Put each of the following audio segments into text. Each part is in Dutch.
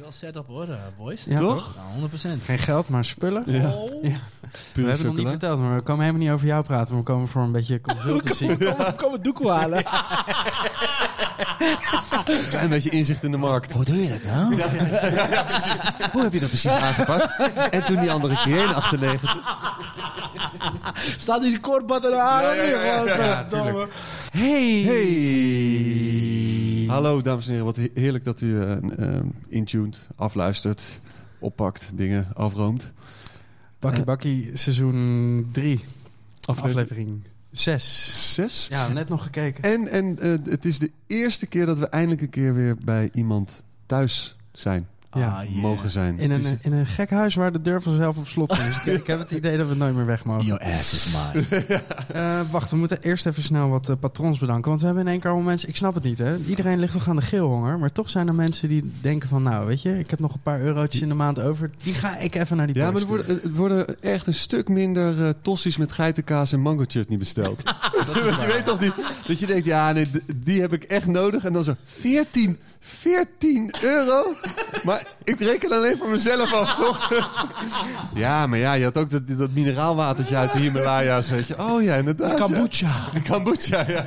wel set up hoor, eh, boys. Ja, Toch? Ja, 100%. Geen geld, maar spullen. Ja. Oh. Ja. We hebben het nog niet verteld, maar we komen helemaal niet over jou praten. We komen voor een beetje consultancy. Kom, kom het doek halen. Klein beetje inzicht in de markt. Hoe doe je dat nou? Hoe heb je dat precies aangepakt? En toen die andere keer in 98. Staat die er aan? Ja, ja, ja, ja, ja, ja, tuurlijk. Hey! Hey! Hallo dames en heren, wat he- heerlijk dat u eh, intuned, afluistert, oppakt, dingen afroomt. Bakkie Eh. Bakkie, seizoen 3, Aflevering aflevering 6. 6. Ja, net nog gekeken. En, en het is de eerste keer dat we eindelijk een keer weer bij iemand thuis zijn. Ja, Ah, yeah. Mogen zijn. In Het een, is- in een gek huis waar de deur vanzelf op slot is. Dus ik, ik heb het idee dat we nooit meer weg mogen. Your ass is mine. Eh, wacht, we moeten eerst even snel wat eh, patrons bedanken. Want we hebben in één keer allemaal mensen... Ik snap het niet, hè. Iedereen ligt toch aan de geelhonger. Maar toch zijn er mensen die denken van... Nou, weet je, ik heb nog een paar eurotjes in de maand over. Die ga ik even naar die ja, maar er worden, er worden echt een stuk minder eh tossies met geitenkaas en mango chutney besteld. Want je weet toch niet dat je denkt, ja, nee, die heb ik echt nodig. En dan zo, 14, 14 euro? Maar ik reken alleen voor mezelf af, toch? ja, maar ja, je had ook dat, dat mineraalwatertje uit de Himalaya's, weet je. Oh ja, inderdaad. ja. Kombucha. Kombucha, ja.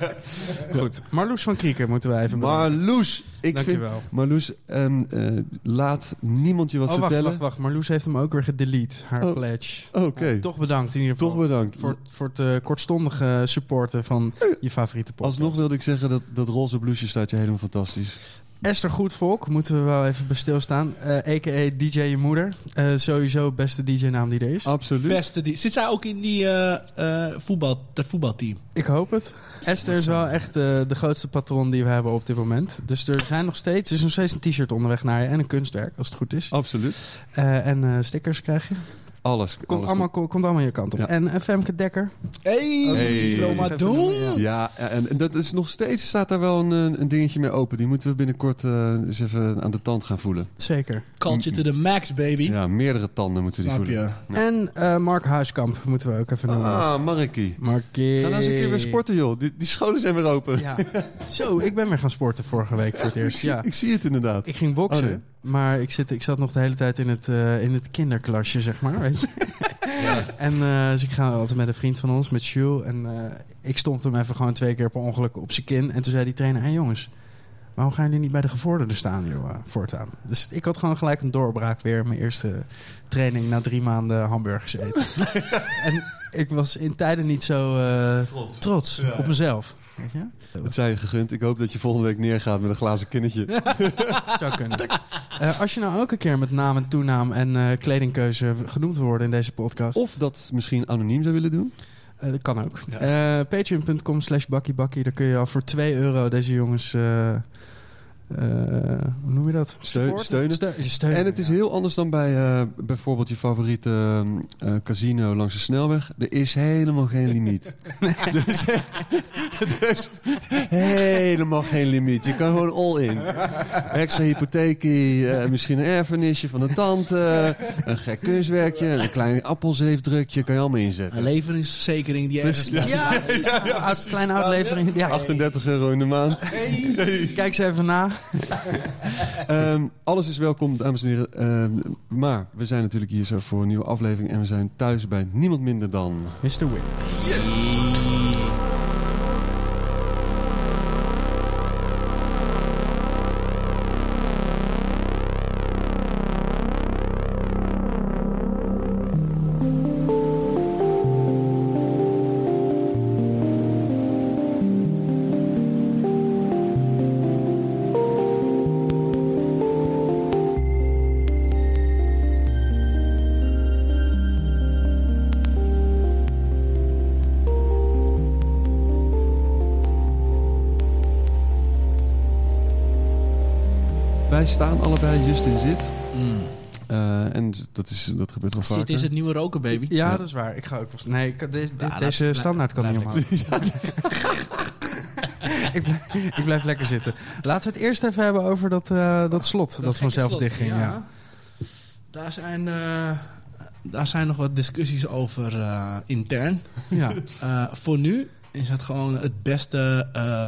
Goed. Marloes van Krieken moeten we even bedanken. Marloes, ik vind... Dankjewel. Marloes, ehm, eh, laat niemand je wat Oh, wacht, vertellen. wacht, wacht. Marloes heeft hem ook weer gedelete. Haar Oh. pledge. Oké, Toch bedankt in ieder geval. toch bedankt. Voor, voor het eh, kortstondige supporten van je favoriete podcast. Alsnog wilde ik zeggen dat dat roze blouseje staat je helemaal fantastisch. Esther Goedvolk, moeten we wel even bij stilstaan. Eh a.k.a. DJ Je Moeder. Eh, sowieso beste DJ-naam die er is. Absoluut. Beste die. Zit zij ook in die eh, eh, voetbal, dat voetbalteam? Ik hoop het. Esther is wel echt eh, de grootste patron die we hebben op dit moment. Dus er zijn nog steeds, er is nog steeds een t-shirt onderweg naar je en een kunstwerk, als het goed is. Absoluut. Eh, en eh, stickers krijg je. Alles. Komt alles allemaal, ko- komt allemaal je kant op. Ja. En eh, Femke Dekker. Hey, Hey. Klomadon. Ja. Ja, en, en dat is nog steeds staat daar wel een, eh, een dingetje mee open. Die moeten we binnenkort eh, eens even aan de tand gaan voelen. Zeker. Culture to the max, baby. Ja, meerdere tanden moeten die Snap voelen. je? Ja. En eh, Mark Huiskamp moeten we ook even noemen. Ah, Markie. Markie. Ga nou eens een keer weer sporten, joh. Die, die scholen zijn weer open. Ja. Zo, ik ben weer gaan sporten vorige week voor het ik, eerst. zie, Ja. ik zie het inderdaad. Ik ging boksen, Oh, nee. Maar ik, zit, ik zat nog de hele tijd in het, eh, in het kinderklasje, zeg maar. Weet je? En eh, dus ik ga altijd met een vriend van ons, met Jules. En eh, ik stond hem even gewoon twee keer per ongeluk op zijn kin. En toen zei die trainer, hé hey jongens, waarom gaan jullie niet bij de gevorderden staan, joh, voortaan? Dus ik had gewoon gelijk een doorbraak weer. Mijn eerste training na drie maanden hamburgers eten. en ik was in tijden niet zo eh, trots, op mezelf. Weet je? Het zei je gegund. Ik hoop dat je volgende week neergaat met een glazen kinnetje. Zou kunnen. Eh, als je nou ook een keer met naam en toenaam en eh, kledingkeuze genoemd worden in deze podcast. Of dat misschien anoniem zou willen doen. Eh, dat kan ook. Eh, Patreon.com slash bakkiebakkie. Daar kun je al voor 2 euro deze jongens... eh, hoe noem je dat? Steunen. Steu- steunen, En het is ja. heel anders dan bij eh, bijvoorbeeld je favoriete eh, casino langs de snelweg. Er is helemaal geen limiet. er, is, is helemaal geen limiet. Je kan gewoon all in. Extra hypotheekie, eh, misschien een erfenisje van een tante, een gek kunstwerkje, een klein appelzeefdrukje, kan je allemaal Een inzetten. leveringsverzekering die ergens... Ja, ja, uit- kleine uitlevering. Ja. 38 euro in de maand. Kijk ze even na. Ehm, alles is welkom, dames en heren. Ehm, maar we zijn natuurlijk hier zo voor een nieuwe aflevering. En we zijn thuis bij niemand minder dan... Mr. Wit. Wij staan allebei just in zit. Mm. Eh, en dat, is, dat gebeurt wel vaker. Zit is het nieuwe roken, baby. Ja, Ja. dat is waar. Ik ga ook wel... Nee, ik, deze, Ja, laat- deze blijf- standaard kan niet omhoog. ik, blijf, ik blijf lekker zitten. Laten we het eerst even hebben over dat, eh, dat slot dat, vanzelf slot, dichtging. Ja. Daar, zijn, eh, daar zijn nog wat discussies over eh, intern. Ja. Eh, voor nu is het gewoon het beste eh,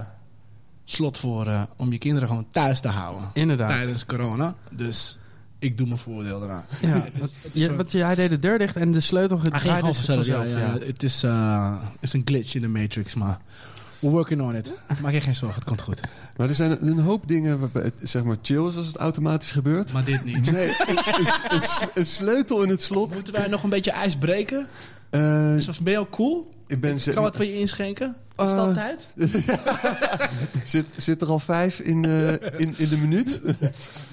slot voor, eh, om je kinderen gewoon thuis te houden. inderdaad. Tijdens corona. Dus ik doe mijn voordeel eraan. Ja, want, jij deed de deur dicht en de sleutel gedraaid gewoon is vanzelf. Ja, Het is, eh, is een glitch in de Matrix, maar we're working on it. Maak je geen zorgen, het komt goed. Maar er zijn een hoop dingen waarbij het zeg maar chill is als het automatisch gebeurt. Maar dit niet. Nee, een, een, een sleutel in het slot. Moeten wij nog een beetje ijs breken? Eh, Dus ben je al cool? Ik ben Ik kan wat voor je inschenken? Is dat tijd? zit, zit er al vijf in, eh, in, in de minuut?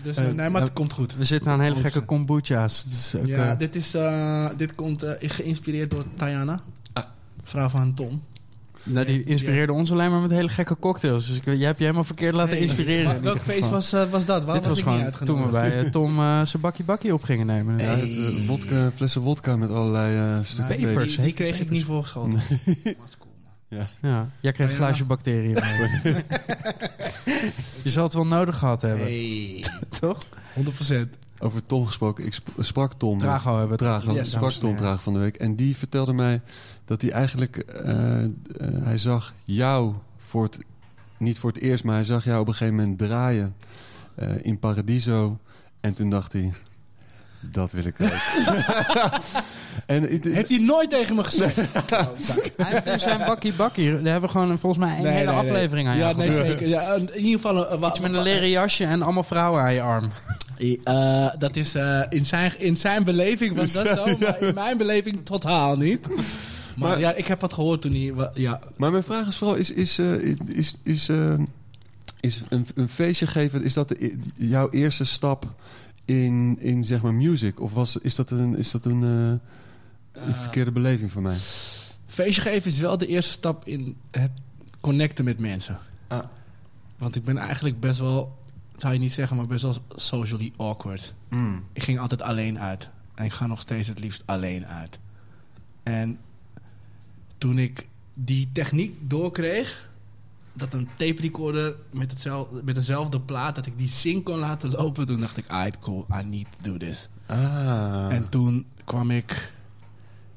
Dus, eh, eh, nee, maar het komt goed. We zitten aan hele gekke 100%. kombucha's. Ook, Ja, dit, is, eh, dit komt eh, geïnspireerd door Tayana. Vrouw van Tom. Nou, die inspireerde ons alleen maar met hele gekke cocktails. Dus ik, jij hebt je helemaal verkeerd laten inspireren. maar in welk feest was, eh, was dat? Waar Dit was, was ik niet gewoon toen we bij eh, Tom eh, zijn bakkie bakkie op gingen nemen. Ja, het, wodka, flessen wodka met allerlei eh stukken Nou, Papers, die, die kreeg ik niet voorgeschoten. Cool, man. Ja, jij kreeg een Ja, glaasje bacteriën mee. je zal het wel nodig gehad hebben, Hey. toch? 100%. Over Tom gesproken. Ik sp- sprak Tom. Trago hebben Trago. Ja, sprak Tom. Traag van de week. En die vertelde mij dat hij eigenlijk... eh, eh, hij zag jou voor het... Niet voor het eerst, maar hij zag jou op een gegeven moment draaien eh, in Paradiso. En toen dacht hij... Dat wil ik ook. en, Heeft hij nooit tegen me gezegd? Hij heeft dus zijn bakkie bakkie. Daar hebben we gewoon een- volgens mij een Nee, hele nee, nee. aflevering aan Ja, nee, zeker. Ja, in ieder geval... eh, wa- Iets met een leren jasje en allemaal vrouwen aan je arm. Eh, dat is eh, in, zijn, in zijn beleving was dat zo, maar in mijn beleving totaal niet. Maar, Maar- ja, ik heb wat gehoord toen hij... Ja, Maar mijn vraag is vooral, is, is, eh, is, is, eh, is een, een feestje geven, is dat de, jouw eerste stap in, in zeg maar music? Of was, is dat een, is dat een, eh, een Eh, verkeerde beleving voor mij? feestje geven is wel de eerste stap in het connecten met mensen. Ah. Want ik ben eigenlijk best wel, zou je niet zeggen, maar best wel socially awkward. Ik ging altijd alleen uit. En ik ga nog steeds het liefst alleen uit. En toen ik die techniek doorkreeg, dat een tape recorder met, hetzelfde, met dezelfde plaat, dat ik die sync kon laten lopen, toen dacht ik, alright, cool, I need to do this. Ah. En toen kwam ik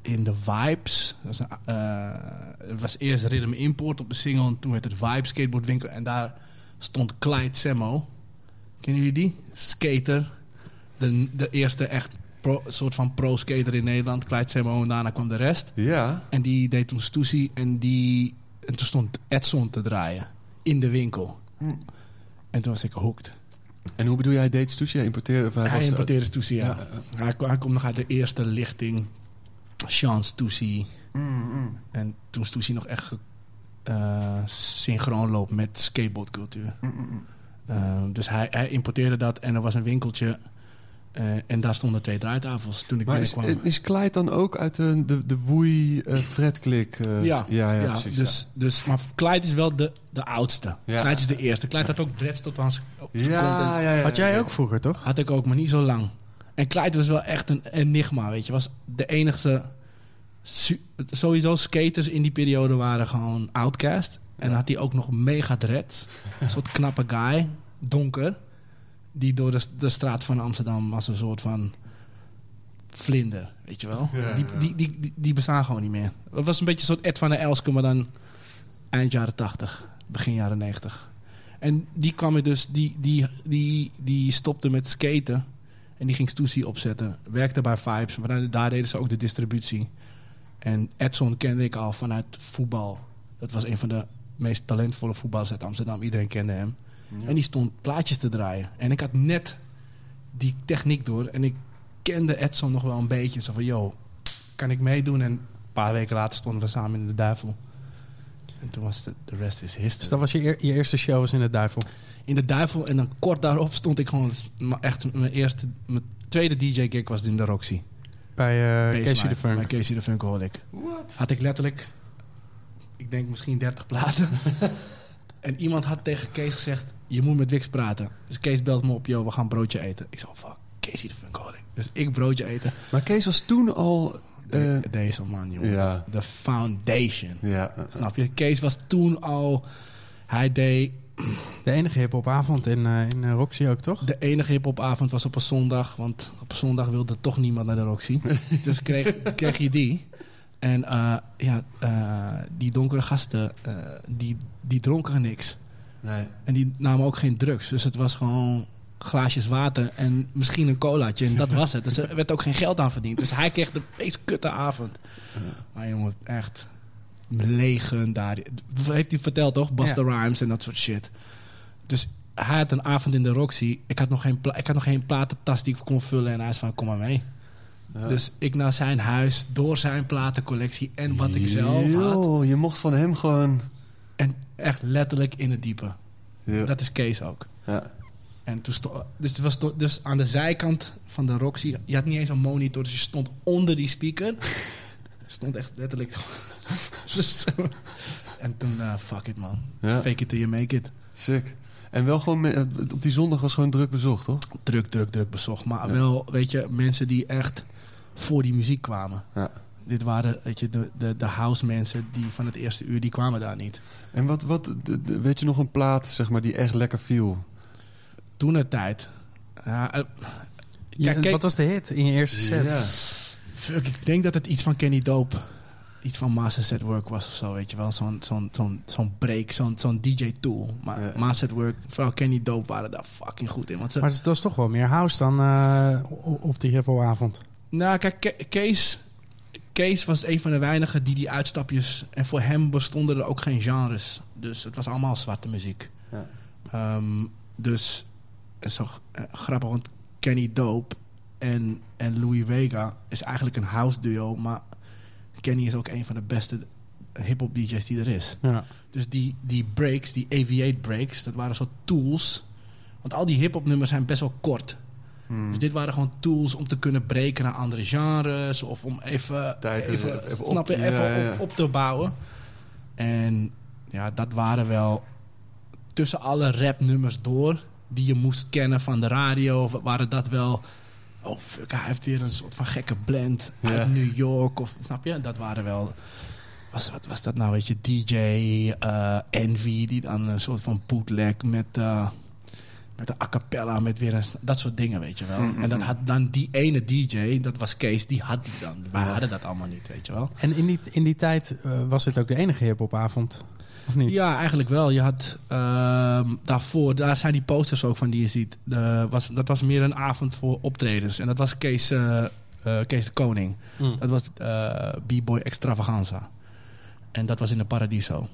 in de Vibes. Dat was een, eh, het was eerst Rhythm Import op de single. En toen werd het Vibe Skateboardwinkel. En daar stond Clyde Semmo. Kennen jullie die? Skater. De, de eerste echt pro, soort van pro-skater in Nederland. Clyde Semmo. En daarna kwam de rest. Ja, En die deed toen Stussy. En, die, en toen stond Edson te draaien. In de winkel. Hm. En toen was ik hooked. en hoe bedoel jij, deed Stussy? Hij importeerde? Of hij Hij was, importeerde Stussy, ja. ja. Hij, hij komt nog uit de eerste lichting. Sean Stussy. Mm, mm. En toen Stussy nog echt eh, synchroon loopt met skateboardcultuur. Mm, mm. Eh, dus hij, hij importeerde dat en er was een winkeltje. Eh, en daar stonden twee draaitafels toen ik Maar is, binnenkwam. is Clyde dan ook uit de, de, de woei uh, Fred-klik? eh, ja, ja, ja, ja, precies. dus, dus, maar Clyde is wel de, de oudste. Ja. Clyde is de eerste. Clyde had ook dreads tot aan zijn ja. Ja, ja, ja, Had jij ook vroeger, toch? Had ik ook, maar niet zo lang. En Clyde was wel echt een enigma, weet je. Was de enige... Sowieso skaters in die periode waren gewoon outcast. En dan had hij ook nog mega dreads. Een soort knappe guy, donker. Die door de, de straat van Amsterdam als een soort van vlinder, weet je wel. Ja, die, ja. Die, die, die, die bestaan gewoon niet meer. Het was een beetje een soort Ed van der Elske, maar dan eind jaren 80, begin jaren 90. En die kwam er dus, die, die, die, die stopte met skaten. En die ging Stussy opzetten. Werkte bij Vibes, maar daar deden ze ook de distributie. En Edson kende ik al vanuit voetbal. Dat was een van de meest talentvolle voetballers uit Amsterdam. Iedereen kende hem. En die stond plaatjes te draaien. En ik had net die techniek door. En ik kende Edson nog wel een beetje. Zo van, yo, kan ik meedoen? En een paar weken later stonden we samen in de Duivel. En toen was de, de rest is history. Dus dat was je, eer- je eerste show was in de Duivel. In de Duivel. En dan kort daarop stond ik gewoon... Echt mijn eerste... Mijn tweede DJ-gig was in de Roxy. Bij eh Casey de Funk. Bij Casey de Funkaholic. Had ik letterlijk... Ik denk misschien 30 platen. en iemand had tegen Kees gezegd... Je moet met Wix praten. Dus Kees belt me op. Yo, we gaan broodje eten. Ik zei, fuck. Casey de Funkaholic. Dus ik broodje eten. Maar Kees was toen al... eh, De- Deze man, jongen. ja, De foundation. ja. Snap je? Kees was toen al... Hij deed... De enige hip-hopavond in, eh, in eh, Roxy ook, toch? De enige hip-hopavond was op een zondag. Want op zondag wilde toch niemand naar de Roxy. dus kreeg, kreeg je die. En eh, ja, eh, die donkere gasten, eh, die, die dronken niks. Nee. En die namen ook geen drugs. Dus het was gewoon glaasjes water en misschien een colaatje. En dat was het. Dus er werd ook geen geld aan verdiend. Dus hij kreeg de meest kutte avond. Maar jongen, echt legendarisch. Heeft hij verteld toch? Busta Rhymes en dat soort shit. Dus hij had een avond in de Roxy. Ik had nog geen, pla- ik had nog geen platentas die ik kon vullen. En hij is van, kom maar mee. Ja. Dus ik naar zijn huis, door zijn platencollectie en wat ik zelf had. Yo, je mocht van hem gewoon... En echt letterlijk in het diepe. Ja. Dat is Kees ook. Ja. En toen stond, dus, het was dus aan de zijkant van de Roxy, je had niet eens een monitor, dus je stond onder die speaker. stond echt letterlijk. En toen, eh, fuck it man. Ja. Fake it till you make it. Sick. En wel gewoon, op die zondag was gewoon druk bezocht, toch? Druk, druk, druk bezocht. Maar Ja. wel, weet je, mensen die echt voor die muziek kwamen. Ja. Dit waren, weet je, de, de, de house mensen die van het eerste uur, die kwamen daar niet. En wat, wat de- de- weet je nog een plaat, zeg maar, die echt lekker viel? Toen het tijd. Ja, eh, Ja, kijk, wat was de hit in je eerste set? Ja. Fuck, ik denk dat het iets van Kenny Dope, iets van Master Set Work was of zo, weet je wel. Zo'n zo'n zo'n zo'n break, zo'n zo'n DJ-tool. Maar Ja. Master Set Work, vooral Kenny Dope waren daar fucking goed in. Want ze, Maar dat was toch wel meer house dan eh, o- op die hippoavond. Nou, kijk, Ke- Kees, Kees was een van de weinigen die die uitstapjes... En voor hem bestonden er ook geen genres. Dus het was allemaal zwarte muziek. Ja. Ehm, dus, het is zo eh, grappig, want Kenny Dope en, en Louis Vega is eigenlijk een house duo. Maar Kenny is ook een van de beste hip-hop DJ's die er is. Ja. Dus die, die breaks, die aviate breaks, dat waren soort tools. Want al die hip-hop nummers zijn best wel kort. Hmm. Dus dit waren gewoon tools om te kunnen breken naar andere genres. Of om even, Tijd even, even- even op je, even ja, ja. Op, op te bouwen. En ja, dat waren wel tussen alle rapnummers door... die je moest kennen van de radio... waren dat wel... Oh fuck, hij heeft weer een soort van gekke blend Ja. uit New York. Of, snap je? Dat waren wel... Was, wat was dat nou, weet je? DJ eh, Envy, die dan een soort van bootleg met... eh, met een a cappella, met weer een... Dat soort dingen, weet je wel. Mm, mm, En dan mm. had dan die ene DJ, dat was Kees, die had die dan. Wij Ja. hadden dat allemaal niet, weet je wel. En in die, in die tijd eh, was dit ook de enige hiphopavond? Of niet? Ja, eigenlijk wel. Je had ehm, daarvoor, daar zijn die posters ook van die je ziet. De, was, dat was meer een avond voor optredens. En dat was Kees, eh, Kees de Koning. Mm. Dat was B-Boy Extravaganza. En dat was in de Paradiso.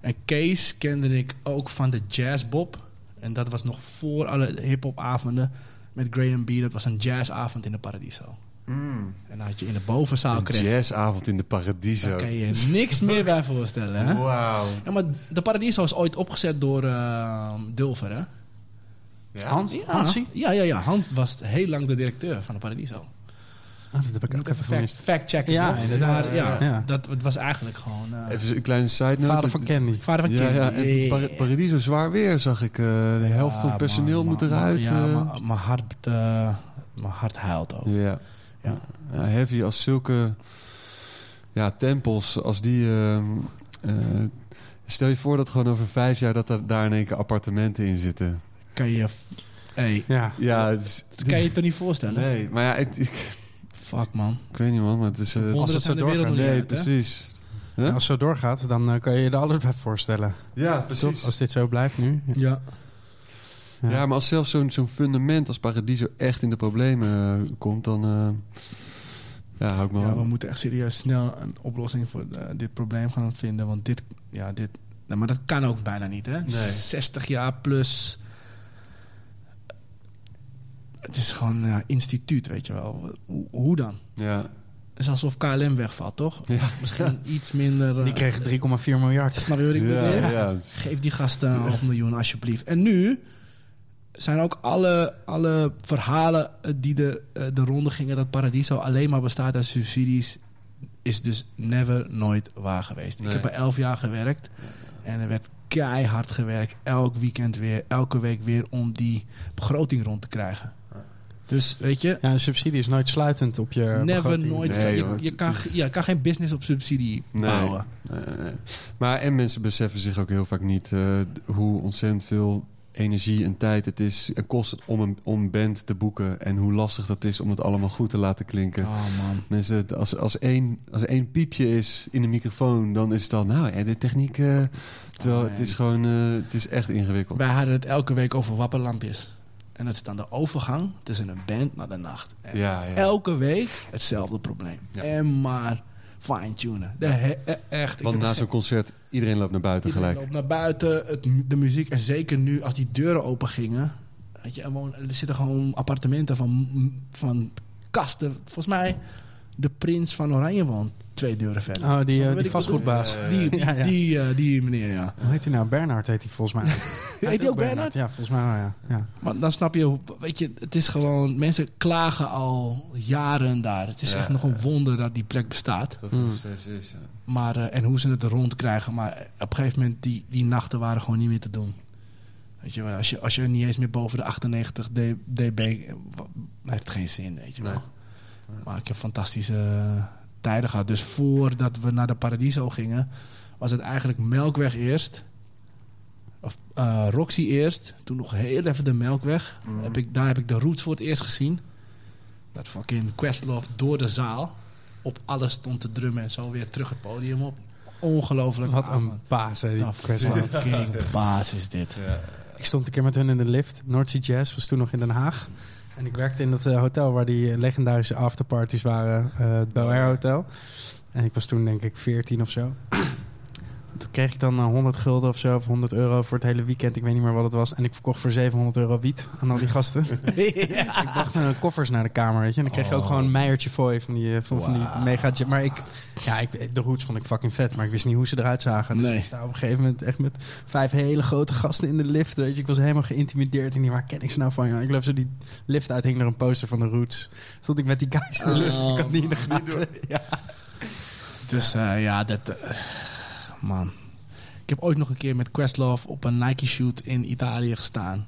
En Kees kende ik ook van de Jazzbob. En dat was nog voor alle hip-hop-avonden met Graham B. Dat was een jazzavond in de Paradiso. Hmm. En dan had je in de bovenzaal Een kreeg. jazzavond in de Paradiso. Daar kan je niks meer bij voorstellen. Hè? Wauw. Ja, maar de Paradiso is ooit opgezet door eh, Dulver, hè? Ja? Hans? Ja. Hansie? Ja, ja, ja. Hans was heel lang de directeur van de Paradiso. Oh, dat heb ik ook even fact, gemist. fact checken. Ja, toch? inderdaad. Maar ja, Ja. Dat, het was eigenlijk gewoon... eh, Even een kleine side note. Vader van Candy. vader van Ja, Kim. ja, en Par- Paradiso zwaar weer, zag ik. eh, de helft van het personeel moet eruit. Ja, eh. maar mijn hart, eh, mijn hart huilt ook. ja. Ja. Ja, heavy als zulke ja, tempels, als die... ehm, eh, stel je voor dat gewoon over vijf jaar dat er daar in één keer appartementen in zitten. Kan je... Hey, Ja. Ja, het is, dat kan je je toch niet voorstellen? Nee, maar ja, het, ik, Fuck, man. ik weet niet man, maar het is... eh, als het zo doorgaat. nee, uit, precies. Huh? Als het zo doorgaat, dan eh, kan je je er alles bij voorstellen. Ja, precies. Als dit zo blijft nu. Ja. Ja. Ja, maar als zelfs zo'n zo'n fundament als Paradiso echt in de problemen eh, komt, dan eh, ja, hou ik me Ja, wel- we moeten echt serieus snel een oplossing voor dit probleem gaan vinden. Want dit, ja, dit, nou, maar dat kan ook bijna niet, hè? Nee. 60 jaar plus. Het is gewoon een instituut, weet je wel. Hoe, hoe dan? Ja, Het is alsof KLM wegvalt, toch? ja. Misschien iets minder. eh, Die kregen 3,4 miljard. Snap je wat ik ja, bedoel? ja. Geef die gasten een half miljoen alsjeblieft. En nu zijn ook alle, alle verhalen eh, die de, eh, de ronde gingen... dat Paradiso alleen maar bestaat uit subsidies... is dus never, nooit waar geweest. Nee. Ik heb er elf jaar gewerkt. En er werd keihard gewerkt. Elk weekend weer, elke week weer... om die begroting rond te krijgen. Dus weet je... Ja, een subsidie is nooit sluitend op je Never, begroting. nooit. Nee, je, je, kan, ja, kan geen business op subsidie Nee. bouwen. Nee, nee, nee. Maar en mensen beseffen zich ook heel vaak niet eh, hoe ontzettend veel energie en tijd het is en kost het om een, om een band te boeken en hoe lastig dat is om het allemaal goed te laten klinken. Oh man. Mensen, als, als, één, als één piepje is in de microfoon, dan is het dan, nou, de techniek, eh, terwijl Oh, het is gewoon, eh, het is echt ingewikkeld. Wij hadden het elke week over wapperlampjes. En dat is dan de overgang tussen een band naar de nacht. En Ja, ja. Elke week hetzelfde probleem. Ja. En maar fine-tunen. E- echt. Want na zo'n concert, iedereen loopt naar buiten Iedereen gelijk. loopt naar buiten, het, de muziek. En zeker nu, als die deuren open gingen. Weet je, er, er zitten gewoon appartementen van, van kasten. Volgens mij, de prins van Oranje woont twee deuren verder. Oh, die, eh, die vastgoedbaas. Die, die, Ja, ja. Die, eh, die meneer, ja. Hoe heet hij nou? Bernhard heet hij volgens mij. Heet die ook Bernhard? Ja, volgens mij wel, ja. ja. Maar dan snap je, weet je, het is gewoon... Mensen klagen al jaren daar. Het is Ja. echt nog een wonder dat die plek bestaat. Dat Mm. nog steeds is, ja. Maar, eh, en hoe ze het er rond krijgen. Maar op een gegeven moment, die, die nachten waren gewoon niet meer te doen. Weet je wel, als je, als je niet eens meer boven de 98 D- dB... heeft het geen zin, weet je wel. Nee. Maar ik heb fantastische tijden gehad. Dus voordat we naar de Paradiso gingen... was het eigenlijk Melkweg eerst. Of eh, Roxy eerst. Toen nog heel even de Melkweg. Mhm. Heb ik, daar heb ik de Roots voor het eerst gezien. Dat fucking Questlove door de zaal... op alles stond te drummen en zo weer terug het podium op. Ongelooflijk. Wat avond. een baas, hè, die Nou, Questlove. fucking baas is dit. Ja. Ik stond een keer met hun in de lift. North Sea Jazz was toen nog in Den Haag. En ik werkte in dat eh, hotel waar die eh, legendarische afterparties waren. eh, het Bel Air Hotel. En ik was toen denk ik 14 of zo. Toen kreeg ik dan eh, 100 gulden of zo, of 100 euro voor het hele weekend. Ik weet niet meer wat het was. En ik verkocht voor 700 euro wiet aan al die gasten. Ik bracht eh, koffers naar de kamer, weet je. En dan kreeg je ook Oh. gewoon een meiertje fooi van die, eh, van, van die mega... Maar ik, ja, ik, de roots vond ik fucking vet. Maar ik wist niet hoe ze eruit zagen. Dus Nee. ik sta op een gegeven moment echt met vijf hele grote gasten in de lift. Weet je. Ik was helemaal geïntimideerd. En die, waar ken ik ze nou van? Ja, ik geloof zo die lift uit hing er een poster van de roots. Stond ik met die guys in de lift. Ik had niet in de gaten. Ja. Dus eh, ja, dat... eh, man. Ik heb ooit nog een keer met Questlove op een Nike shoot in Italië gestaan.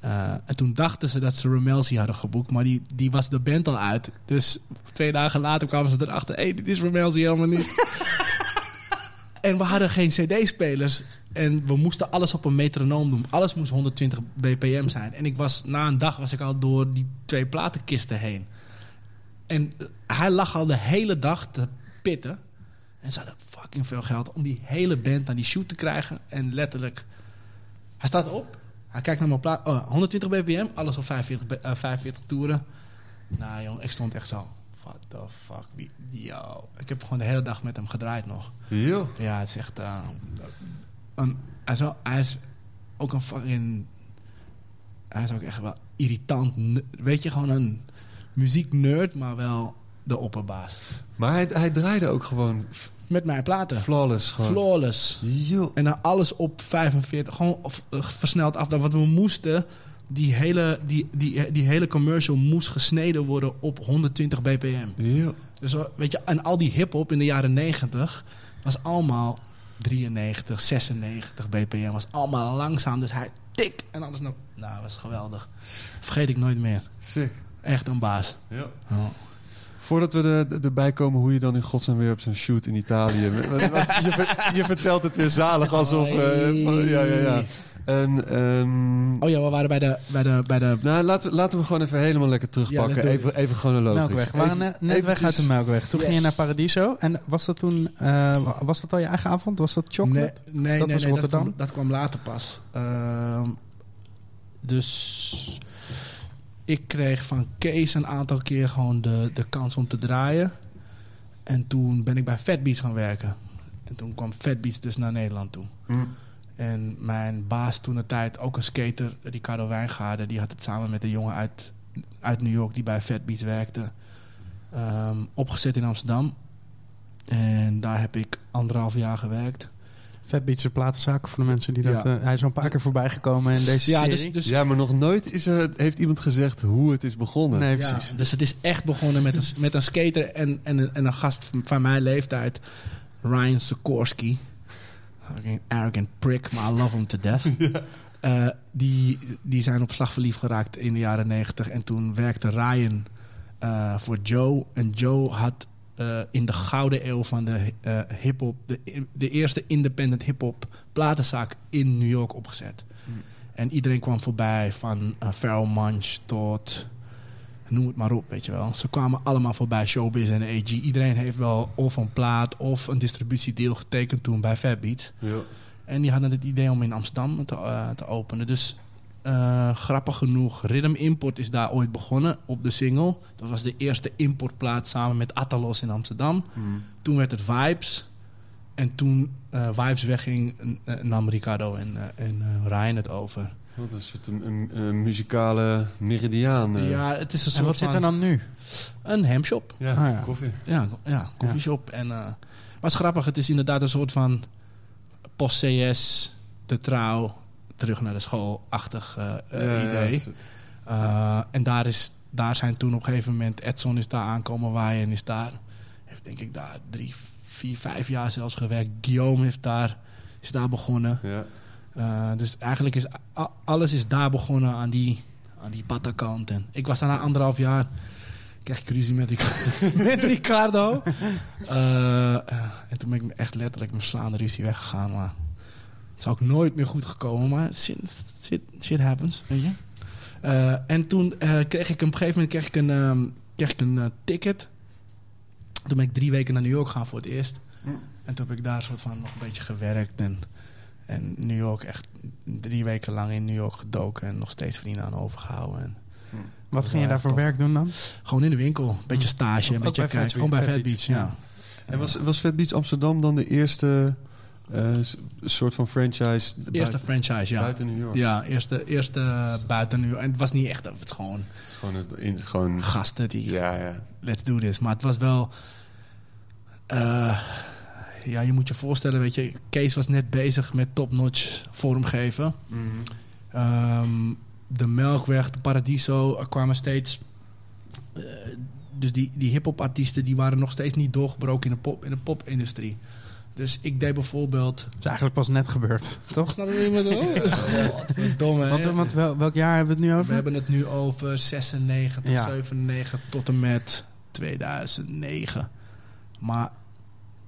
Eh, en toen dachten ze dat ze Ramelsi hadden geboekt, maar die, die was de band al uit. Dus twee dagen later kwamen ze erachter, hé, hey, dit is Ramelsi helemaal niet. en we hadden geen cd-spelers en we moesten alles op een metronoom doen. Alles moest 120 bpm zijn. En ik was, na een dag was ik al door die twee platenkisten heen. En hij lag al de hele dag te pitten. En ze hadden fucking veel geld om die hele band naar die shoot te krijgen. En letterlijk, hij staat op. Hij kijkt naar mijn plaat. Oh, 120 bpm, alles op 45, be- eh, 45 toeren. Nou jong, ik stond echt zo. What the fuck? Wie, yo. Ik heb gewoon de hele dag met hem gedraaid nog. Yo. Ja, het is echt... eh, een, hij, is wel- hij is ook een fucking... Hij is ook echt wel irritant. Weet je, gewoon een muzieknerd, maar wel de opperbaas. Maar hij, hij draaide ook gewoon Met mijn platen. flawless. Gewoon. Flawless. Yo. En dan alles op 45. Gewoon eh, versneld af. Want we moesten... Die hele, die, die, die hele commercial moest gesneden worden op 120 bpm. Yo. Dus eh, weet je, en al die hip-hop in de jaren 90 was allemaal 93, 96 bpm. Was allemaal langzaam. Dus hij tik en alles nog. Nou, was geweldig. Vergeet ik nooit meer. Sick. Echt een baas. Ja. Ja. Voordat we er, er- erbij komen hoe je dan in godsnaam weer op zo'n shoot in Italië... Je, je vertelt het weer zalig alsof... eh, van- ja, ja, ja. En, ehm, Oh ja, we waren bij de, bij de, bij de nou, laten, we- laten we gewoon even helemaal lekker terugpakken. even, even chronologisch. Melkweg. We waren Even- net, net weg uit de Melkweg. Toen ging je naar Paradiso. En was dat toen... eh, was dat al je eigen avond? Was dat chocolate? Nee, nee, dat nee, was nee, Rotterdam? Dat kwam, dat kwam later pas. Ehm, dus ik kreeg van Kees een aantal keer gewoon de, de kans om te draaien. En toen ben ik bij Fatbeats gaan werken. En toen kwam Fatbeats dus naar Nederland toe. Hm. En mijn baas toen de tijd, ook een skater, Ricardo Wijngaarden, die had het samen met een jongen uit, uit New York die bij Fatbeats werkte, ehm, opgezet in Amsterdam. En daar heb ik anderhalf jaar gewerkt. Fatbeats de platenzaak voor de mensen die dat... Ja. eh, hij is al een paar keer voorbij gekomen in deze Ja, serie. dus, dus Ja, maar nog nooit is er, heeft iemand gezegd hoe het is begonnen. nee, Ja, precies. dus het is echt begonnen met een, met een skater en, en, een- en een gast van- mijn leeftijd, Ryan Sikorsky. Fucking arrogant prick, maar I love him to death. Eh, die, die zijn op slag verliefd geraakt in de jaren negentig. En toen werkte Ryan eh, voor Joe. En Joe had eh, in de gouden eeuw van de eh hip-hop, de, de eerste independent hip-hop platenzaak in New York opgezet. En iedereen kwam voorbij, van uh, Pharrell Munch tot noem het maar op, weet je wel. Ze kwamen allemaal voorbij, Showbiz en AG. Iedereen heeft wel of een plaat of een distributiedeal getekend toen bij Fatbeats. Ja. En die hadden het idee om in Amsterdam te, eh, te openen. Dus eh, grappig genoeg, Rhythm Import is daar ooit begonnen op de single. Dat was de eerste importplaat samen met Atalos in Amsterdam. Mm. Toen werd het Vibes. En toen eh, Vibes wegging, uh, nam Ricardo en, uh, en Ryan het over. Wat is het, een, een, een muzikale meridiaan? uh. Ja, het is een soort En wat zit er dan nu? Een hamshop. Ja, Ah, ja. koffie. Ja, ja koffieshop. En, eh, maar het is grappig, het is inderdaad een soort van post-CS, de trouw, terug naar de school-achtig eh, eh, Ja, idee. Uh, en daar, is, daar zijn toen op een gegeven moment... Edson is daar aankomen waaien en is daar... Heeft denk ik daar drie, vier, vijf jaar zelfs gewerkt. Guillaume heeft daar, is daar begonnen. ja. Dus eigenlijk is alles is daar begonnen aan die, aan die Batakant. En ik was daar na anderhalf jaar... Kreeg ik ruzie met, met Ricardo. Uh, en toen ben ik echt letterlijk mijn slaande ruzie weggegaan. Maar het is ook nooit meer goed gekomen. Maar shit, shit, shit happens, weet je. Uh, en toen uh, kreeg ik op een gegeven moment kreeg ik een, um, kreeg ik een uh, ticket. Toen ben ik drie weken naar New York gaan voor het eerst. Mm. En toen heb ik daar soort van nog een beetje gewerkt. En, en New York echt drie weken lang in New York gedoken. En nog steeds vrienden aan overgehouden. En Wat ging je daar voor werk doen dan? gewoon in de winkel. Een beetje stage. Een beetje bij kijken. Gewoon bij Beach, Fat Beach, Beach, ja. En was, was Fat Beats Amsterdam dan de eerste eh, s- soort van franchise Eerste buiten, franchise, ja. buiten New York? Ja, eerste, eerste buiten nu. En het was niet echt, het was gewoon Gewoon, het, in, gewoon gasten die ja, ja. let's do this. Maar het was wel... eh, ja, je moet je voorstellen, weet je... Kees was net bezig met top-notch vormgeven. Ehm, de Melkweg, de Paradiso er kwamen steeds... eh, dus die, die hip-hop artiesten die waren nog steeds niet doorgebroken in de, pop, in de popindustrie. Dus ik deed bijvoorbeeld... Dat is eigenlijk pas net gebeurd, toch? Snap je wat ik bedoel? Domme, Want, want wel, welk jaar hebben we het nu over? We hebben het nu over 96, Ja. 97 tot en met 2009. Maar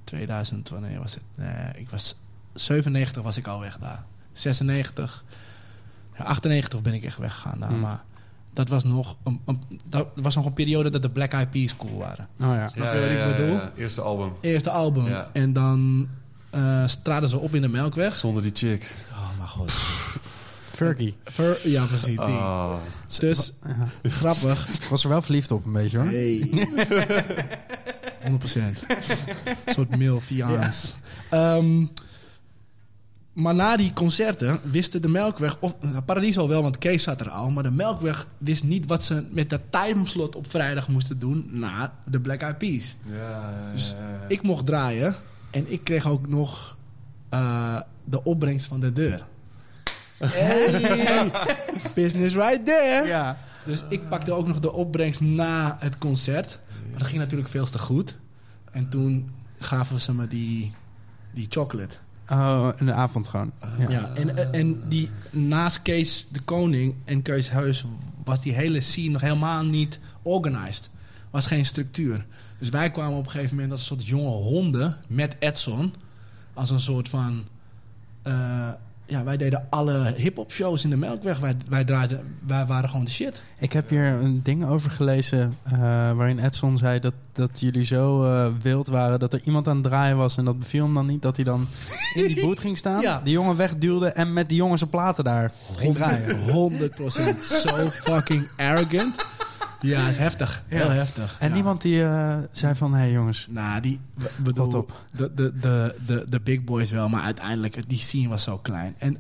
2000, wanneer was het? Nee, ik was 97 was ik al weg daar. 96, ja, 98 ben ik echt weggegaan daar. Hmm. Maar dat was nog een, een, dat was nog een periode dat de Black Eyed Peas cool waren. Oh ja. Snap je wat ik bedoel? Eerste album. Eerste album. Ja. En dan eh traden ze op in de Melkweg. Zonder die chick. Oh mijn god. Fergie. Ver, ja, precies. Die. Ah. Dus Ja. grappig. Ik was er wel verliefd op een beetje hoor. Hey. 100%. Een soort milfiaans. Ehm, maar na die concerten wisten de Melkweg... Of nou, Paradiso wel, want Kees zat er al. Maar de Melkweg wist niet wat ze met dat timeslot op vrijdag moesten doen... na de Black Eyed Peas. Ja, Dus ja. Ik mocht draaien. En ik kreeg ook nog eh, de opbrengst van de deur. Hey, business right there. Ja. Dus ik pakte ook nog de opbrengst na het concert. Maar dat ging natuurlijk veel te goed. En toen gaven ze me die, die chocolate. Oh, in de avond gewoon. Ja. En, en die, naast Kees de Koning en Kees Heus was die hele scene nog helemaal niet organized. Was geen structuur. Dus wij kwamen op een gegeven moment als een soort jonge honden met Edson. Als een soort van... eh, ja, wij deden alle hip-hop shows in de Melkweg. Wij, wij, draaiden, wij waren gewoon de shit. Ik heb hier een ding over gelezen eh, waarin Edson zei dat, dat jullie zo eh, wild waren dat er iemand aan het draaien was en dat beviel hem dan niet dat hij dan in die boot ging staan, Ja. die jongen wegduwde en met die jongen zijn platen daar ging draaien. 100% zo fucking arrogant. Ja, het is heftig. Ja. Heel heftig. En niemand die eh, zei van, hé hey, jongens, Nou, die... bedoel, Wat op. De, de, de, de, de big boys wel, maar uiteindelijk, die scene was zo klein. En,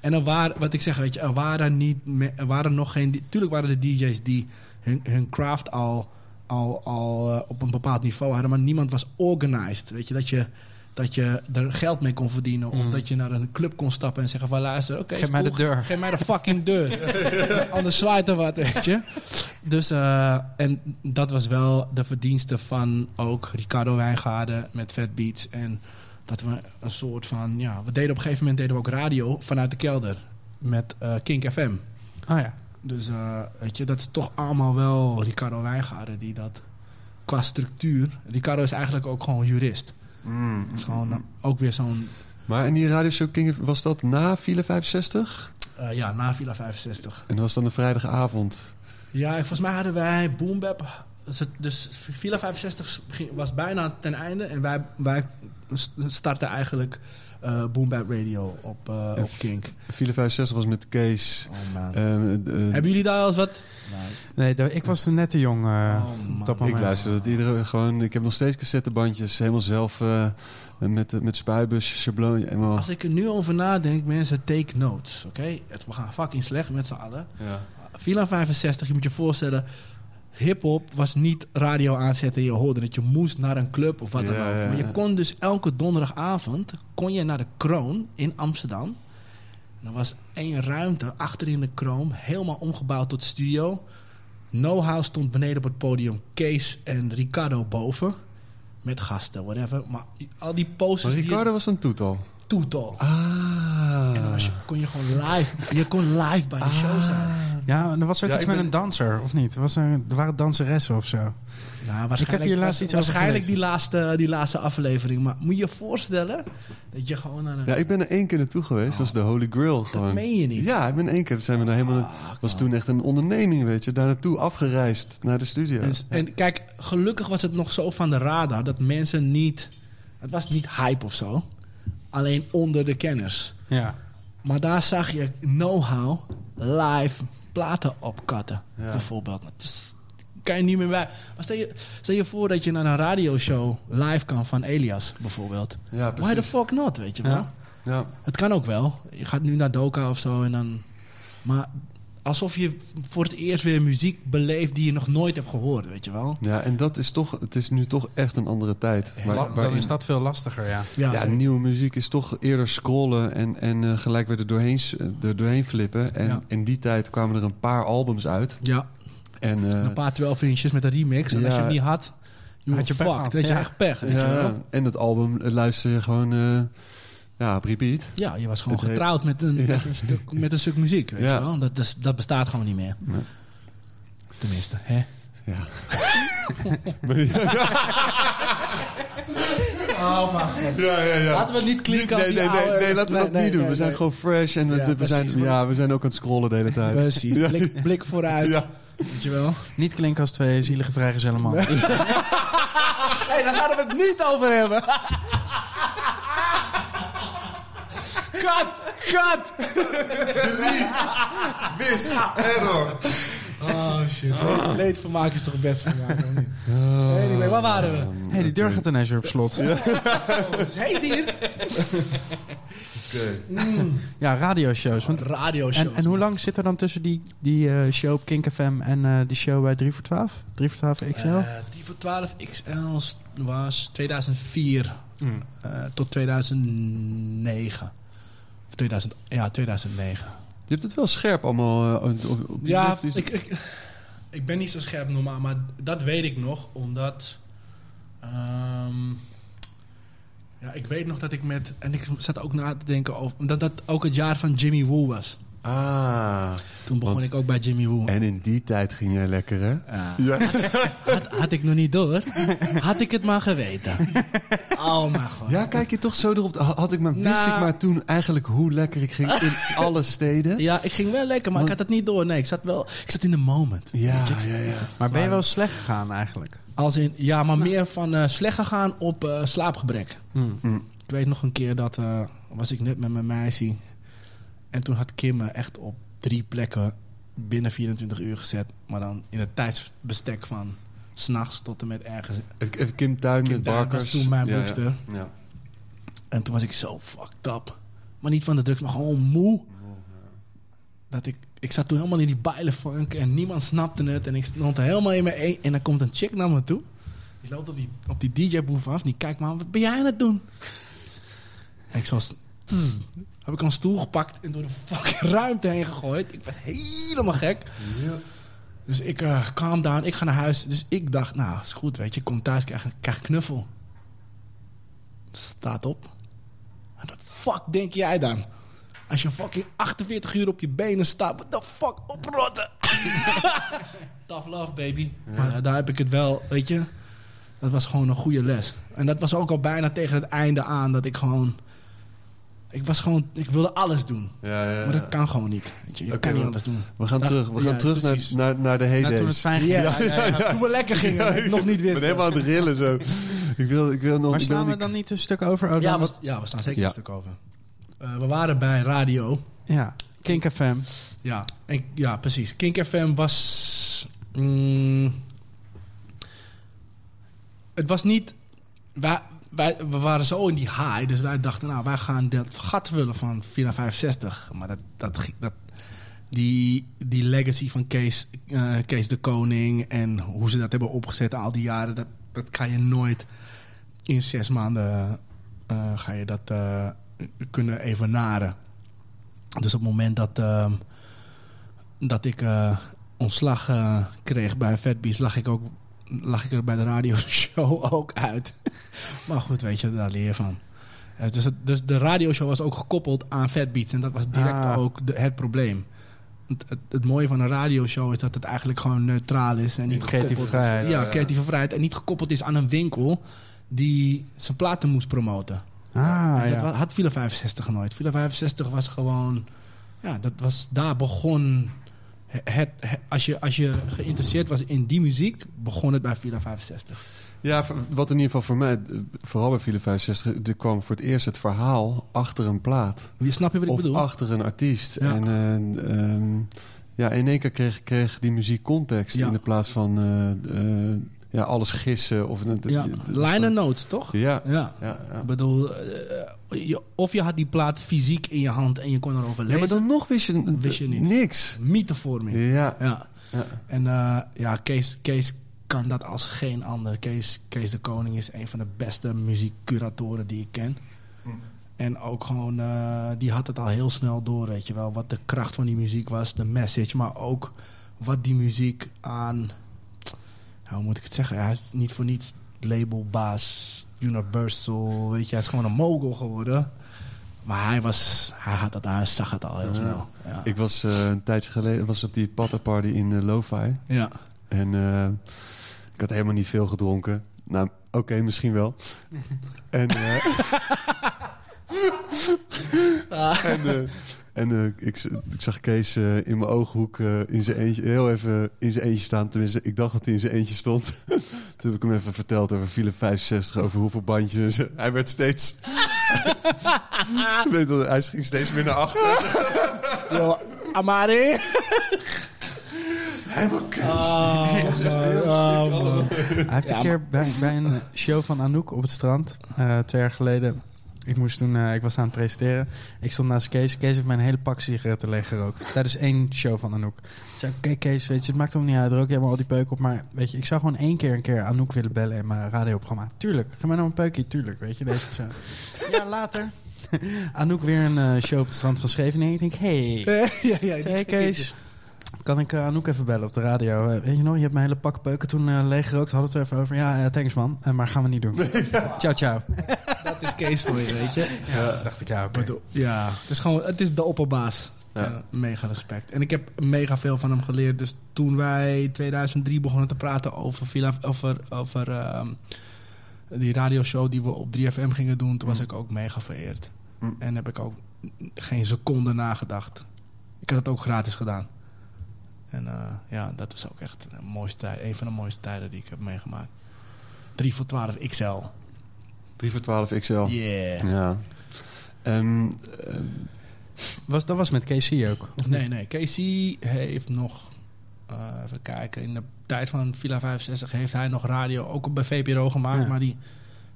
en er waren, wat ik zeg, weet je, er waren, niet er waren nog geen... Tuurlijk waren er DJ's die hun, hun craft al, al, al eh, op een bepaald niveau hadden, maar niemand was organized. Weet je, dat je, dat je er geld mee kon verdienen. Of Mm. dat je naar een club kon stappen en zeggen van luister, oké, Geef mij de deur. Geef mij de fucking deur. Anders zwaait er wat, weet je. Dus, eh, en dat was wel de verdienste van ook Ricardo Wijngaarden met Fat Beats. En dat we een soort van, ja, we deden op een gegeven moment deden we ook radio vanuit de kelder met eh, Kink FM. oh ja, Dus eh, weet je, dat is toch allemaal wel Ricardo Wijngaarden die dat qua structuur. Ricardo is eigenlijk ook gewoon jurist. Mm. Dat is gewoon eh, ook weer zo'n, Maar in die radioshow King, was dat na File 65? eh, ja, na Villa 65. En dat was dan een vrijdagavond. Ja, volgens mij hadden wij Boom Bap. Dus Villa 65 ging- was bijna ten einde. En wij, wij st- startten eigenlijk eh Boom Bap Radio op, En op Kink. File 65 was met Kees. Oh. Ehm, eh, Hebben jullie daar al eens wat? Nee, ik was er net te jong Oh, op dat ik luister dat iedere gewoon. Ik heb nog steeds cassettebandjes, helemaal zelf eh, met, met spuibus, schabloon. Helemaal. Als ik er nu over nadenk, mensen, take notes. Oké? Het We gaan fucking slecht met z'n allen. Ja. Villa 65, je moet je voorstellen... Hip-hop was niet radio aanzetten en je hoorde dat je moest naar een club of wat dan Ja, ook. ja, Maar je kon dus elke donderdagavond kon je naar de Kroon in Amsterdam. En er was één ruimte achterin de Kroon, helemaal omgebouwd tot studio. Know-how stond beneden op het podium, Kees en Ricardo boven. Met gasten, whatever. Maar al die Maar posters die Ricardo was een toetal. toetal. Ah. En dan was je, kon je gewoon live, je kon live bij de show zijn. Ja, en er was ook Ja, iets met ben- een danser, of niet? Er, was er, er waren danseressen of zo. Ja, Ik heb hier laatst iets over waarschijnlijk die laatste, die laatste aflevering. Maar moet je je voorstellen dat je gewoon naar een... Ja, ik ben er één keer naartoe geweest. Dat is de Holy Grail gewoon. dat meen je niet. Ja, ik ben één keer. Zijn we daar helemaal. Ah, was toen echt een onderneming, weet je. Daar naartoe afgereisd naar de studio. En, en kijk, gelukkig was het nog zo van de radar dat mensen niet... Het was niet hype of zo. Alleen onder de kenners. Ja. Maar daar zag je know-how live platen opkatten, Ja. bijvoorbeeld. Het is, kan je niet meer bij. Maar stel je, stel je voor dat je naar een radioshow live kan van Elias, bijvoorbeeld. ja, Why the fuck not, weet je wel? Ja. Ja. Het kan ook wel. Je gaat nu naar Doka of zo en dan... Maar alsof je voor het eerst weer muziek beleeft die je nog nooit hebt gehoord, weet je wel? ja, en dat is toch. Het is nu toch echt een andere tijd. Ja, Waar- dan waarin- is dat veel lastiger, ja. Ja, Ja, nieuwe muziek is toch eerder scrollen en, en eh, gelijk weer er doorheen, er doorheen flippen. En Ja. in die tijd kwamen er een paar albums uit. ja. En, eh, een paar 12 inches met een remix. En als je het niet had, je Had je pech gehad. Dat je echt pech, weet je wel? en dat album eh, luister je gewoon eh, ja, op repeat. Ja, je was gewoon Het getrouwd met een, Ja. met een, stuk, met een stuk muziek, weet Ja. je wel? Dat, is- dat bestaat gewoon niet meer. Nee. Tenminste, hè? Ja. Oh, maar. Ja, ja, ja. Laten we het niet klinken als nee, die nee, nee, nee, laten we Nee, dat nee, niet doen. nee, we zijn nee. gewoon fresh en we, Ja, we, zijn, ja, we zijn ook aan het scrollen de hele tijd. Precies, Ja. blik, blik vooruit, Ja. weet je wel? Niet klinken als twee zielige vrijgezelle mannen. Hé, hey, daar zouden we het niet over hebben. Kat, kat. Mis, error. Oh shit. Leedvermaak is toch best vermaak, of niet? Anyway, waar waren we? Hé, hey, die deur gaat ineens weer op slot. Ja, Oh, het is heet hier. radioshows. Want, Radioshows. en, en hoe lang zit er dan tussen die, die eh, show op Kink FM en eh, die show bij 3 voor 12? 3 voor 12 XL? Eh, 3 voor 12 XL was 2004 Mm. eh, tot 2009. Of 2000, ja, 2009. Je hebt het wel scherp allemaal eh, op, op, Ja, lift. Ik, ik, ik ben niet zo scherp normaal, maar dat weet ik nog, omdat... ehm, ja, ik weet nog dat ik met... En ik zat ook na te denken over... Dat dat ook het jaar van Jimmy Woo was. Ah. Toen begon Want- ik ook bij Jimmy Woo. En in die tijd ging jij lekker, hè? Ja. Ja. Had, had ik nog niet door. Had ik het maar geweten. Oh mijn god. Ja, kijk je toch zo erop. Had ik maar, wist Nou. ik maar toen eigenlijk hoe lekker ik ging in alle steden. Ja, ik ging wel lekker, maar ik had het niet door. Nee, ik zat wel... Ik zat in de moment. Ja, ja, ja. Maar ben je wel slecht gegaan eigenlijk? Als in... Ja, maar meer van eh, slecht gegaan op eh, slaapgebrek. Hmm. Ik weet nog een keer dat eh, was ik net met mijn meisje. En toen had Kim me echt op drie plekken binnen 24 uur gezet. Maar dan in het tijdsbestek van s'nachts tot en met ergens. Kim Tuin Kim met Barkers. was toen mijn Ja, boekster. Ja. En toen was ik zo fucked up. Maar niet van de drugs, maar gewoon moe. Dat ik, ik zat toen helemaal in die bijlenfunk en niemand snapte het. En ik stond er helemaal in mijn een. En dan komt een chick naar me toe. Die loopt op die, op die DJ-boef af. Die kijkt me aan, wat ben jij aan het doen? En ik zo... tss, heb ik een stoel gepakt en door de fucking ruimte heen gegooid. Ik werd helemaal gek. Dus ik eh calm down, ik ga naar huis. Dus ik dacht, nou, is goed, weet je. Ik kom thuis, krijg, krijg een knuffel. Staat op. Wat de fuck denk jij dan? Als je fucking 48 uur op je benen staat, what the fuck, oprotten. Tough love, baby. Maar eh, daar heb ik het wel, weet je. Dat was gewoon een goede les. En dat was ook al bijna tegen het einde aan dat ik gewoon... Ik was gewoon, ik wilde alles doen. Ja, ja, Maar dat kan gewoon niet. Weet je, kan niet we- anders doen. We gaan Ja, terug, we gaan ja, terug naar, naar, naar de Nou, toen het fijn ging. Ja, ja, ja, Toen we lekker gingen, en ik nog niet Ik ben wist. helemaal aan het rillen zo. Ik wil, ik wil nog... Maar ik slaan we niet- dan niet een stuk over? Oh, Ja, was- ja, we staan zeker Ja. een stuk over. Eh, we waren bij radio. ja. Kink FM. Ja, en, ja precies. Kink FM was... mm, het was niet... Wij, wij, we waren zo in die high, dus wij dachten, nou, wij gaan dat gat vullen van 465. Maar dat, dat, die, die legacy van Kees, Kees de Koning en hoe ze dat hebben opgezet al die jaren, dat, dat kan je nooit in zes maanden eh, ga je dat eh, kunnen evenaren. Dus op het moment dat, dat ik ontslag kreeg bij Fatbeats, lag ik, ook, lag ik er bij de radioshow ook uit. maar goed, weet je, daar leer je van. Eh, dus, het- dus de radioshow was ook gekoppeld aan Fatbeats. En dat was direct Ah. ook de, het probleem. Het, het, het mooie van een radioshow is dat het eigenlijk gewoon neutraal is. En niet Creatieve is- vrijheid. Ja, Ja, creatieve vrijheid. En niet gekoppeld is aan een winkel die zijn platen moest promoten. Ah, En dat ja. had Villa 65 nooit. Villa 65 was gewoon... Ja, dat was, daar begon... Het, het- als, je, als je geïnteresseerd was in die muziek, begon het bij Villa 65. Ja, wat in ieder geval voor mij, vooral bij File 65, er kwam voor het eerst het verhaal achter een plaat. Je snap je wat ik of bedoel? achter een artiest. Ja. En eh, ehm, ja, in één keer kreeg, kreeg die muziek context Ja. in de plaats van eh, eh, ja, alles gissen. Of, ja, liner notes, toch? Ja, Ja. ja, ja. Ik bedoel, eh, je- of je had die plaat fysiek in je hand en je kon erover Ja, lezen. maar dan nog wist je, Wist je niet. niks. Mythevorming. Ja, Ja. ja. En eh, ja, Kees, Kees kan dat als geen ander. Kees, Kees de Koning is een van de beste muziekcuratoren die ik ken. En ook gewoon, eh, die had het al heel snel door, weet je wel. Wat de kracht van die muziek was, de message. Maar ook wat die muziek aan... ja, hoe moet ik het zeggen? Hij is niet voor niets labelbaas, Universal, weet je. Hij is gewoon een mogul geworden. Maar hij was, hij had het, hij zag het al heel Ja. snel. Ja. Ik was eh, een tijdje geleden was op die Pata Party in uh, Lo-Fi. ja. En eh, ik had helemaal niet veel gedronken. Nou, oké, misschien wel. en en, en eh, ik, ik zag Kees eh, in mijn ooghoek eh, in zijn eentje, heel even in zijn eentje staan. Tenminste, ik dacht dat hij in zijn eentje stond. Toen heb ik hem even verteld over file 65, over hoeveel bandjes. Hij werd steeds... Ik weet wel, hij ging steeds meer naar achter. Yo, Amari. Oh, man, oh, man. Hij heeft een keer bij, bij een show van Anouk op het strand, eh, twee jaar geleden. Ik, moest toen, eh, ik was aan het presenteren. Ik stond naast Kees. Kees heeft mijn hele pak sigaretten leeggerookt. Tijdens één show van Anouk. Ik zei, oké Kees, weet je, het maakt hem niet uit. Rook je helemaal al die peuk op. Maar weet je, ik zou gewoon één keer een keer Anouk willen bellen in mijn radioprogramma. Tuurlijk, ga maar naar een peukje. Tuurlijk, weet je, deze zo. Ja, later. Anouk weer een eh, show op het strand van Scheveningen. Ik denk, hey. ja, ja, hey Kees, kan ik eh, Anouk even bellen op de radio? Eh, weet je nog, je hebt mijn hele pak peuken toen eh leeggerookt. Hadden we het er even over. Ja, eh, thanks man. Maar gaan we niet doen. Ciao, ciao. Dat is Kees voor je, weet je. Ja, dacht ik, ja. Bedoel, Ja, het is gewoon, het is de opperbaas. Ja. Mega respect. En ik heb mega veel van hem geleerd. Dus toen wij in 2003 begonnen te praten over, Villa, over, over ehm, die radioshow die we op 3FM gingen doen, toen was Mm. ik ook mega vereerd. Mm. En heb ik ook geen seconde nagedacht. Ik heb het ook gratis gedaan. En eh, ja, dat was ook echt een, mooiste tijd, een van de mooiste tijden die ik heb meegemaakt. 3 voor 12 XL. 3 voor 12 XL. Yeah. Ja. En, eh, Was, dat was met KC ook. of Nee, nee. Casey heeft nog... eh, even kijken. In de tijd van Villa 65 heeft hij nog radio ook bij VPRO gemaakt. Ja. Maar die,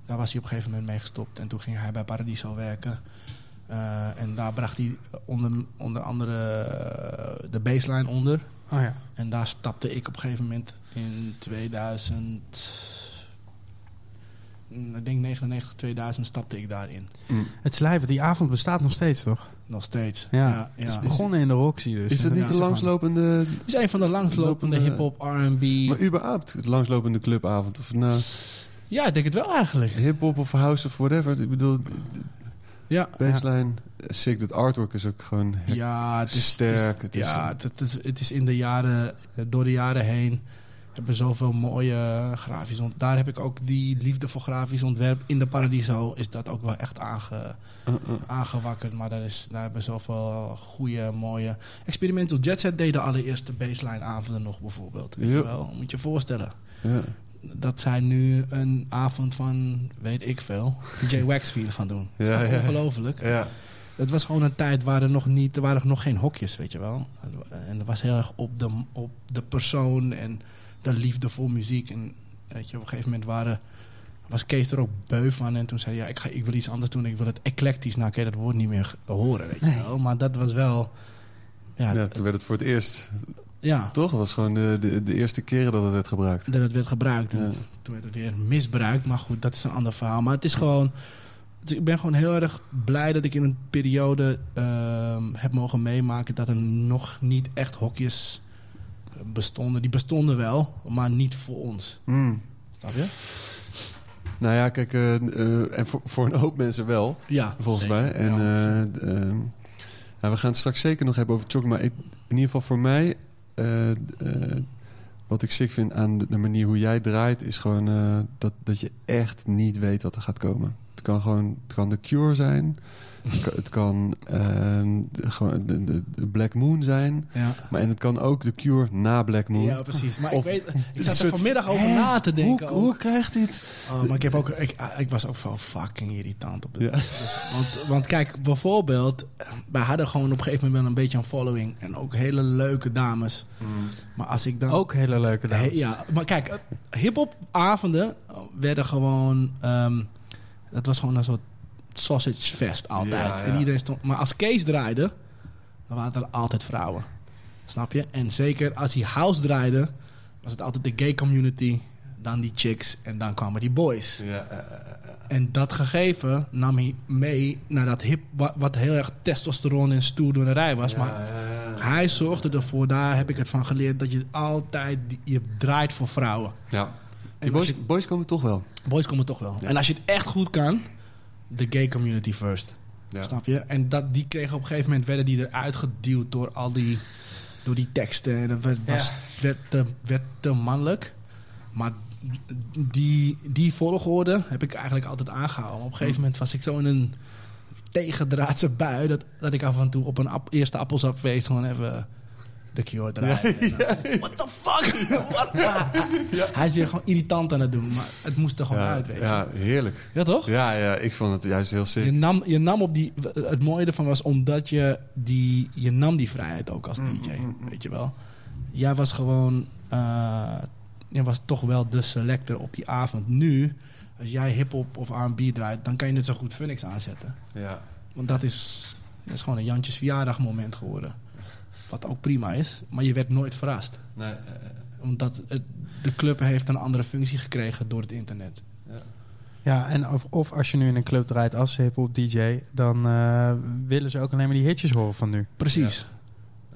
daar was hij op een gegeven moment mee gestopt. En toen ging hij bij Paradiso werken. Eh, en daar bracht hij onder, onder andere de baseline onder. Oh ja. En daar stapte ik op een gegeven moment in 2000... mm, Ik denk 99, 2000 stapte ik daarin. mm, Het slijven, die avond bestaat nog steeds, toch? Nog steeds. Ja. ja, Het is begonnen in de Roxy dus. is het niet de is langslopende... Het is een van de langslopende Lopende- hip-hop, RB. Maar überhaupt, het langslopende clubavond. Of nou Ja, ik denk het wel eigenlijk. hip-hop of house of whatever. Ik bedoel, Ja, baseline. Sick, dat artwork is ook gewoon... ja het is Sterk, Het het is, ja, het is, het is in de jaren, door de jaren heen hebben zoveel mooie grafisch ont. Daar heb ik ook die liefde voor grafisch ontwerp in de Paradiso is dat ook wel echt aange, Uh, uh. aangewakkerd. Maar daar, is, daar hebben zoveel goede, mooie. Experimental Jet Set deed de allereerste baseline avonden nog bijvoorbeeld. Weet Ja. je wel? Moet je je voorstellen. Ja. Dat zij nu een avond van, weet ik veel, DJ Waxfield gaan doen. Dat is Ja, toch ja. ongelooflijk? Ja. Het was gewoon een tijd waar er nog, niet, er waren nog geen hokjes, weet je wel. En het was heel erg op de, op de persoon en de liefde voor muziek. En weet je, op een gegeven moment waren, was Kees er ook beu van. En toen zei hij, ja, ik, ga, ik wil iets anders doen. Ik wil het eclectisch. Nou, je dat woord niet meer horen, weet je wel. Maar dat was wel... Ja, ja, toen werd het voor het eerst. Ja Toch? Dat was gewoon de, de, de eerste keren dat het werd gebruikt. dat het werd gebruikt. En Ja. toen werd het weer misbruikt. Maar goed, dat is een ander verhaal. Maar het is gewoon... Ik ben gewoon heel erg blij dat ik in een periode ehm, heb mogen meemaken... dat er nog niet echt hokjes bestonden. Die bestonden wel, maar niet voor ons. Mm. Snap je? Nou ja, kijk, eh, eh, en voor, voor een hoop mensen wel, Ja, volgens zeker. mij. En Ja. eh, ehm, we gaan het straks zeker nog hebben over Choc. Maar ik, in ieder geval voor mij, eh, eh, wat ik sick vind aan de, de manier hoe jij draait, is gewoon eh, dat, dat je echt niet weet wat er gaat komen. Het kan gewoon het kan de Cure zijn. Het kan, ehm, de, gewoon de, de, de Black Moon zijn. ja. Maar en het kan ook de Cure na Black Moon. ja, precies. Maar Of- ik, weet, ik zat er vanmiddag over Hè? na te denken. Hoe, hoe krijgt dit? Oh, maar ik, heb ook, ik, ik was ook wel fucking irritant op de Ja. dus, want, want kijk, bijvoorbeeld, wij hadden gewoon op een gegeven moment wel een beetje een following. En ook hele leuke dames. Maar als ik dan... Ook hele leuke dames. He- ja, maar kijk, eh, hip-hop avonden werden gewoon. ehm, dat was gewoon een soort sausage fest altijd. Ja, ja. En iedereen stond, maar als Kees draaide, dan waren er altijd vrouwen. Snap je? En zeker als hij house draaide, was het altijd de gay community, dan die chicks en dan kwamen die boys. Ja, En dat gegeven nam hij mee naar dat hip, wat, wat heel erg testosteron en stoerdoenerij was. maar hij zorgde ervoor, daar heb ik het van geleerd, dat je altijd je draait voor vrouwen. ja. Die boys, je- boys komen toch wel. boys komen toch wel. En als je het echt goed kan, de gay community first. Ja. Snap je? En dat, die kregen op een gegeven moment, werden die eruit geduwd door al die, door die teksten. En dat was, was- werd, te, werd te mannelijk. Maar die, die volgorde heb ik eigenlijk altijd aangehouden. Op een gegeven moment was ik zo in een tegendraadse bui... dat, dat ik af en toe op een ap- eerste appelsapfeest gewoon even de Cure draaide. En dan- What the fuck? Hij is weer gewoon irritant aan het doen, maar het moest er gewoon uit, weet je. ja, heerlijk. Ja, toch? Ja, ja, ik vond het juist heel sick. Je nam, je nam op die... Het mooie ervan was omdat je die... Je nam die vrijheid ook als Mm, DJ, weet je wel. Jij was gewoon... eh je was toch wel de selector op die avond. Nu, als jij hip-hop of R&B draait... dan kan je net zo goed Phoenix aanzetten. Ja. Want dat is, dat is gewoon een Jantjes verjaardagmoment geworden. Wat ook prima is. Maar je werd nooit verrast. Nee, eh, Omdat het, de club heeft een andere functie gekregen door het internet. Ja, en of, of als je nu in een club draait als hip-hop DJ, dan eh, willen ze ook alleen maar die hitjes horen van nu. Precies.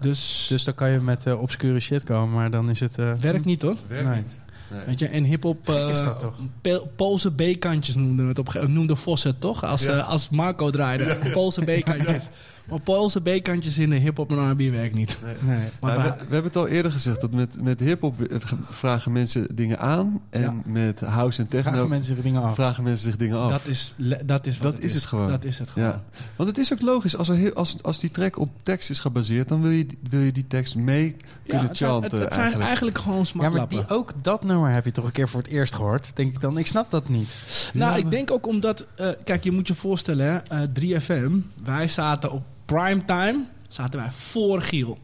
Dus, Dus dan kan je met eh, obscure shit komen, maar dan is het. eh, werkt niet hoor. werkt Nee. niet. Nee. Weet je, en hip-hop. eh, Is dat toch? Pe- Poolse B-kantjes noemden we het op een gegeven moment. Noemde Vos het toch? Als, Ja. eh, als Marco draaide. Poolse B-kantjes. Maar Poolse B-kantjes in de hip-hop en R&B werkt niet. nee. Maar Nou, we, we hebben het al eerder gezegd dat met, met hip-hop eh, vragen mensen dingen aan. En Ja. met house en techno Vragen mensen zich dingen af. vragen mensen zich dingen af. dat is, dat is wat Dat is het gewoon. Dat is het gewoon. Ja. Want het is ook logisch, als, er heel, als, als die track op tekst is gebaseerd, dan wil je, wil je die tekst mee kunnen het zijn, chanten. het, het zijn eigenlijk. eigenlijk gewoon Ja, maar die, ook dat nummer heb je toch een keer voor het eerst gehoord? Denk ik dan, ik snap dat niet. Nou, Ja, ik maar- denk ook omdat... eh, kijk, je moet je voorstellen, hè, eh, 3FM. Wij zaten op primetime, zaten wij voor Giel.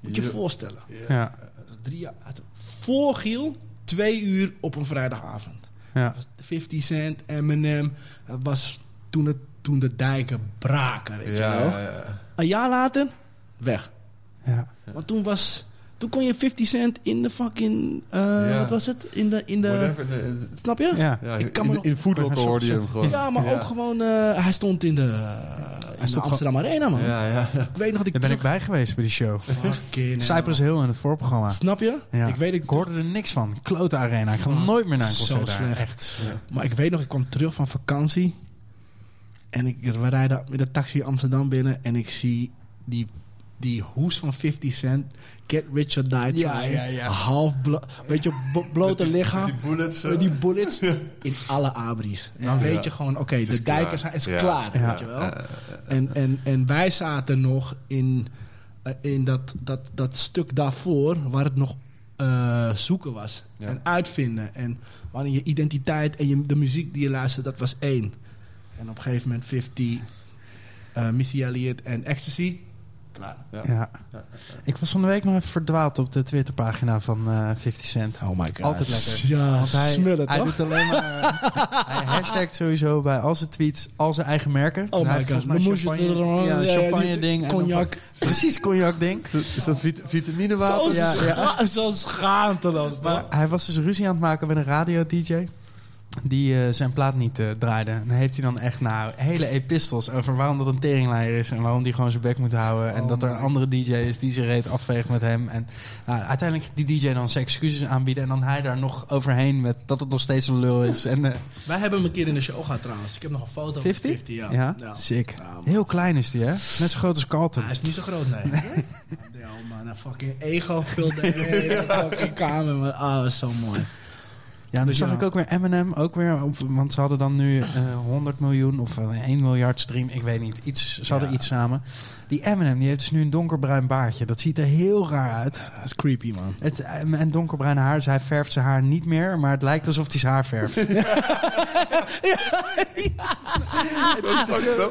Moet je je Ja. voorstellen. Ja, Dat was drie jaar... Voor Giel, twee uur op een vrijdagavond. ja. Dat was 50 Cent, Eminem. Dat was toen, het, toen de dijken braken, weet ja, je wel. ja, ja. Een jaar later, weg. ja. Want toen was... Toen kon je 50 Cent in de fucking... eh, Ja. Wat was het? In de... In de Whatever, snap je? ja. ja, Ik kan in, in Foodlocker hoorde je hem gewoon. Ja, maar ook gewoon... eh, hij stond in de, in de stond Amsterdam Arena, man. Ja, ja. Ik weet nog dat ik Daar ben ik bij geweest bij die show. Fucking Cypress. Hill in het voorprogramma. Snap je? Ja. Ik weet ik Ik hoorde er niks van. Klote Arena. Ik ga nooit meer naar een zo concert daar. slecht. Echt. Maar ik weet nog, ik kwam terug van vakantie. En ik, we rijden met de taxi Amsterdam binnen. En ik zie die, die hoes van 50 Cent. Get Rich or Die. Ja, ja, ja. Half blo blote lichaam. Die bullets. zo. Met die bullets in alle abris. En dan weet je gewoon, oké, de dijken klaar. zijn, is klaar, weet je wel. En, en, en wij zaten nog in, eh, in dat, dat, dat stuk daarvoor, waar het nog eh, zoeken was. En uitvinden. En wanneer je identiteit en je, de muziek die je luistert, dat was één. En op een gegeven moment 50, eh, Missy Elliott en Ecstasy. Klaar. Ja. Ja. Ik was van de week nog even verdwaald op de Twitterpagina van eh 50 Cent. Oh my god. Altijd lekker. Ja, Want hij, smullen, hij toch? doet alleen maar... hij hashtagt sowieso bij al zijn tweets al zijn eigen merken. Oh my god. Dan moest je er ja, ja, champagne die ding. en dan Cognac. van- Precies, cognac ding. Is dat, is dat vit- Zo, vitaminewater? Ja, ja. scha zo schaamteloos. Maar hij was dus ruzie aan het maken met een radio-dj. Die eh, zijn plaat niet eh, draaide. En dan heeft hij dan echt nou, hele epistels over waarom dat een teringleier is. En waarom die gewoon zijn bek moet houden. En Oh dat er een andere DJ is die zijn reet afveegt met hem. En nou, uiteindelijk die DJ dan zijn excuses aanbieden. En dan hij daar nog overheen met dat het nog steeds een lul is. En, eh, Wij hebben hem een keer in de show gehad trouwens. Ik heb nog een foto 50? van 50. Ja. ja, Ja. sick. Ja. Heel klein is die, hè? Net zo groot als Carlton. Hij is niet zo groot, nee. ja, man, een fucking ego vulde de hele fucking kamer. Maar, ah, dat is zo mooi. Ja, en dan Dus zag ja. ik ook weer Eminem, ook weer, op, want ze hadden dan nu eh 100 miljoen of eh, 1 miljard stream, ik weet niet, iets, ze hadden Ja. iets samen. Die Eminem, die heeft dus nu een donkerbruin baardje. Dat ziet er heel raar uit. Dat is creepy, man. Het, eh, en donkerbruin haar, dus hij verft zijn haar niet meer, maar het lijkt alsof hij zijn haar verft.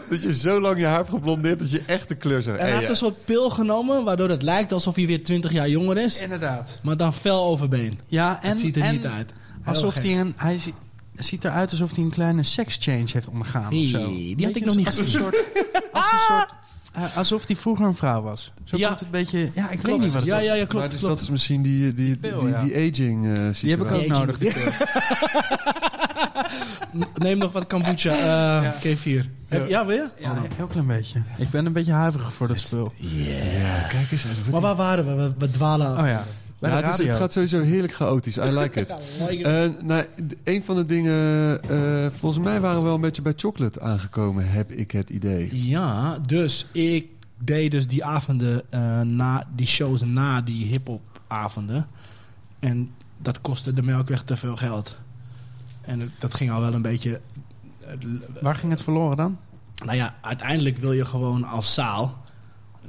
Dat je zo lang je haar hebt geblondeerd dat je echt de kleur zou En hij heeft een soort pil genomen, waardoor het lijkt alsof hij weer 20 jaar jonger is. Inderdaad. Maar dan fel overbeen. Ja, en, het ziet er en niet uit. Alsof hij een, hij zi- ziet eruit alsof hij een kleine sex-change heeft ondergaan of zo. Hey, die had ik nog niet als een gezien. soort, als een soort eh, alsof hij vroeger een vrouw was. Zo Ja. komt het een beetje. Ja, ik weet niet wat het ja, is. ja, ja, klopt. maar dus klopt. dat is misschien die, die, die, pil, die, ja. die aging eh situatie. Die heb ik ook nodig. Neem nog wat kombucha, eh K4. Heb, ja, wil je? Ja, een heel klein beetje. Ik ben een beetje huiverig voor dat spul. Ja, kijk eens. Maar waar waren we? We, we dwalen af. Oh ja. Bij Ja, de het, is, het gaat sowieso heerlijk chaotisch. I like it. Ja. Eh, nou, een van de dingen... eh, volgens mij waren we wel een beetje bij chocolate aangekomen, heb ik het idee. Ja, dus ik deed dus die avonden eh, na die shows na die hip-hop avonden. En dat kostte de melkweg te veel geld. En dat ging al wel een beetje. Waar ging het verloren dan? Nou ja, uiteindelijk wil je gewoon als zaal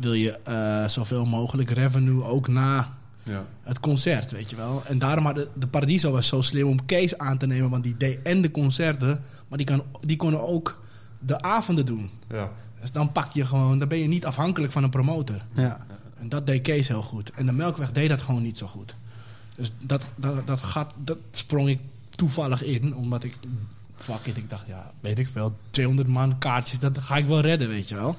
wil je eh, zoveel mogelijk revenue ook na Ja. het concert, weet je wel. En daarom had de, de Paradiso was zo slim om Kees aan te nemen, want die deed en de concerten, maar die, kan, die konden ook de avonden doen. Ja. Dus dan pak je gewoon, dan ben je niet afhankelijk van een promotor. Ja. En dat deed Kees heel goed. En de Melkweg deed dat gewoon niet zo goed. Dus dat, dat, dat gat, dat sprong ik toevallig in, omdat ik, fuck it, ik dacht, ja, weet ik veel, 200 man kaartjes, dat ga ik wel redden, weet je wel.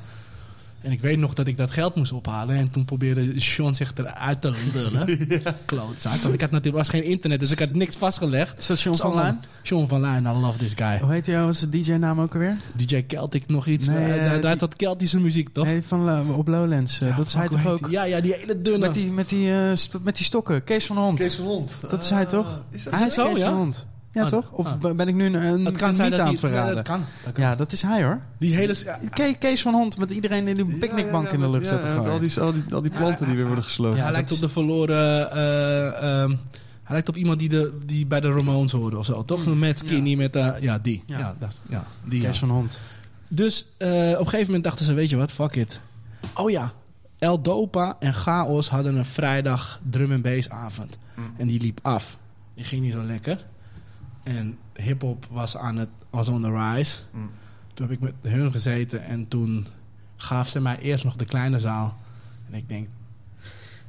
En ik weet nog dat ik dat geld moest ophalen. En toen probeerde Sean zich eruit te lullen. Klootzak. Want ik had natuurlijk was geen internet, dus ik had niks vastgelegd. Is dat Is van Lijn? Sean van Lijn, I love this guy. Hoe heet hij? Wat is de DJ-naam ook alweer? DJ Celtic nog iets. Nee, die- draait wat Keltische muziek, toch? Nee, van eh, op Lowlands. Eh, Ja, dat is hij toch ook? die? Ja, ja, die hele dunne. Met die, met, die, eh, met die stokken. Kees van Hond. Kees van Hond. Dat is hij toch? Ah, Is dat hij is zo, Kees ja? van Hond. Ja, Ah, toch? Of ah. ben ik nu een, het kan niet dat aan die, het verraden? Ja, dat kan. Dat kan. Ja, dat is hij hoor. Die hele... Ja, Kees van Hond met iedereen in die picknickbank in de lucht ja, zetten. ja, met al die, al die, al die planten die weer worden gesloten. ja, hij lijkt dat op de verloren... eh, ehm, hij lijkt op iemand die, de, die bij de Ramones hoorde of zo. Toch? Met skinny, met... eh, ja, die. Ja. Ja, dat, ja die. ja. Kees van Hond. Dus eh, op een gegeven moment dachten ze, weet je wat, fuck it. Oh ja, El Dopa en Chaos hadden een vrijdag drum en bass avond. En die liep af. Die ging niet zo lekker. En hip-hop was, aan het, was on the rise. Mm. Toen heb ik met hun gezeten en toen gaf ze mij eerst nog de kleine zaal. En ik denk,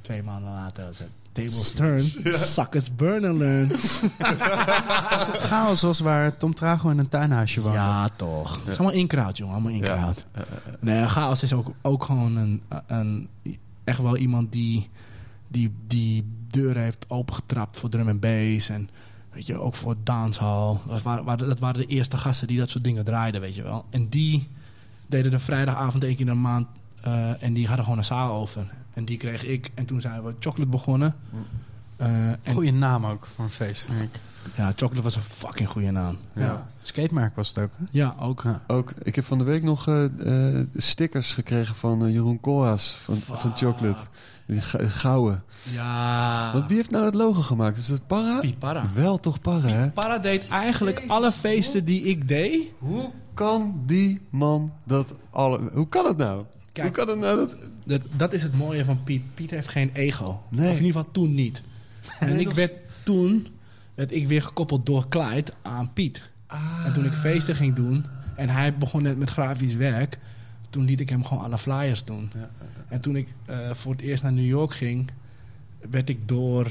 twee maanden later was het tables turn, suckers burn and learn. Chaos was waar Tom Trago in een tuinhuisje woonde. Ja, toch. Het is allemaal inkraut, jongen. Allemaal inkraut. Ja. Nee, Chaos is ook, ook gewoon een, een... Echt wel iemand die... Die, die deuren heeft opengetrapt voor drum en bass. En weet je, ook voor dancehall. Dat waren, waren- dat waren de eerste gasten die dat soort dingen draaiden, weet je wel. En die deden de vrijdagavond één keer in de maand. eh, en die hadden gewoon een zaal over. En die kreeg ik. En toen zijn we Chocolate begonnen. Eh, en Goeie naam ook voor een feest, denk ik. ja, Chocolate was een fucking goede naam. Ja. Skatemerk was het ook. hè? Ja, ook. Ja. Ook, ik heb van de week nog eh, eh, stickers gekregen van Jeroen Koolhaas van, van Chocolate. Gouden. Ja. Want wie heeft nou het logo gemaakt? Is dat Para? Piet Parra. Wel toch Para, hè? Para deed eigenlijk alle feesten die ik deed. Hoe kan die man dat alle... Hoe kan het nou? Kijk. Hoe kan het nou dat... Dat, dat is het mooie van Piet. Piet heeft geen ego. Nee. Of in ieder geval toen niet. En ik werd toen werd ik weer gekoppeld door Clyde aan Piet. En toen ik feesten ging doen en hij begon net met grafisch werk, toen liet ik hem gewoon alle flyers doen. En toen ik eh, voor het eerst naar New York ging, werd ik door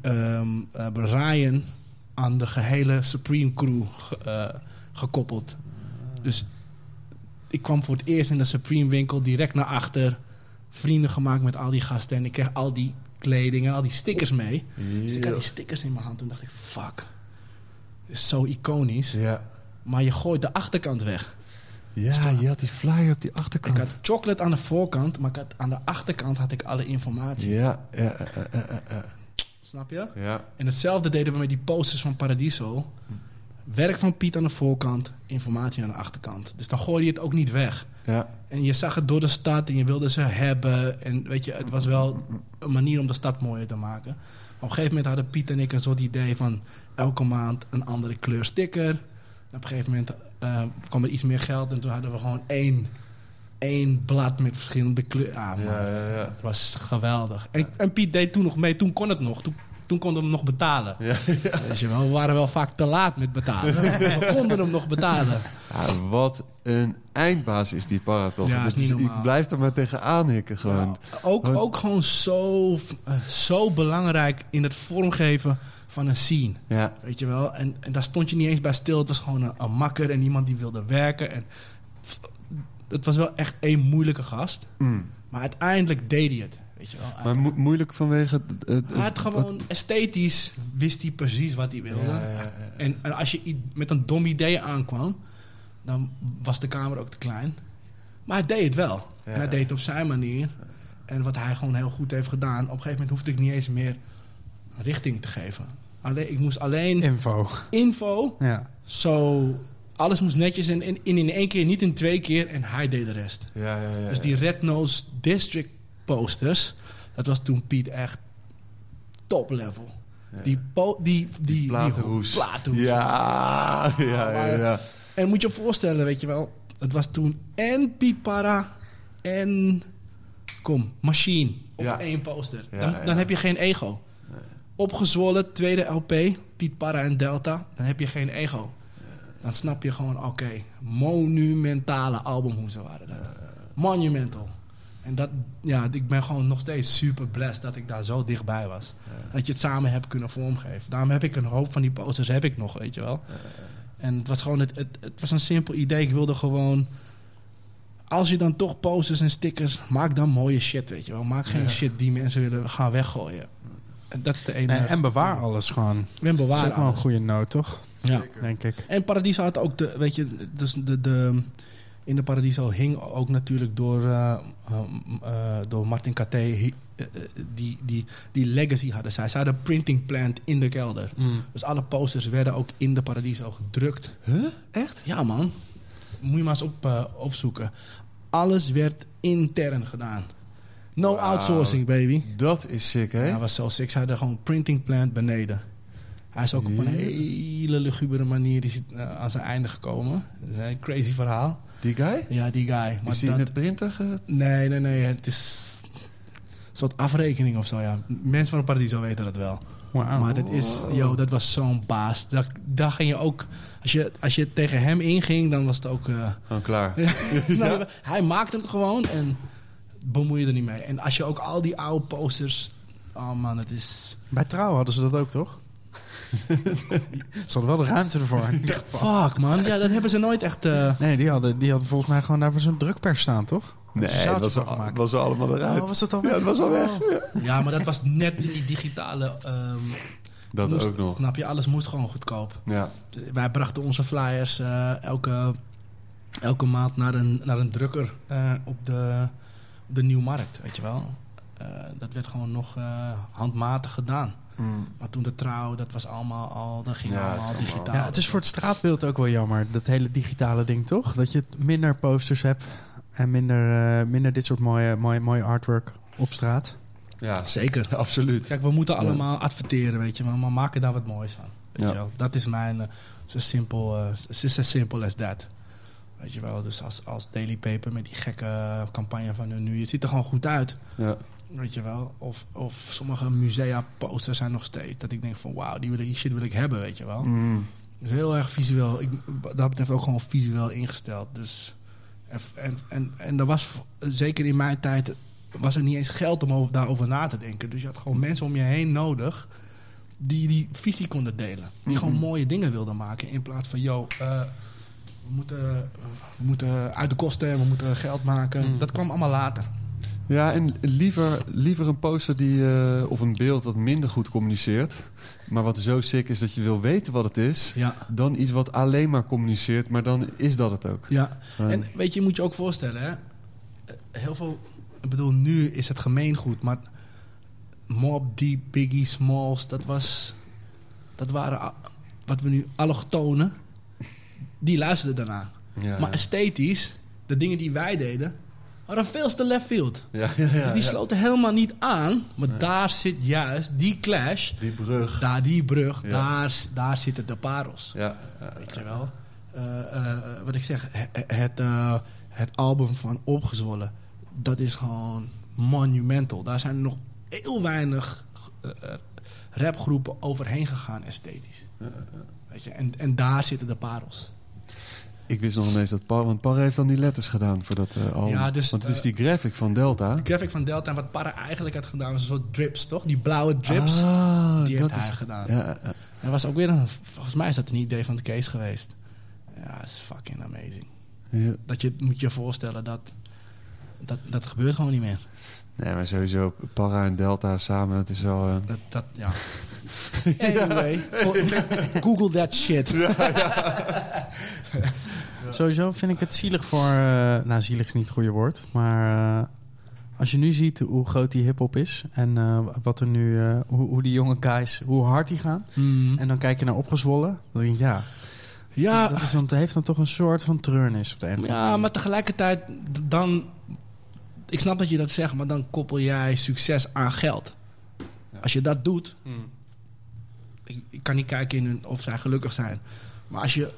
ehm, eh, Ryan aan de gehele Supreme crew ge- eh, gekoppeld. Dus ik kwam voor het eerst in de Supreme winkel direct naar achter. Vrienden gemaakt met al die gasten. En ik kreeg al die kleding en al die stickers mee. Dus ik had die stickers in mijn hand. Toen dacht ik, fuck. Dit is zo iconisch. Ja. Maar je gooit de achterkant weg. Ja, je had die flyer op die Ik achterkant. had chocolate aan de voorkant, maar ik had, aan de achterkant had ik alle informatie. Ja, ja, ja, ja. Snap je? ja. En hetzelfde deden we met die posters van Paradiso. Werk van Piet aan de voorkant, informatie aan de achterkant. Dus dan gooi je het ook niet weg. ja. En je zag het door de stad en je wilde ze hebben. En weet je, het was wel een manier om de stad mooier te maken. Maar op een gegeven moment hadden Piet en ik een soort idee van elke maand een andere kleur sticker. En op een gegeven moment kwam er iets meer geld en toen hadden we gewoon één, één blad met verschillende kleuren. Ah, man, Ja, ja, ja. Het was geweldig. En, en Piet deed toen nog mee, toen kon het nog. Toen, toen konden we hem nog betalen. Ja, Weet je wel, we waren wel vaak te laat met betalen. we konden hem nog betalen. Ja, wat een eindbaas is die Paraton. Ja, normaal. ik blijf er maar tegenaan hikken gewoon. Ja, ook, Want- ook gewoon zo, eh, zo belangrijk in het vormgeven van een scene. Ja, Weet je wel? En, en daar stond je niet eens bij stil. Het was gewoon een, een makker en iemand die wilde werken. En het was wel echt één moeilijke gast. Mm. Maar uiteindelijk deed hij het. Weet je wel? maar mo- moeilijk vanwege... het- het- had wat- gewoon esthetisch, wist hij precies wat hij wilde. Ja, ja, ja. En, en als je met een dom idee aankwam, dan was de kamer ook te klein. Maar hij deed het wel. En hij deed het op zijn manier. En wat hij gewoon heel goed heeft gedaan, op een gegeven moment hoefde ik niet eens meer richting te geven. Alleen, ik moest alleen Info. info, Ja. zo alles moest netjes en in, in, in één keer, niet in twee keer. En hij deed de rest. Ja, ja, ja. Dus die Red Nose District posters, dat was toen Piet echt top level. Ja. Die, po- die, die, die, platenhoes. platenhoes. Ja, ja, ja, ja. En moet je je voorstellen, weet je wel, het was toen en Piet Para en kom, Machine op Ja. één poster. Dan, dan heb je geen ego. Opgezwollen, tweede LP, Piet Para en Delta, dan heb je geen ego. Dan snap je gewoon, oké, monumentale albumhoezen waren dat. Monumental. En dat, ja, ik ben gewoon nog steeds super blessed dat ik daar zo dichtbij was. Dat je het samen hebt kunnen vormgeven. Daarom heb ik een hoop van die posters, heb ik nog, weet je wel. En het was gewoon het, het, het was een simpel idee. Ik wilde gewoon. Als je dan toch posters en stickers, maak dan mooie shit, weet je wel. Maak geen shit die mensen willen gaan weggooien. En dat is de ene. En, en bewaar alles gewoon. en Dat is bewaar ook wel een goede noot, toch? Ja. Denk ik. En Paradiso had ook de, weet je, dus de, de, in de Paradiso hing ook natuurlijk door, eh, um, eh, door Martin eh, eh, die, die, die legacy hadden zij. Zij hadden een printing plant in de kelder. Dus alle posters werden ook in de Paradiso gedrukt. Huh? Echt? Ja, man. Moet je maar eens op, eh, opzoeken. Alles werd intern gedaan. No outsourcing, baby. Dat is sick, hè? Ja, was zo sick. Ze hadden gewoon printing plant beneden. Hij is ook op een hele lugubere manier is hij, eh, aan zijn einde gekomen. Dat is een crazy verhaal. Die guy? Ja, die guy. Maar Is die dat- in de printer ge... Nee, nee, nee. Het is een soort afrekening of zo, ja. Mensen van het Paradiso weten dat wel. Maar dat is, yo, dat was zo'n baas. Daar, daar ging je ook, als je, als je tegen hem inging, dan was het ook... eh, Gewoon klaar. nou, Hij maakte het gewoon en bemoei je er niet mee. En als je ook al die oude posters... Oh man, het is... Bij Trouw hadden ze dat ook, toch? ze hadden wel de ruimte ervoor. Fuck man, ja, dat hebben ze nooit echt... eh, Nee, die hadden, die hadden volgens mij gewoon daar voor zo'n drukpers staan, toch? Nee, dat was, al, gemaakt. was allemaal eruit. Oh, was al Ja, het was al weg. Oh. Ja, maar dat was net in die digitale... ehm, Dat moest- ook nog. Snap je, alles moest gewoon goedkoop. Ja. Wij brachten onze flyers eh, elke, elke maand naar een, naar een drukker eh, op, de, op de Nieuwmarkt, weet je wel. Eh, dat werd gewoon nog eh, handmatig gedaan. Mm. Maar toen de trouw, dat was allemaal al, dat ging Ja, allemaal digitaal. Ja, het is voor het straatbeeld ook wel jammer, dat hele digitale ding, toch? Dat je minder posters hebt en minder, eh, minder dit soort mooie, mooie, mooie artwork op straat. Ja, Zeker. absoluut. Kijk, we moeten Ja. allemaal adverteren, weet je, maar, maar maken daar wat moois van. Weet Ja. je wel? Dat is mijn, eh, zo simpel, eh, het is as simple as that. Weet je wel, dus als, als Daily Paper met die gekke campagne van hun nu, het ziet er gewoon goed uit. Ja. Weet je wel? Of, of sommige musea posters zijn nog steeds. Dat ik denk van wauw, die, wil ik- die shit wil ik hebben, weet je wel. Mm. Dus heel erg visueel. Ik, dat betreft ook gewoon visueel ingesteld. Dus, en, en, en, en er was, zeker in mijn tijd, was er niet eens geld om over, daarover na te denken. Dus je had gewoon mensen om je heen nodig die die visie konden delen. Die gewoon mooie dingen wilden maken. In plaats van, yo, eh, we, moeten, we moeten uit de kosten, we moeten geld maken. Dat kwam allemaal later. Ja, en liever, liever een poster die, eh, of een beeld wat minder goed communiceert. Maar wat zo sick is dat je wil weten wat het is. Ja. Dan iets wat alleen maar communiceert, maar dan is dat het ook. Ja, en weet je, je moet je ook voorstellen, hè? Eh, heel veel, ik bedoel, nu is het gemeengoed, maar Mob Deep, Biggie, Smalls, dat was, dat waren wat we nu allochtonen, die luisterden daarna. Ja, Maar esthetisch, de dingen die wij deden, waren veel te left field. ja, ja, ja, dus die sloten helemaal niet aan, maar daar zit juist die clash, Die brug. daar die brug, daar, daar zitten de parels. Ja, Weet je wel? Eh, eh, wat ik zeg, he- het, eh, het album van Opgezwollen, dat is gewoon monumental. Daar zijn nog heel weinig eh, eh, rapgroepen overheen gegaan esthetisch. Weet je? En, en daar zitten de parels. Ik wist nog ineens dat Par... Want Par heeft dan die letters gedaan voor dat eh album. Ja, dus, want het is eh, die graphic van Delta. De graphic van Delta en wat Parra eigenlijk had gedaan, was een soort drips, toch? Die blauwe drips, Ah, die dat heeft hij is- gedaan. Ja. Dat was ook weer een, volgens mij is dat een idee van de Kees geweest. Ja, het is fucking amazing. Ja. Dat je moet je voorstellen dat, dat dat gebeurt gewoon niet meer. Nee, maar sowieso Para en Delta samen, het is wel... eh, Dat, dat, ja. Anyway, Google that shit. Sowieso vind ik het zielig voor... eh, nou, zielig is niet het goede woord. Maar eh, als je nu ziet hoe groot die hip-hop is... en eh, wat er nu... hoe, hoe die jonge guys... hoe hard die gaan... en dan kijk je naar opgezwollen... dan denk je, ja... ja, Dat is dan, het heeft dan toch een soort van treurnis op de andere ja, maar tegelijkertijd dan... Ik snap dat je dat zegt, maar dan koppel jij succes aan geld. Als je dat doet... Ik, ik kan niet kijken in hun, of zij gelukkig zijn. Maar als je,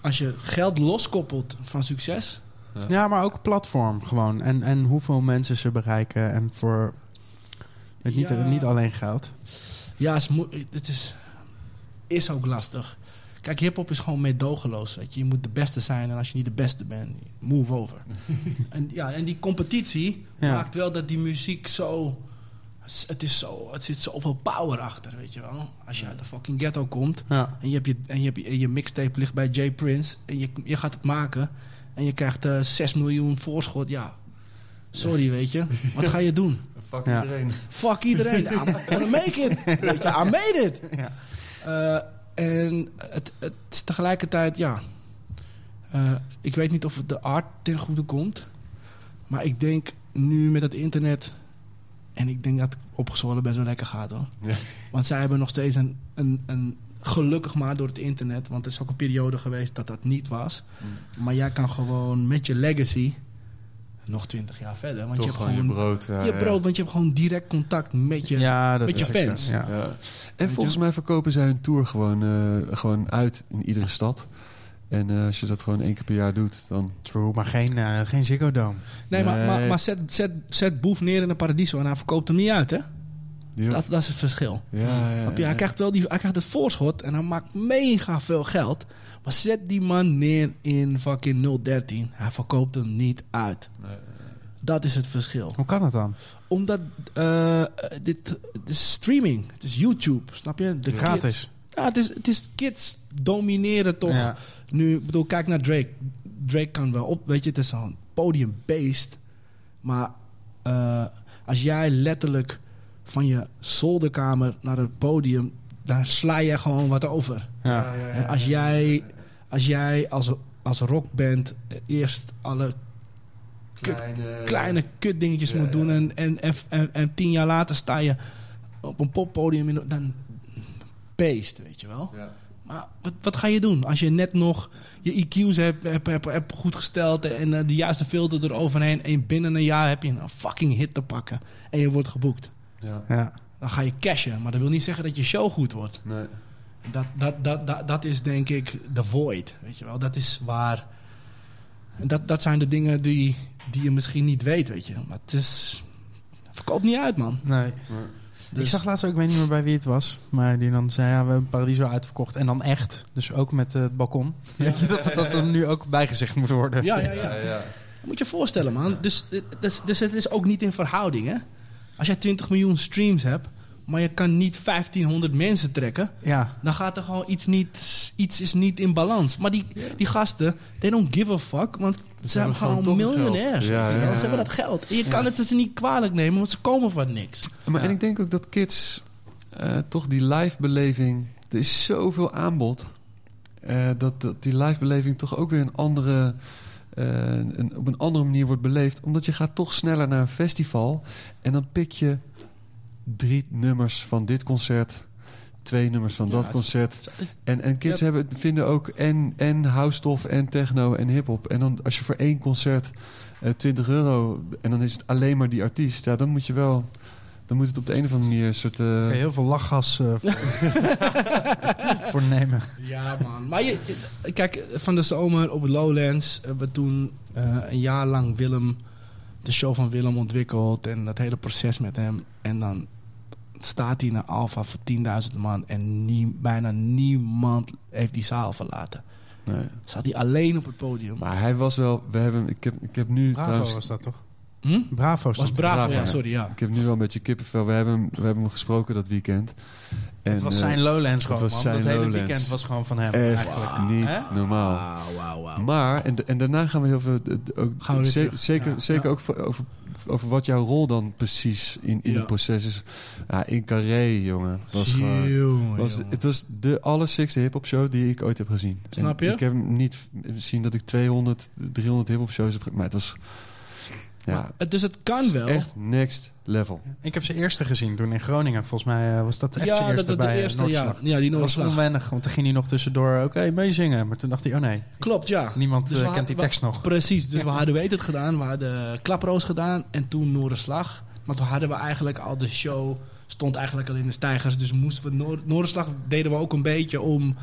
als je geld loskoppelt van succes... Ja, maar ook platform gewoon. En, en hoeveel mensen ze bereiken. En voor... Met niet, Ja. niet alleen geld. Ja, het is, is ook lastig. Kijk, hip-hop is gewoon meedogenloos. Weet je. je moet de beste zijn en als je niet de beste bent, move over. en, ja, en die competitie Ja. maakt wel dat die muziek zo. Het, is zo, het zit zoveel power achter, weet je wel. Als je uit de fucking ghetto komt Ja. en je, hebt je, en je, hebt je, en je mixtape ligt bij Jay Prince en je, je gaat het maken en je krijgt eh 6 miljoen voorschot, ja. Sorry, weet je. Wat ga je doen? Fuck Ja. iedereen. Fuck iedereen. I'm gonna make it. Weet je, I made it. Ja. Eh, en het, het is tegelijkertijd, ja... eh, ik weet niet of het de art ten goede komt. Maar ik denk nu met het internet... En ik denk dat opgezwollen best wel lekker gaat hoor. Ja. Want zij hebben nog steeds een, een, een... Gelukkig maar door het internet. Want er is ook een periode geweest dat dat niet was. Maar jij kan gewoon met je legacy... Nog twintig jaar verder. Want Toch je hebt gewoon je brood. Ja, je ja. brood, want je hebt gewoon direct contact met je. Ja, dat met je fans. Ja. Ja. En volgens mij verkopen zij hun tour gewoon, eh, gewoon uit in iedere stad. En eh, als je dat gewoon één keer per jaar doet, dan... True, maar geen, eh, geen Ziggo Dome. Nee, maar, Nee. maar, maar zet, zet, zet Boef neer in een paradiso en hij verkoopt hem niet uit, hè? Dat, dat is het verschil. ja, ja, Snap je? ja. Hij, krijgt wel die, hij krijgt het voorschot en hij maakt mega veel geld. Maar zet die man neer in fucking 013. Hij verkoopt hem niet uit. Nee. Dat is het verschil. Hoe kan dat dan? Omdat eh, dit, is streaming. Het is YouTube. Snap je? De kids- Gratis. Ja, het is, het is kids domineren toch. Ja. Nu, ik bedoel, kijk naar Drake. Drake kan wel op, weet je, het is een podiumbeest. Maar eh, als jij letterlijk van je zolderkamer naar het podium, daar sla je gewoon wat over. Ja. Hè, als jij, als jij als, als rockband eerst alle Kleine... kleine kutdingetjes Ja, moet doen ja. en, en, en, en, en tien jaar later sta je op een poppodium, in, dan beest, weet je wel. Ja. Maar wat, wat ga je doen als je net nog je IQ's hebt, hebt, hebt, hebt goed gesteld en eh, de juiste filter eroverheen en binnen een jaar heb je een fucking hit te pakken en je wordt geboekt. Ja. Ja. Dan ga je cashen, maar dat wil niet zeggen dat je show goed wordt. Nee. Dat, dat, dat, dat, dat is denk ik de void, weet je wel. Dat is waar... en Dat, dat zijn de dingen die, die je misschien niet weet, weet je. Maar het is... Verkoopt niet uit, man. Nee. Dus- Ik zag laatst ook, ik weet niet meer bij wie het was, maar die dan zei, ja, we hebben Paradiso uitverkocht. En dan echt, dus ook met eh, het balkon. dat, dat er nu ook bijgezegd moet worden. Ja, ja, ja. Moet je je voorstellen, man. Dus, dus, dus het is ook niet in verhouding, hè? Als jij 20 miljoen streams hebt, maar je kan niet 1500 mensen trekken, Ja. dan gaat er gewoon iets niet, iets is niet in balans. Maar die, die gasten, they don't give a fuck, want ze zijn hebben gewoon miljonairs. Ja, ja, Ze hebben dat geld. En je kan het ze niet kwalijk nemen, want ze komen van niks. Maar Ja. en ik denk ook dat kids eh, toch die live beleving. Er is zoveel aanbod. eh, dat, dat die live beleving toch ook weer een andere. eh, een, op een andere manier wordt beleefd. Omdat je gaat toch sneller naar een festival. En dan pik je drie nummers van dit concert. Twee nummers van Ja, dat het- concert. En, en kids hebben, vinden ook en, en house en techno en hip-hop. En dan als je voor één concert eh 20 euro. en dan is het alleen maar die artiest. Ja, dan moet je wel. Dan moet het op de een of andere manier een soort. eh, heel veel lachgas eh, voor, nemen. Ja, man. Maar je, kijk, van de zomer op het Lowlands hebben we toen eh, een jaar lang Willem, de show van Willem ontwikkeld en dat hele proces met hem. En dan staat hij naar Alpha voor 10.000 man en nie, bijna niemand heeft die zaal verlaten. nee. Staat hij alleen op het podium. Maar hij was wel. We hebben, ik, heb, ik heb nu Bravo trouwens. was dat toch? Hm? Bravo Was Bravo, Bravo, ja, ja. sorry, ja. Ik heb nu wel een beetje kippenvel. We hebben, hem- we hebben hem gesproken dat weekend. En, het was eh, zijn Lowlands gewoon, was man. zijn dat hele weekend was gewoon van hem. Echt eigenlijk. niet normaal. Wauw, wauw, wauw. Maar, en, en daarna gaan we heel veel. Ook, Gaan we zeker Ja. zeker Ja. ook voor- over, over wat jouw rol dan precies in, in Ja. het proces is. Ja, in Carré, jongen. Was gewoon, Jongen, was, jongen. het was de allersixte hip-hop show die ik ooit heb gezien. Snap En je? Ik heb niet gezien dat ik 200, 300 hip-hop shows heb. Maar het was. Ja, Het- Dus het kan wel. echt next level. Ik heb zijn eerste gezien toen in Groningen. Volgens mij eh, was dat echt ja, zijn dat eerste was de bij eh, eerste. Ja, Noordslag. ja, die Dat was Noordslag. onwennig, want dan ging hij nog tussendoor... Oké, meezingen. Maar toen dacht hij, oh nee, Klopt, ja. niemand Dus eh, kent die tekst nog. Precies, dus we hadden weet het gedaan. We hadden Klaproos gedaan en toen Noorderslag. Maar toen hadden we eigenlijk al de show, stond eigenlijk al in de stijgers. Dus moesten we Noor, Noorderslag deden we ook een beetje om.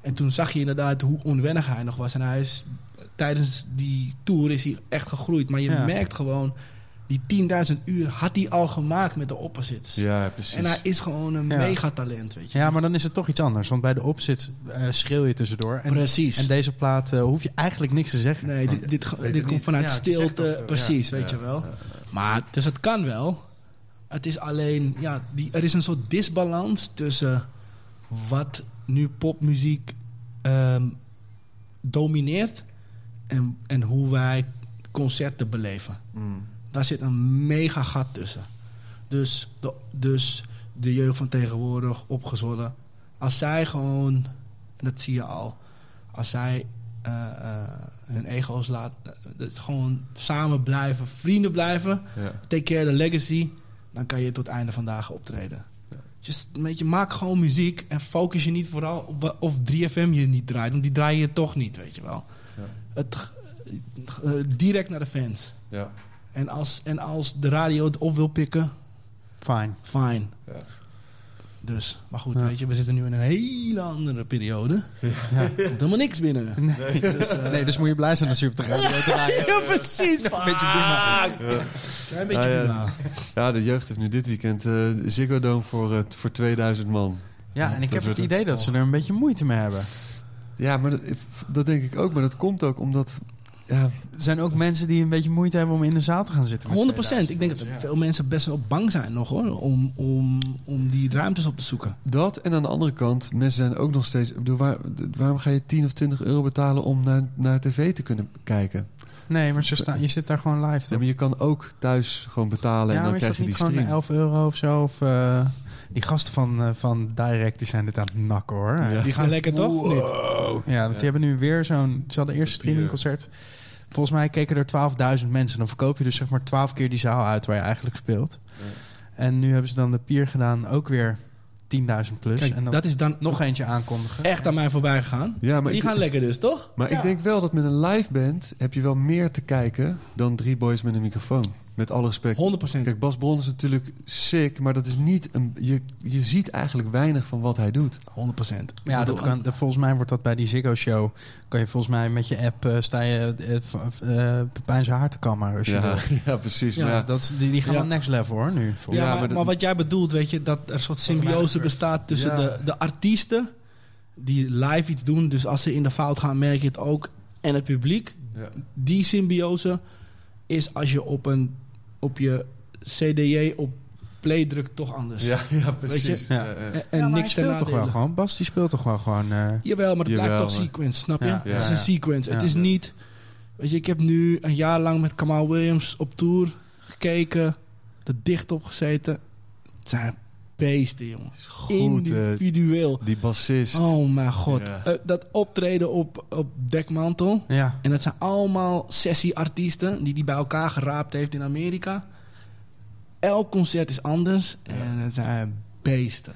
En toen zag je inderdaad hoe onwennig hij nog was. En hij is, tijdens die tour is hij echt gegroeid. Maar je Ja. merkt gewoon, die 10.000 uur had hij al gemaakt met de opposites. Ja, precies. En hij is gewoon een Ja. megatalent, weet je. Ja, maar dan is het toch iets anders. Want bij de opzit eh, schreeuw je tussendoor. En, Precies. en deze plaat eh, hoef je eigenlijk niks te zeggen. Nee, dit, dit, Weet dit komt niet. vanuit Ja, stilte. precies, Ja, weet ja, je wel. ja. Maar, dus het kan wel. Het is alleen, ja, die, er is een soort disbalans tussen wat nu popmuziek ehm, domineert en, en hoe wij concerten beleven. Mm. Daar zit een mega gat tussen. Dus de, dus de jeugd van tegenwoordig, opgezwollen. Als zij gewoon, en dat zie je al, als zij eh, eh, hun ego's laten, dat gewoon samen blijven, vrienden blijven, Ja. take care of the legacy, dan kan je tot het einde van dagen optreden. Just, beetje, maak gewoon muziek en focus je niet vooral op of 3FM je niet draait, want die draai je toch niet, weet je wel. Het, eh, direct naar de fans. Ja. En als, en als de radio het op wil pikken, Fijn. fine. Ja. Dus, maar goed, Ja. weet je, we zitten nu in een hele andere periode. Ja. Er komt helemaal niks binnen. Nee. Dus, eh, nee, dus moet je blij zijn als je op de radio draait. ja, precies. Een beetje prima. Klein beetje ja. prima. Ja, de jeugd heeft nu dit weekend eh Ziggo Dome voor, eh, voor 2000 man. Ja, en ik Dat heb het idee dat ze er een beetje moeite mee hebben. Ja, maar dat, dat denk ik ook. Maar dat komt ook omdat... Ja, Er zijn ook mensen die een beetje moeite hebben om in de zaal te gaan zitten. met 100% Ik 2000. denk dat veel mensen best wel bang zijn nog hoor. Om, om, om die ruimtes op te zoeken. dat en aan de andere kant, mensen zijn ook nog steeds... Ik bedoel, waar, waarom ga je 10 of 20 euro betalen om naar, naar tv te kunnen kijken? Nee, maar ze staan, je zit daar gewoon live. Maar je kan ook thuis gewoon betalen Ja, en dan maar is krijg dat je niet die gewoon stream. 11 euro of zo? Of, eh, die gasten van, eh, van Direct die zijn dit aan het nakken hoor. Ja. Die gaan lekker toch? Niet? Ja, want die hebben nu weer zo'n... Ze hadden eerst een streamingconcert. Volgens mij keken er 12.000 mensen. Dan verkoop je dus zeg maar 12 keer die zaal uit waar je eigenlijk speelt. En nu hebben ze dan de pier gedaan, ook weer 10.000 plus. Kijk, en dan dat is dan nog eentje aankondigen. echt aan mij voorbij gegaan. Ja, maar, Maar die ik, gaan lekker dus, toch? maar Ja. ik denk wel dat met een live band heb je wel meer te kijken dan drie boys met een microfoon. Met alle respect. 100%. Kijk, Bas Bron is natuurlijk sick, maar dat is niet een. Je, je ziet eigenlijk weinig van wat hij doet. 100%. Ja, dat kan, dat- volgens mij wordt dat bij die Ziggo Show. Kan je volgens mij met je app eh, sta je Pepijn zijn haar te kammen als je wil. Ja, ja, precies. Ja, maar ja, Dat, is- die, die gaan Ja. next level hoor nu. Ja, maar, maar wat jij bedoelt, weet je, dat er een soort symbiose bestaat tussen Ja. de, de artiesten die live iets doen. Dus als ze in de fout gaan, merk je het ook. En het publiek. ja. Die symbiose is als je op, een, op je CDJ op play drukt toch anders. Ja, ja, precies. Ja, ja. En, en Ja, niks speelt toch wel gewoon. Bas die speelt toch wel gewoon. eh, Jawel, maar het Jawel, blijft toch maar- sequence, snap je? Ja, ja, het is een ja. sequence. Het Ja. is niet... Weet je, ik heb nu een jaar lang met Kamal Williams op tour gekeken. Er dicht op gezeten. Het zijn beesten, jongen. Is goed, eh, Individueel. die bassist. Oh mijn god. Ja. Eh, dat optreden op, op dekmantel. ja. En dat zijn allemaal sessieartiesten die die bij elkaar geraapt heeft in Amerika. Elk concert is anders. En het zijn beesten.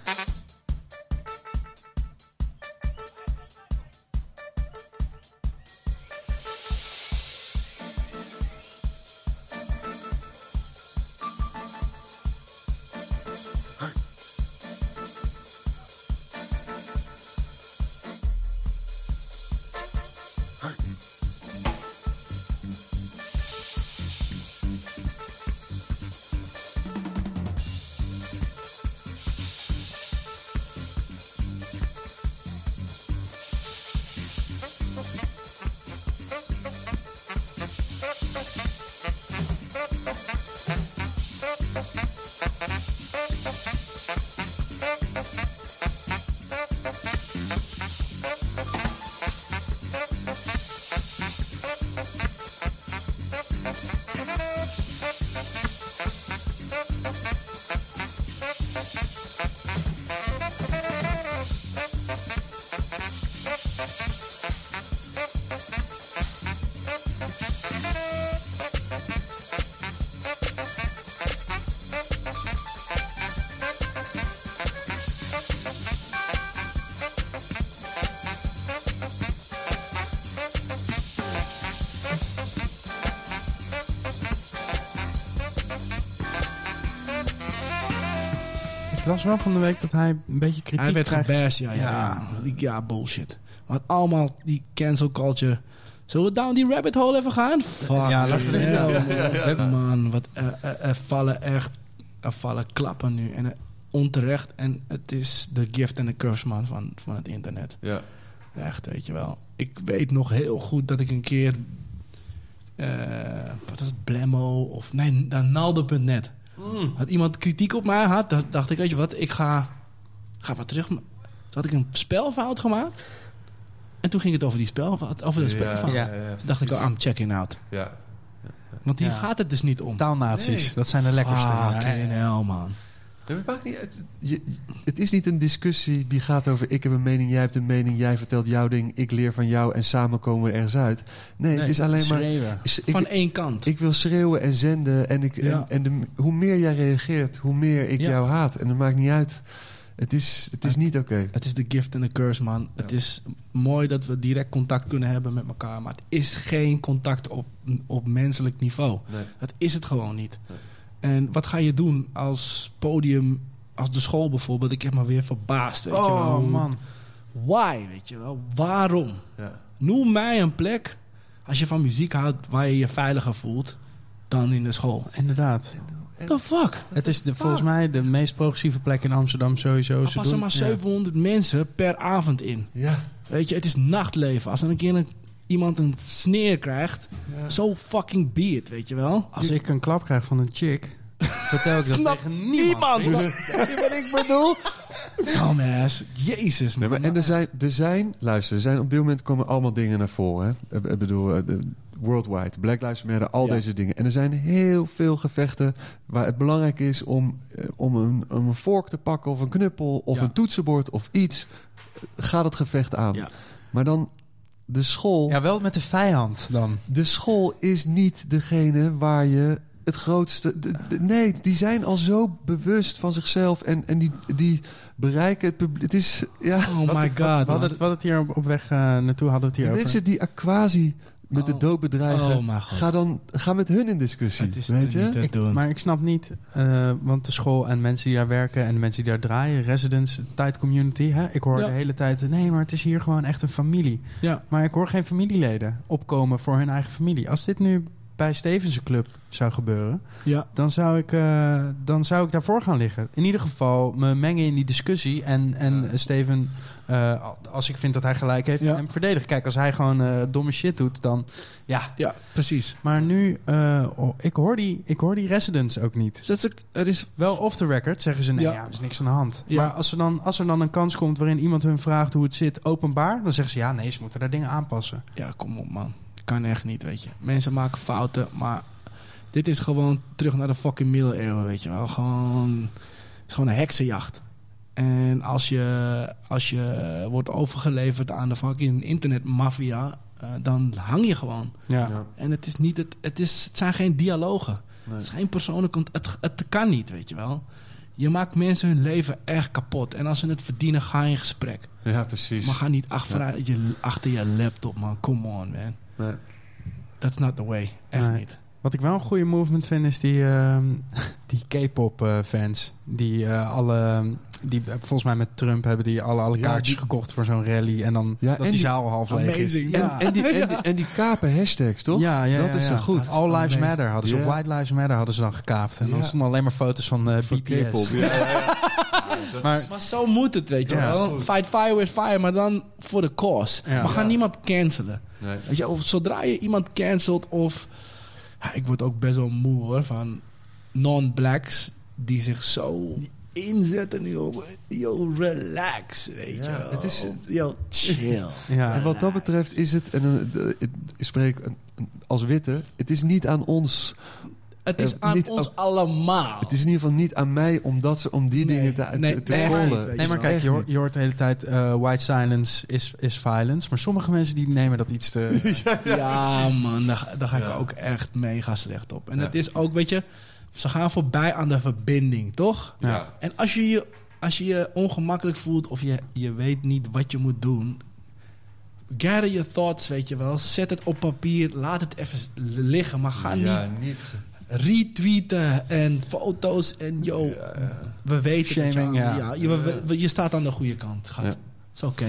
Las wel van de week dat hij een beetje kritiek Hij werd krijgt. gebashed, ja, ja, Ja. ja. Die- Ja, bullshit. Want allemaal die cancel culture. Zullen we down die rabbit hole even gaan? Fuck. Ja, laten we- hell, man. Man, wat, er, er- er vallen echt er vallen klappen nu. En eh, onterecht. En het is de gift en de curse, man, van, van het internet. Ja. Echt, weet je wel. Ik weet nog heel goed dat ik een keer... eh, wat was het? Blemmo of... Nee, naar Had iemand kritiek op mij had, dan dacht ik, weet je wat, ik ga, ga wat terug. Toen had ik een spelfout gemaakt. En toen ging het over die spelfout, over de spelfout. Ja. Toen dacht ik, oh, I'm checking out. ja. Want hier Ja. gaat het dus niet om. Taalnazi's, Nee. dat zijn de lekkerste. Ja, ja, ja. hell, man. Nee, het maakt niet uit. Je- je- het is niet een discussie die gaat over ik heb een mening, jij hebt een mening, jij vertelt jouw ding, ik leer van jou en samen komen we ergens uit. Nee, het is alleen maar. Schreeuwen. is- ik, Van één kant. ik wil schreeuwen en zenden en, ik, Ja. en, en de, hoe meer jij reageert, hoe meer ik Ja. jou haat. En dat maakt niet uit. Het is, het is niet oké. Het is de gift en de curse, man. Het is mooi dat we direct contact kunnen hebben met elkaar. Maar het is geen contact op, op menselijk niveau. Nee. Dat is het gewoon niet. Nee. En wat ga je doen als podium, als de school bijvoorbeeld? Ik heb me weer verbaasd. Weet je wel. Oh man. Why, weet je wel? Waarom? Ja. Noem mij een plek, als je van muziek houdt, waar je je veiliger voelt dan in de school. Inderdaad. The fuck? Het is de, volgens mij de meest progressieve plek in Amsterdam sowieso. Er passen maar ja. 700 mensen per avond in. Ja. Weet je, het is nachtleven. Als er een keer een, iemand een sneer krijgt, zo fucking be it, weet je wel? Als ik een klap krijg van een chick, vertel ik dat Snap tegen niemand. niemand. Je wat ik bedoel? Dumbass. Jezus, Nee, man. maar, en er zijn, er zijn, luister, er zijn op dit moment komen allemaal dingen naar voren. Hè? Ik- bedoel, eh, de, worldwide, Black Lives Matter, al Ja. deze dingen. En er zijn heel veel gevechten waar het belangrijk is om, eh, om, een, om een vork te pakken of een knuppel of Ja. een toetsenbord of iets. Gaat het gevecht aan. Ja. Maar dan de school. Ja, wel met de vijand dan. De school is niet degene waar je het grootste. de- de- nee, die zijn al zo bewust van zichzelf en, en die, die bereiken het publiek. Het is. Ja, Oh my god, We hadden, man. het, we hadden het hier op, op weg eh, naartoe hadden we het de hier over. mensen die Aquasi met de Oh. dood bedreigen. Oh, ga dan ga met hun in discussie. Het is weet je? niet te Ik- maar ik snap niet, eh, want de school en mensen die daar werken en de mensen die daar draaien, residence, tijd community, hè, ik hoor Ja. de hele tijd, nee, maar het is hier gewoon echt een familie. ja. Maar ik hoor geen familieleden opkomen voor hun eigen familie. Als dit nu bij Stevense Club zou gebeuren, Ja. dan zou ik, eh, dan zou ik daarvoor gaan liggen. In ieder geval me mengen in die discussie en, en Steven, eh, als ik vind dat hij gelijk heeft, Ja. hem verdedigen. Kijk, als hij gewoon eh, domme shit doet, dan ja. ja, precies. Maar nu, eh, oh, ik, hoor die, ik hoor die residents ook niet. Dus dat is, er is Wel off the record zeggen ze, nee, Ja. ja. er is niks aan de hand. Ja. Maar als er, dan, als er dan een kans komt waarin iemand hun vraagt hoe het zit, openbaar, dan zeggen ze, ja, nee, ze moeten daar dingen aanpassen. Ja, kom op man. Kan echt niet, weet je. Mensen maken fouten, maar dit is gewoon terug naar de fucking middeleeuwen, weet je wel. Gewoon, het is gewoon een heksenjacht. En als je, als je wordt overgeleverd aan de fucking internetmafia, eh, dan hang je gewoon. Ja. Ja. En het, is niet het, het, is, het zijn geen dialogen. Nee. Het is geen persoonlijk... Het, het kan niet, weet je wel. Je maakt mensen hun leven echt kapot. En als ze het verdienen, ga je in gesprek. Ja, precies. Maar ga niet achter, je, achter je laptop, man. Come on, man. Nee. That's not the way. Echt Nee. niet. Wat ik wel een goede movement vind, is die, ehm, die K-pop eh, fans. Die eh, alle, die eh, volgens mij met Trump hebben die alle, alle Ja, kaartjes die- gekocht voor zo'n rally. En dan Ja, dat en die die- zaal half leeg is. Amazing. En, Ja. en, die, en, die, en die kapen hashtags, toch? Ja, ja, Dat ja, is ja. zo goed. All Lives amazing. Matter hadden ze. Of White Lives Matter hadden ze dan gekaapt. En dan stonden alleen maar foto's van eh, Van BTS. K-pop. Ja, ja, ja. Maar Maar zo moet het, weet je wel. Fight fire with fire, maar dan voor de cause. Ja. maar ga Ja. niemand cancelen. Nee. Weet je, of zodra je iemand cancelt of... Ja, ik word ook best wel moe hoor, van non-blacks die zich zo inzetten nu op... Yo, relax, weet Ja, je wel. het is- Yo, chill. ja, En wat dat betreft is het, en eh, ik spreek als witte, het is niet aan ons. Het is aan niet ons allemaal. Het is in ieder geval niet aan mij om, dat, ze- om die Nee, dingen te, nee, te, nee, rollen. Nee, maar kijk, je hoort, je hoort de hele tijd eh, white silence is, is violence. Maar sommige mensen die nemen dat iets te... Ja, man, daar, daar ga ik Ja. ook echt mega slecht op. En het is ook, weet je, ze gaan voorbij aan de verbinding, toch? Ja. En als je je, als je, je ongemakkelijk voelt of je, je weet niet wat je moet doen, gather your thoughts, weet je wel. Zet het op papier, laat het even liggen, maar ga ja, niet niet. Retweeten en foto's en yo, we weten Shaming, ja. je, we- we- je staat aan de goede kant, schat. Ja. Het is oké.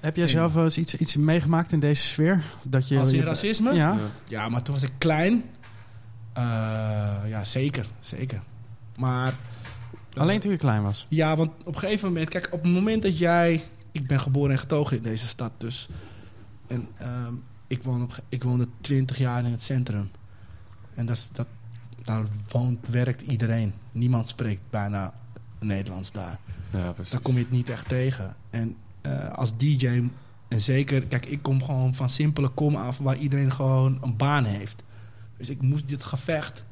Heb jij zelf wel eens iets, iets meegemaakt in deze sfeer? Dat je, Als in je- racisme? Ja. Ja, maar toen was ik klein. Eh, ja, zeker. Zeker. Maar... Alleen toen je klein was. Ja, want op een gegeven moment... Kijk, op het moment dat jij... Ik ben geboren en getogen in deze stad, dus... En ehm, ik, woon op, ik woonde 20 jaar in het centrum. En dat, is- dat, daar woont, werkt iedereen. Niemand spreekt bijna Nederlands daar. Ja, precies. Daar kom je het niet echt tegen. En eh, als DJ, en zeker, kijk, ik kom gewoon van simpele kom af waar iedereen gewoon een baan heeft. Dus ik moest dit gevecht,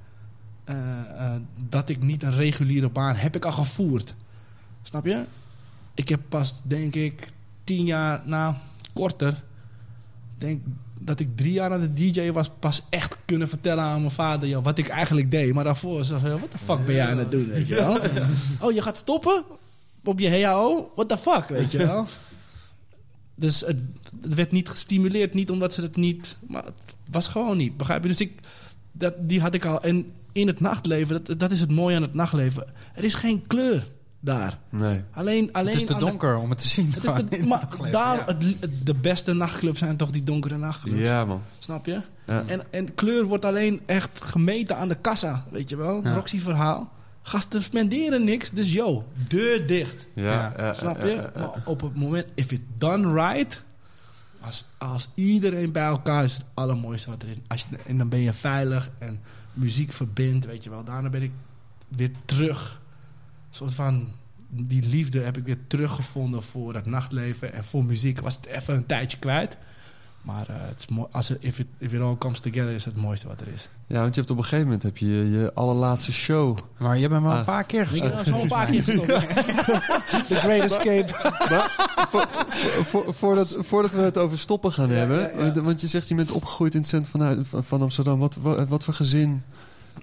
eh, eh, dat ik niet een reguliere baan heb ik al gevoerd. Snap je? Ik heb pas, denk ik, tien jaar, nou, korter, denk dat ik drie jaar aan de DJ was, pas echt kunnen vertellen aan mijn vader joh, wat ik eigenlijk deed. Maar daarvoor was hij wat de fuck ben jij aan het doen, weet je wel? Oh, je gaat stoppen? op je HAO, what the fuck, weet je wel. dus het, het werd niet gestimuleerd, niet omdat ze het niet... Maar het was gewoon niet, begrijp je? Dus ik, dat, die had ik al. En in het nachtleven, dat, dat is het mooie aan het nachtleven. Er is geen kleur daar. Nee. Alleen, alleen Het is te de- donker om het te zien. het is maar daar, Ja. het, het- de beste nachtclubs zijn toch die donkere nachtclubs. Ja, man. Snap je? Ja. En, en kleur wordt alleen echt gemeten aan de kassa. Weet je wel? Het Ja. Roxy-verhaal. Gasten spenderen niks, dus yo, deur dicht. Ja, Ja. ja, Snap ja, je? ja, ja. Maar op het moment, if it done right, als, als iedereen bij elkaar is, het allermooiste wat er is. Als je, en dan ben je veilig en muziek verbindt, weet je wel. Daarna ben ik weer terug. Een soort van, die liefde heb ik weer teruggevonden voor het nachtleven en voor muziek. Ik was het even een tijdje kwijt. Maar eh, het is mooi, als het, if, it, if it all comes together is het mooiste wat er is. Ja, want je hebt op een gegeven moment heb je je allerlaatste show. Maar je bent wel een Ah. paar keer Ik gestopt. heb zo een paar keer gestopt. The Great Escape. Vo- voordat, voordat we het over stoppen gaan hebben. ja, ja. want- je zegt je bent opgegroeid in het centrum van, van, van Amsterdam. Wat, wat, wat voor gezin?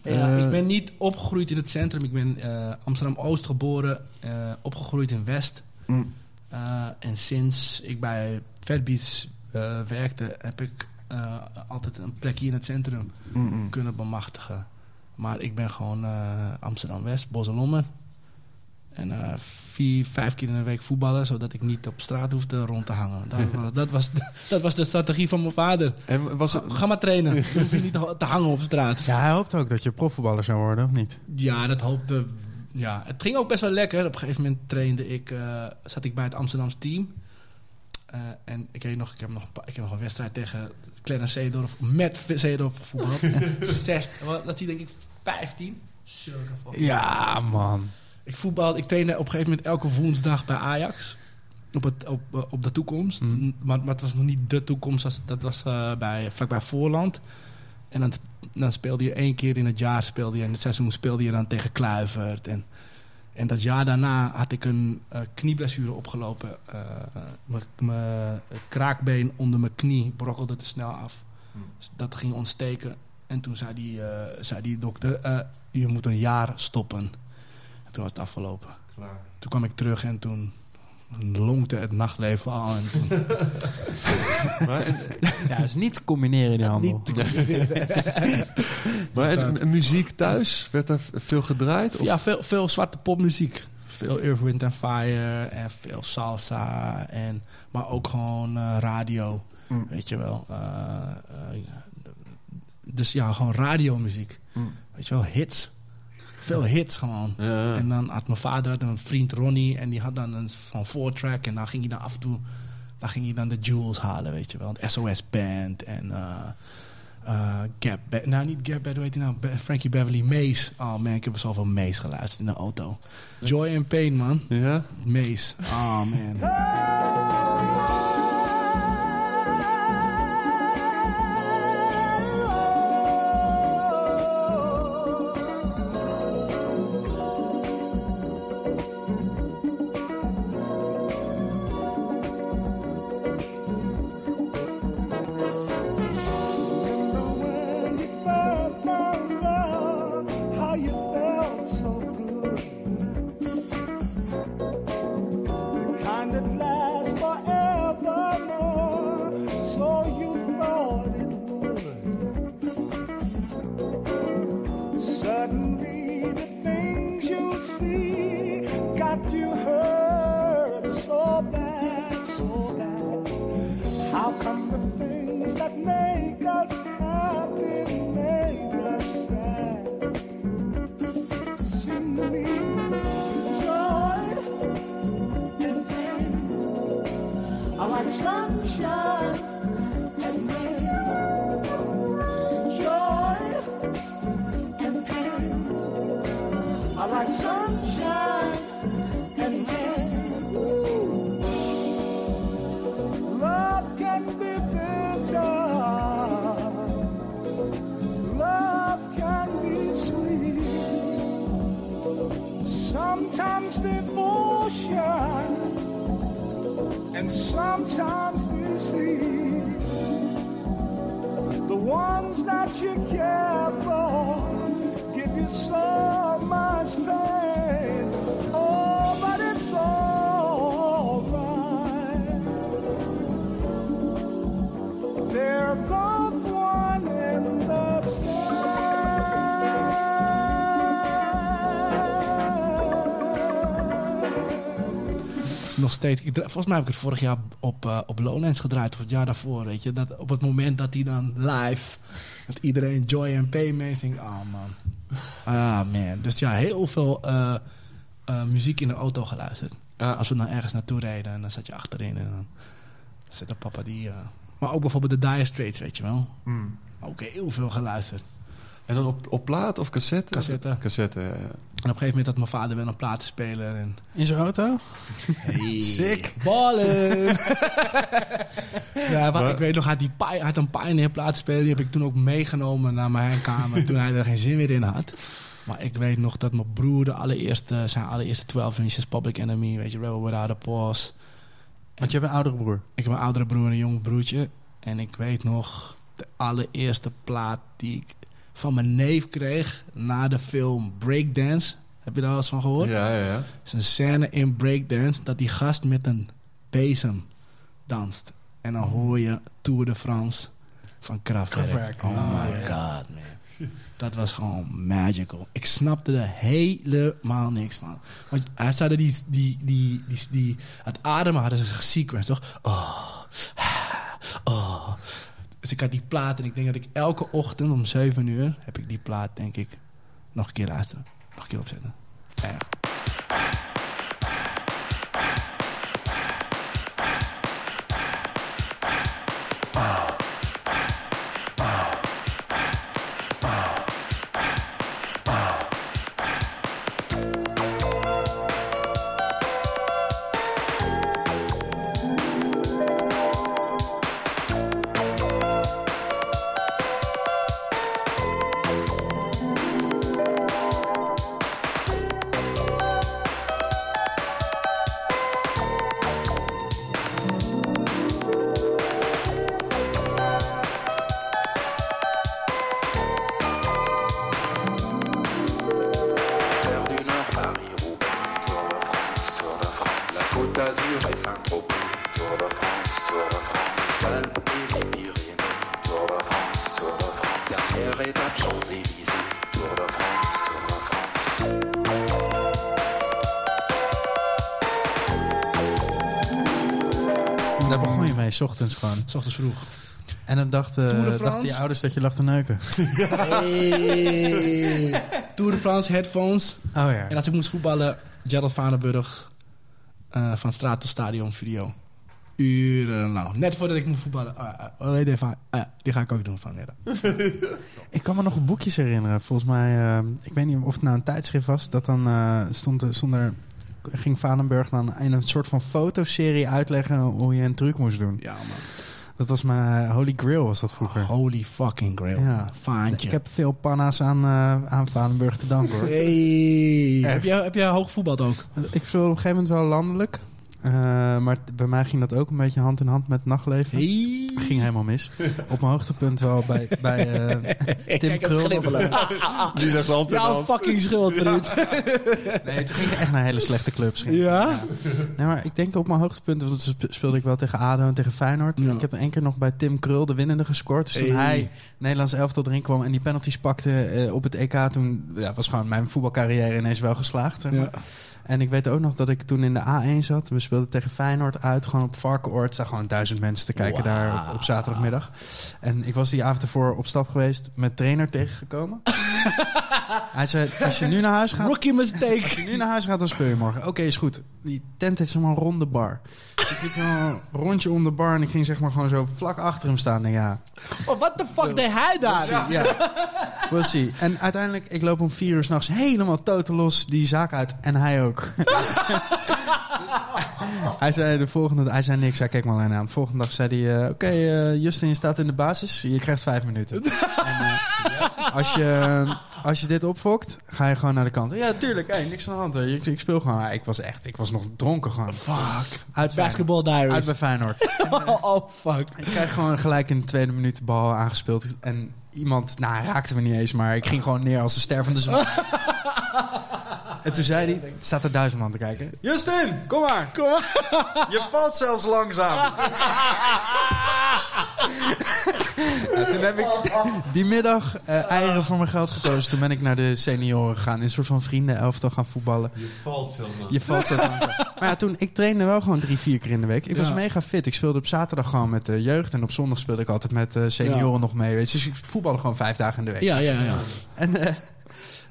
Ja, Eh, ik ben niet opgegroeid in het centrum. Ik ben eh, Amsterdam-Oost geboren, eh, opgegroeid in West. Mm. Eh, en sinds ik bij Fatbeats eh, werkte, heb ik eh, altijd een plekje in het centrum kunnen bemachtigen. Maar ik ben gewoon eh, Amsterdam-West, Bosselommer. En eh, vier, vijf keer in de week voetballen, zodat ik niet op straat hoefde rond te hangen. Dat was, dat was, de, dat was de strategie van mijn vader. En was het... Ga, ga maar trainen. Dan hoef je niet te, hangen op straat. Ja, hij hoopt ook dat je profvoetballer zou worden, of niet? Ja, dat hoopte. Ja, het ging ook best wel lekker. Op een gegeven moment trainde ik, eh, zat ik bij het Amsterdamse team. Eh, en ik nog, ik heb nog, een paar- ik heb nog een wedstrijd tegen Clarence Seedorf met Seedorf voetbal. Zes, wat dat hij denk ik 15. Circa fucking. Ja, man. Ik voetbal, ik trainde op een gegeven moment elke woensdag bij Ajax. Op, het, op, eh, op de toekomst. Mhm. Maar, maar het was nog niet de toekomst. Dat was eh, bij, vlakbij Voorland. En dan, dan speelde je één keer in het jaar. Speelde je, in het seizoen speelde je dan tegen Kluivert. En, en dat jaar daarna had ik een eh, knieblessure opgelopen. Mijn- het kraakbeen onder mijn knie brokkelde te snel af. Dus dat ging ontsteken. En toen zei die, zei die dokter, je moet een jaar stoppen. En toen was het afgelopen. Toen kwam ik terug en toen lonkte het nachtleven al. En toen, Maar, en, Ja, is niet te combineren in die handel. niet maar en- en muziek thuis? Werd er veel gedraaid? Of? Ja, veel, veel zwarte popmuziek. Veel Earth, Wind and Fire en veel salsa. En, maar ook gewoon eh, radio, Mm. weet je wel. Eh, eh, dus ja, gewoon radiomuziek. Mm. Weet je wel, hits. Veel hits gewoon. Ja. En dan had mijn vader had een vriend Ronnie en die had dan een van four track en dan ging hij dan af en toe, dan ging hij dan de jewels halen, weet je wel, het SOS Band en eh eh, Gap, nou niet Gap Band, hoe heet hij nou, Be- Frankie Beverly Maze. Oh man, ik heb zoveel Maze geluisterd in de auto. Joy and Pain man, Ja? Maze. Oh man. Sometimes Nog steeds, ik, volgens mij heb ik het vorig jaar op, eh, op Lowlands gedraaid, of het jaar daarvoor, weet je. Dat op het moment dat hij dan live, dat iedereen Joy and Pain meezingt, oh man. Ah man. Dus ja, heel veel eh, eh, muziek in de auto geluisterd. Als we dan ergens naartoe reden en dan zat je achterin en dan zette papa die... maar ook bijvoorbeeld de Dire Straits, weet je wel. Mm. Ook heel veel geluisterd. En dan op, op plaat of cassette? Cassette. Cassette. En op een gegeven moment had mijn vader wel een platenspeler en... In zijn auto? Hey. Sick. Ballen! ja, maar ik weet nog, hij had, die Pi- hij had een Pioneer platenspeler. Die heb ik toen ook meegenomen naar mijn kamer. toen hij er geen zin meer in had. Maar ik weet nog dat mijn broer de allereerste, zijn allereerste 12 inches Public Enemy, weet je, Rebel Without a Pause. Want je hebt een oudere broer. Ik heb een oudere broer en een jong broertje. En ik weet nog de allereerste plaat die ik van mijn neef kreeg na de film Breakdance. Heb je daar wel eens van gehoord? Ja, ja, ja. Het is een scène in Breakdance dat die gast met een bezem danst. En dan hoor je Tour de France. van Kraftwerk. Oh my god, man. Dat was gewoon magical. Ik snapte er helemaal niks van. Want hij zei dat die, die, die, die, die, het ademen hadden ze gesequenced, toch? Oh, oh. Dus ik had die plaat en ik denk dat ik elke ochtend om 7 uur heb ik die plaat, denk ik, nog een keer luisteren. Nog een keer opzetten. Faire 's ochtends gewoon. S ochtends vroeg. En dan dachten, de dachten France? je ouders dat je lag te neuken. Hey. Tour de France, headphones. Oh ja. En als ik moest voetballen, Gerald Vanenburg eh, van straat tot stadion video. Urenlang. Net voordat ik moest voetballen. Ah, ah, oh, weet je, van, ah, die ga ik ook doen vanmiddag. Ik kan me nog boekjes herinneren. Volgens mij, eh, ik weet niet of het nou een tijdschrift was. Dat dan eh, stond, er- stond er, ging Vanenburg dan in een soort van fotoserie uitleggen hoe je een truc moest doen. Ja, man. Dat was mijn Holy Grail was dat vroeger. Holy fucking grail. Ja. Faantje. Ik heb veel panna's aan, eh, aan Vanenburg te danken hoor. Hey. Echt. Heb, jij, heb jij hoog gevoetbald ook? Ik speel op een gegeven moment wel landelijk. Eh, maar bij mij ging dat ook een beetje hand in hand met nachtleven. Hey. Ging helemaal mis. Op mijn hoogtepunt wel bij, bij eh, Tim Krul. Die zegt hand in hand. fucking schuld, vriend. Nee, toen ging ik echt naar hele slechte clubs. Ging. Ja? Nee, maar ik denk op mijn hoogtepunt want speelde ik wel tegen ADO en tegen Feyenoord. Ja. Ik heb één keer nog bij Tim Krul de winnende gescoord. Dus toen Hey. hij Nederlands elftal erin kwam en die penalties pakte eh, op het EK, toen ja, was gewoon mijn voetbalcarrière ineens wel geslaagd. Zeg maar. Ja. En ik weet ook nog dat ik toen in de A1 zat. We speelden tegen Feyenoord uit, gewoon op Varkenoord. Er zagen gewoon duizend mensen te kijken daar op, zaterdagmiddag. En ik was die avond ervoor op stap geweest met trainer tegengekomen. Hij zei, als je nu naar huis gaat... Rookie mistake. Als je nu naar huis gaat, dan speel je morgen. Oké, is goed. Die tent heeft een ronde bar. Ik liep een rondje om de bar en ik ging zeg maar gewoon zo vlak achter hem staan. En ja, Oh, what the fuck deed hij daar? ja. We'll see. En uiteindelijk, ik loop om vier uur s'nachts helemaal totaal los die zaak uit. En hij ook. Dus hij zei de volgende hij zei niks. Hij keek me alleen aan. De volgende dag zei hij, eh, oké eh, Justin, je staat in de basis. Je krijgt vijf minuten. en, eh, als, je, als je dit opfokt, ga je gewoon naar de kant. Ja, tuurlijk. Hey, niks aan de hand. Ik, ik speel gewoon. Ik was echt, ik was nog dronken gewoon. Fuck. Uit Basketball diaries. Uit bij Feyenoord. oh, oh, fuck. Ik krijg gewoon gelijk in de tweede minuut de bal aangespeeld. En iemand, nou, raakte me niet eens, maar ik ging gewoon neer als een stervende zwaan. En toen zei hij, staat er duizend man te kijken. Justin, kom maar. Kom maar. Je valt zelfs langzaam. Ja, toen heb ik die middag eh, eieren voor mijn geld gekozen. Toen ben ik naar de senioren gegaan. In een soort van vrienden elftal gaan voetballen. Je valt zelfs nog. Je valt zelfs langzaam. Maar ja, toen, ik trainde wel gewoon drie, vier keer in de week. Ik was mega fit. Ik speelde op zaterdag gewoon met de jeugd. En op zondag speelde ik altijd met eh, senioren Ja. nog mee. Weet je. Dus ik voetbalde gewoon vijf dagen in de week. Ja, ja, ja. En eh,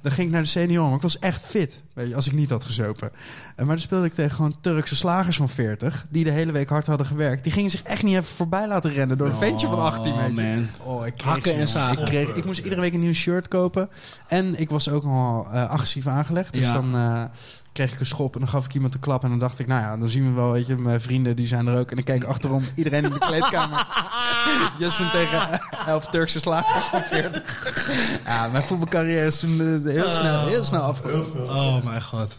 dan ging ik naar de senioren. Maar ik was echt fit. Weet je, als ik niet had gezopen. En maar dan speelde ik tegen gewoon Turkse slagers van 40. Die de hele week hard hadden gewerkt. Die gingen zich echt niet even voorbij laten rennen door een ventje van 18 Oh, meter. man. Oh, ik kreeg Hakken en zagen. Ik, kreeg, ik moest iedere week een nieuw shirt kopen. En ik was ook al eh, agressief aangelegd. Dus Ja. dan eh, kreeg ik een schop en dan gaf ik iemand een klap. En dan dacht ik, nou ja, dan zien we wel, weet je, mijn vrienden die zijn er ook. En ik keek achterom, iedereen in de kleedkamer. Justin tegen elf Turkse slagers van 40. Ja, mijn voetbalcarrière is toen eh, heel snel, heel snel afgelopen. Oh, mijn god.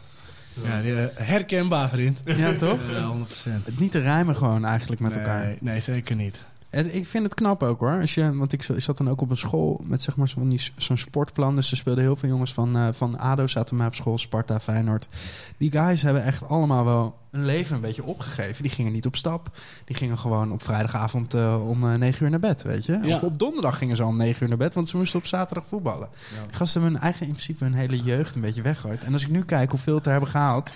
Ja, die, eh, herkenbaar, vriend. Ja, toch? Ja, 100%. Het niet te rijmen gewoon eigenlijk met nee, elkaar. Nee, zeker niet. En ik vind het knap ook hoor. Als je, want ik, zat dan ook op een school met zeg maar zo'n sportplan. Dus er speelden heel veel jongens van, eh, van ADO zaten mij op school. Sparta, Feyenoord. Die guys hebben echt allemaal wel een leven een beetje opgegeven. Die gingen niet op stap. Die gingen gewoon op vrijdagavond eh, om eh, 9 uur naar bed, weet je. Ja. Of op donderdag gingen ze om 9 uur naar bed. Want ze moesten op zaterdag voetballen. Die gasten hebben hun eigen, in principe hun hele jeugd een beetje weggooid. En als ik nu kijk hoeveel het er hebben gehaald...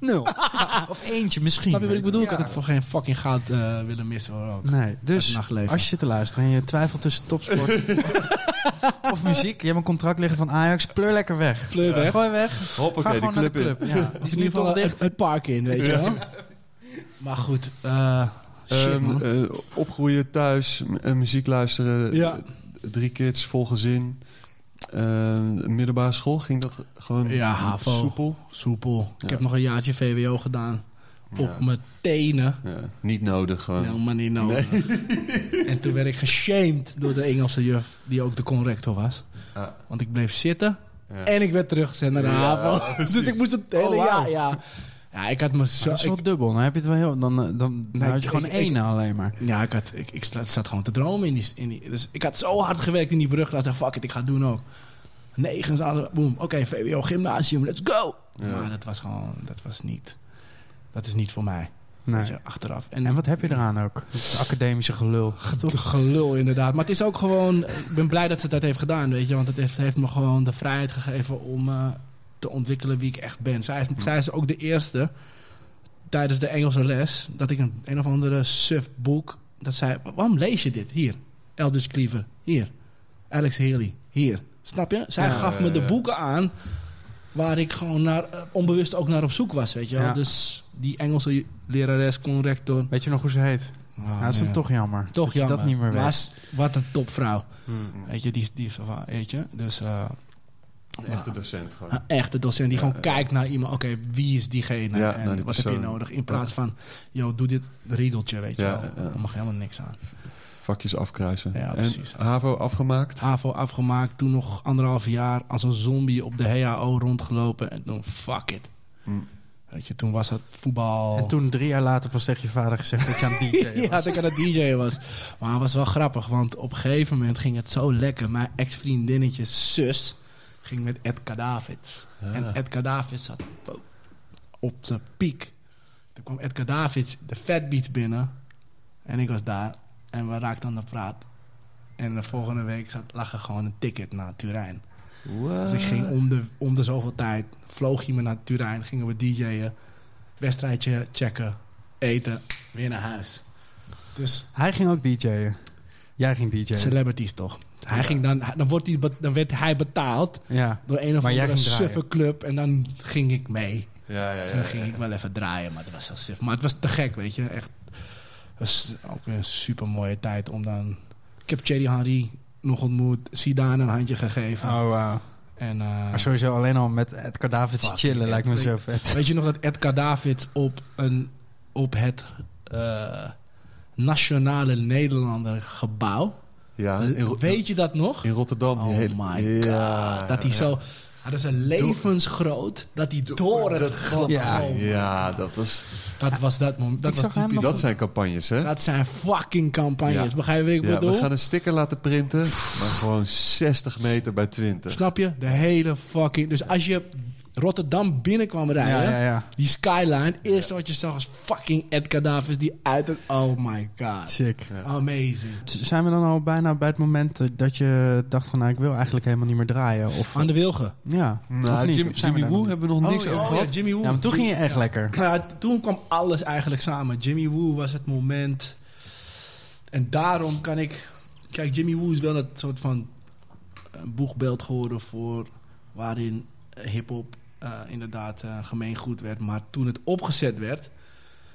Nul. of eentje misschien. Snap je wat ik bedoel? Ik had het voor geen fucking goud eh, willen missen. Hoor, ook. Nee, Het dus nachtleven. als je zit te luisteren en je twijfelt tussen topsport of muziek, je hebt een contract liggen van Ajax, pleur lekker weg. Pleur weg. Gooi weg. Hoppakee, Ga die gewoon naar de club in. club. Ja, die is in nu ieder geval dicht. het, het park in, weet je wel. Maar goed, eh shit Ehm, man. eh, opgroeien thuis, m- eh, muziek luisteren. Ja. eh, Drie kids, vol gezin. Eh, middelbare school, ging dat gewoon Ja, HAVO. soepel? Soepel. Ik Ja. heb nog een jaartje VWO gedaan. Op Ja. mijn tenen. Ja, niet nodig gewoon. Helemaal niet nodig. En toen werd ik geshamed door de Engelse juf, die ook de corrector was. Ja. Want ik bleef zitten en ik werd teruggezet naar de haven. dus ik moest het hele Oh, jaar, ja. Ja, ik had me zo... Dat is wel ik- dubbel. Dan heb je het wel heel. Dan, eh, dan, dan Nee, had je ik- gewoon ik- één alleen maar. Ja, ik, had, ik, ik zat gewoon te dromen in die, in die... Dus ik had zo hard gewerkt in die brug. Dat ik dacht, fuck it, ik ga het doen ook. Negen zaten, boom. Oké, VWO, gymnasium, let's go. Ja. Maar dat was gewoon... Dat was niet... Dat is niet voor mij. Nee. Je, achteraf. En, En wat heb je eraan ook? Het academische gelul. Gelul inderdaad. Maar het is ook gewoon... Ik ben blij dat ze dat heeft gedaan, weet je. Want het heeft, heeft me gewoon de vrijheid gegeven om eh, te ontwikkelen wie ik echt ben. Zij is, zij is ook de eerste tijdens de Engelse les... dat ik een, een of andere suf boek... dat zei, waarom lees je dit? Hier. Elders Cleaver. Hier. Alex Haley. Hier. Snap je? Zij Ja, gaf me de boeken aan... waar ik gewoon naar, eh, onbewust ook naar op zoek was, weet je wel. Ja. Dus die Engelse lerares, corrector... Weet je nog hoe ze heet? Oh, ja, dat is dan man. toch jammer. Toch dat jammer. dat niet meer weet. wat een topvrouw. Hmm. Weet je, die, is- die weet je. Dus eh, Een echte docent gewoon. een echte docent die Ja, gewoon ja. kijkt naar iemand. Oké, wie is diegene Ja, en die wat heb je nodig? In plaats van, yo, doe dit riedeltje, weet je Ja, wel. ja. Daar mag helemaal niks aan. Vakjes afkruisen. Ja, en precies. HAVO afgemaakt. AVO afgemaakt, toen nog anderhalf jaar als een zombie op de HAO rondgelopen. En toen, fuck it. Hmm. Weet je, toen was het voetbal... En toen drie jaar later pas tegen je vader gezegd dat je aan het DJ ja, was. dat ik aan het DJ was. Maar het was wel grappig, want op een gegeven moment ging het zo lekker. Mijn ex-vriendinnetje zus ging met Edgar Davids. Ah. En Edgar Davids zat op, zijn piek. Toen kwam Edgar Davids de Fat Beats binnen. En ik was daar. En we raakten aan de praat. En de volgende week zat, lag er gewoon een ticket naar Turijn. Dus ik ging om de, om de zoveel tijd, vloog je me naar Turijn, gingen we DJ'en, wedstrijdje checken, eten, weer naar huis. Dus Hij ging ook DJ'en. Jij ging DJ'en. celebrities toch. Hij ging dan, dan, wordt hij, dan werd hij betaald Ja. door een of andere suffe club en dan ging ik mee. Ja, ja, ja. Dan ging ik wel even draaien, maar dat was zo suf. Maar het was te gek, weet je. Echt, het was ook een super mooie tijd om dan... Ik heb Thierry Henry nog ontmoet, Zidane een handje gegeven. Oh, wauw. En, eh, Maar sowieso alleen al met Edgar Davids Fucking chillen lijkt me Ed- zo vet. Weet je nog dat Edgar Davids op, een, op het eh, Nationale Nederlander gebouw... Ja, in, Weet je dat nog? in Rotterdam. die Oh hele- my ja, god. Dat hij ja. zo... Hadden ze levensgroot dat hij door het gat Ja. Ja, dat, was, Dat was dat moment. Dat, Ik was zag hem typisch. nog- dat zijn campagnes, hè? dat zijn fucking campagnes. Ja. Begrijp je wat ik Ja, bedoel? we gaan een sticker laten printen, maar gewoon 60 meter bij 20. Snap je? De hele fucking... Dus als je Rotterdam binnenkwam rijden... Ja, ja, ja. Die skyline, het eerste wat je zag was fucking Edgar Davids die uit het... Oh my god. Sick. Amazing. Zijn we dan al bijna bij het moment dat je dacht van... nou, ik wil eigenlijk helemaal niet meer draaien? Of, Aan de Wilgen. ja, of Nou, niet? Jim- Of we Jimmy Woo nog niet? hebben we nog niks oh, over ja, gehad. Jimmy Woo. Ja, maar toen ging je echt lekker. Ja, t- toen kwam alles eigenlijk samen. Jimmy Woo was het moment. En daarom kan ik... Kijk, Jimmy Woo is wel dat soort van eh, boegbeeld geworden voor... waarin hiphop eh, inderdaad eh, gemeengoed werd. Maar toen het opgezet werd...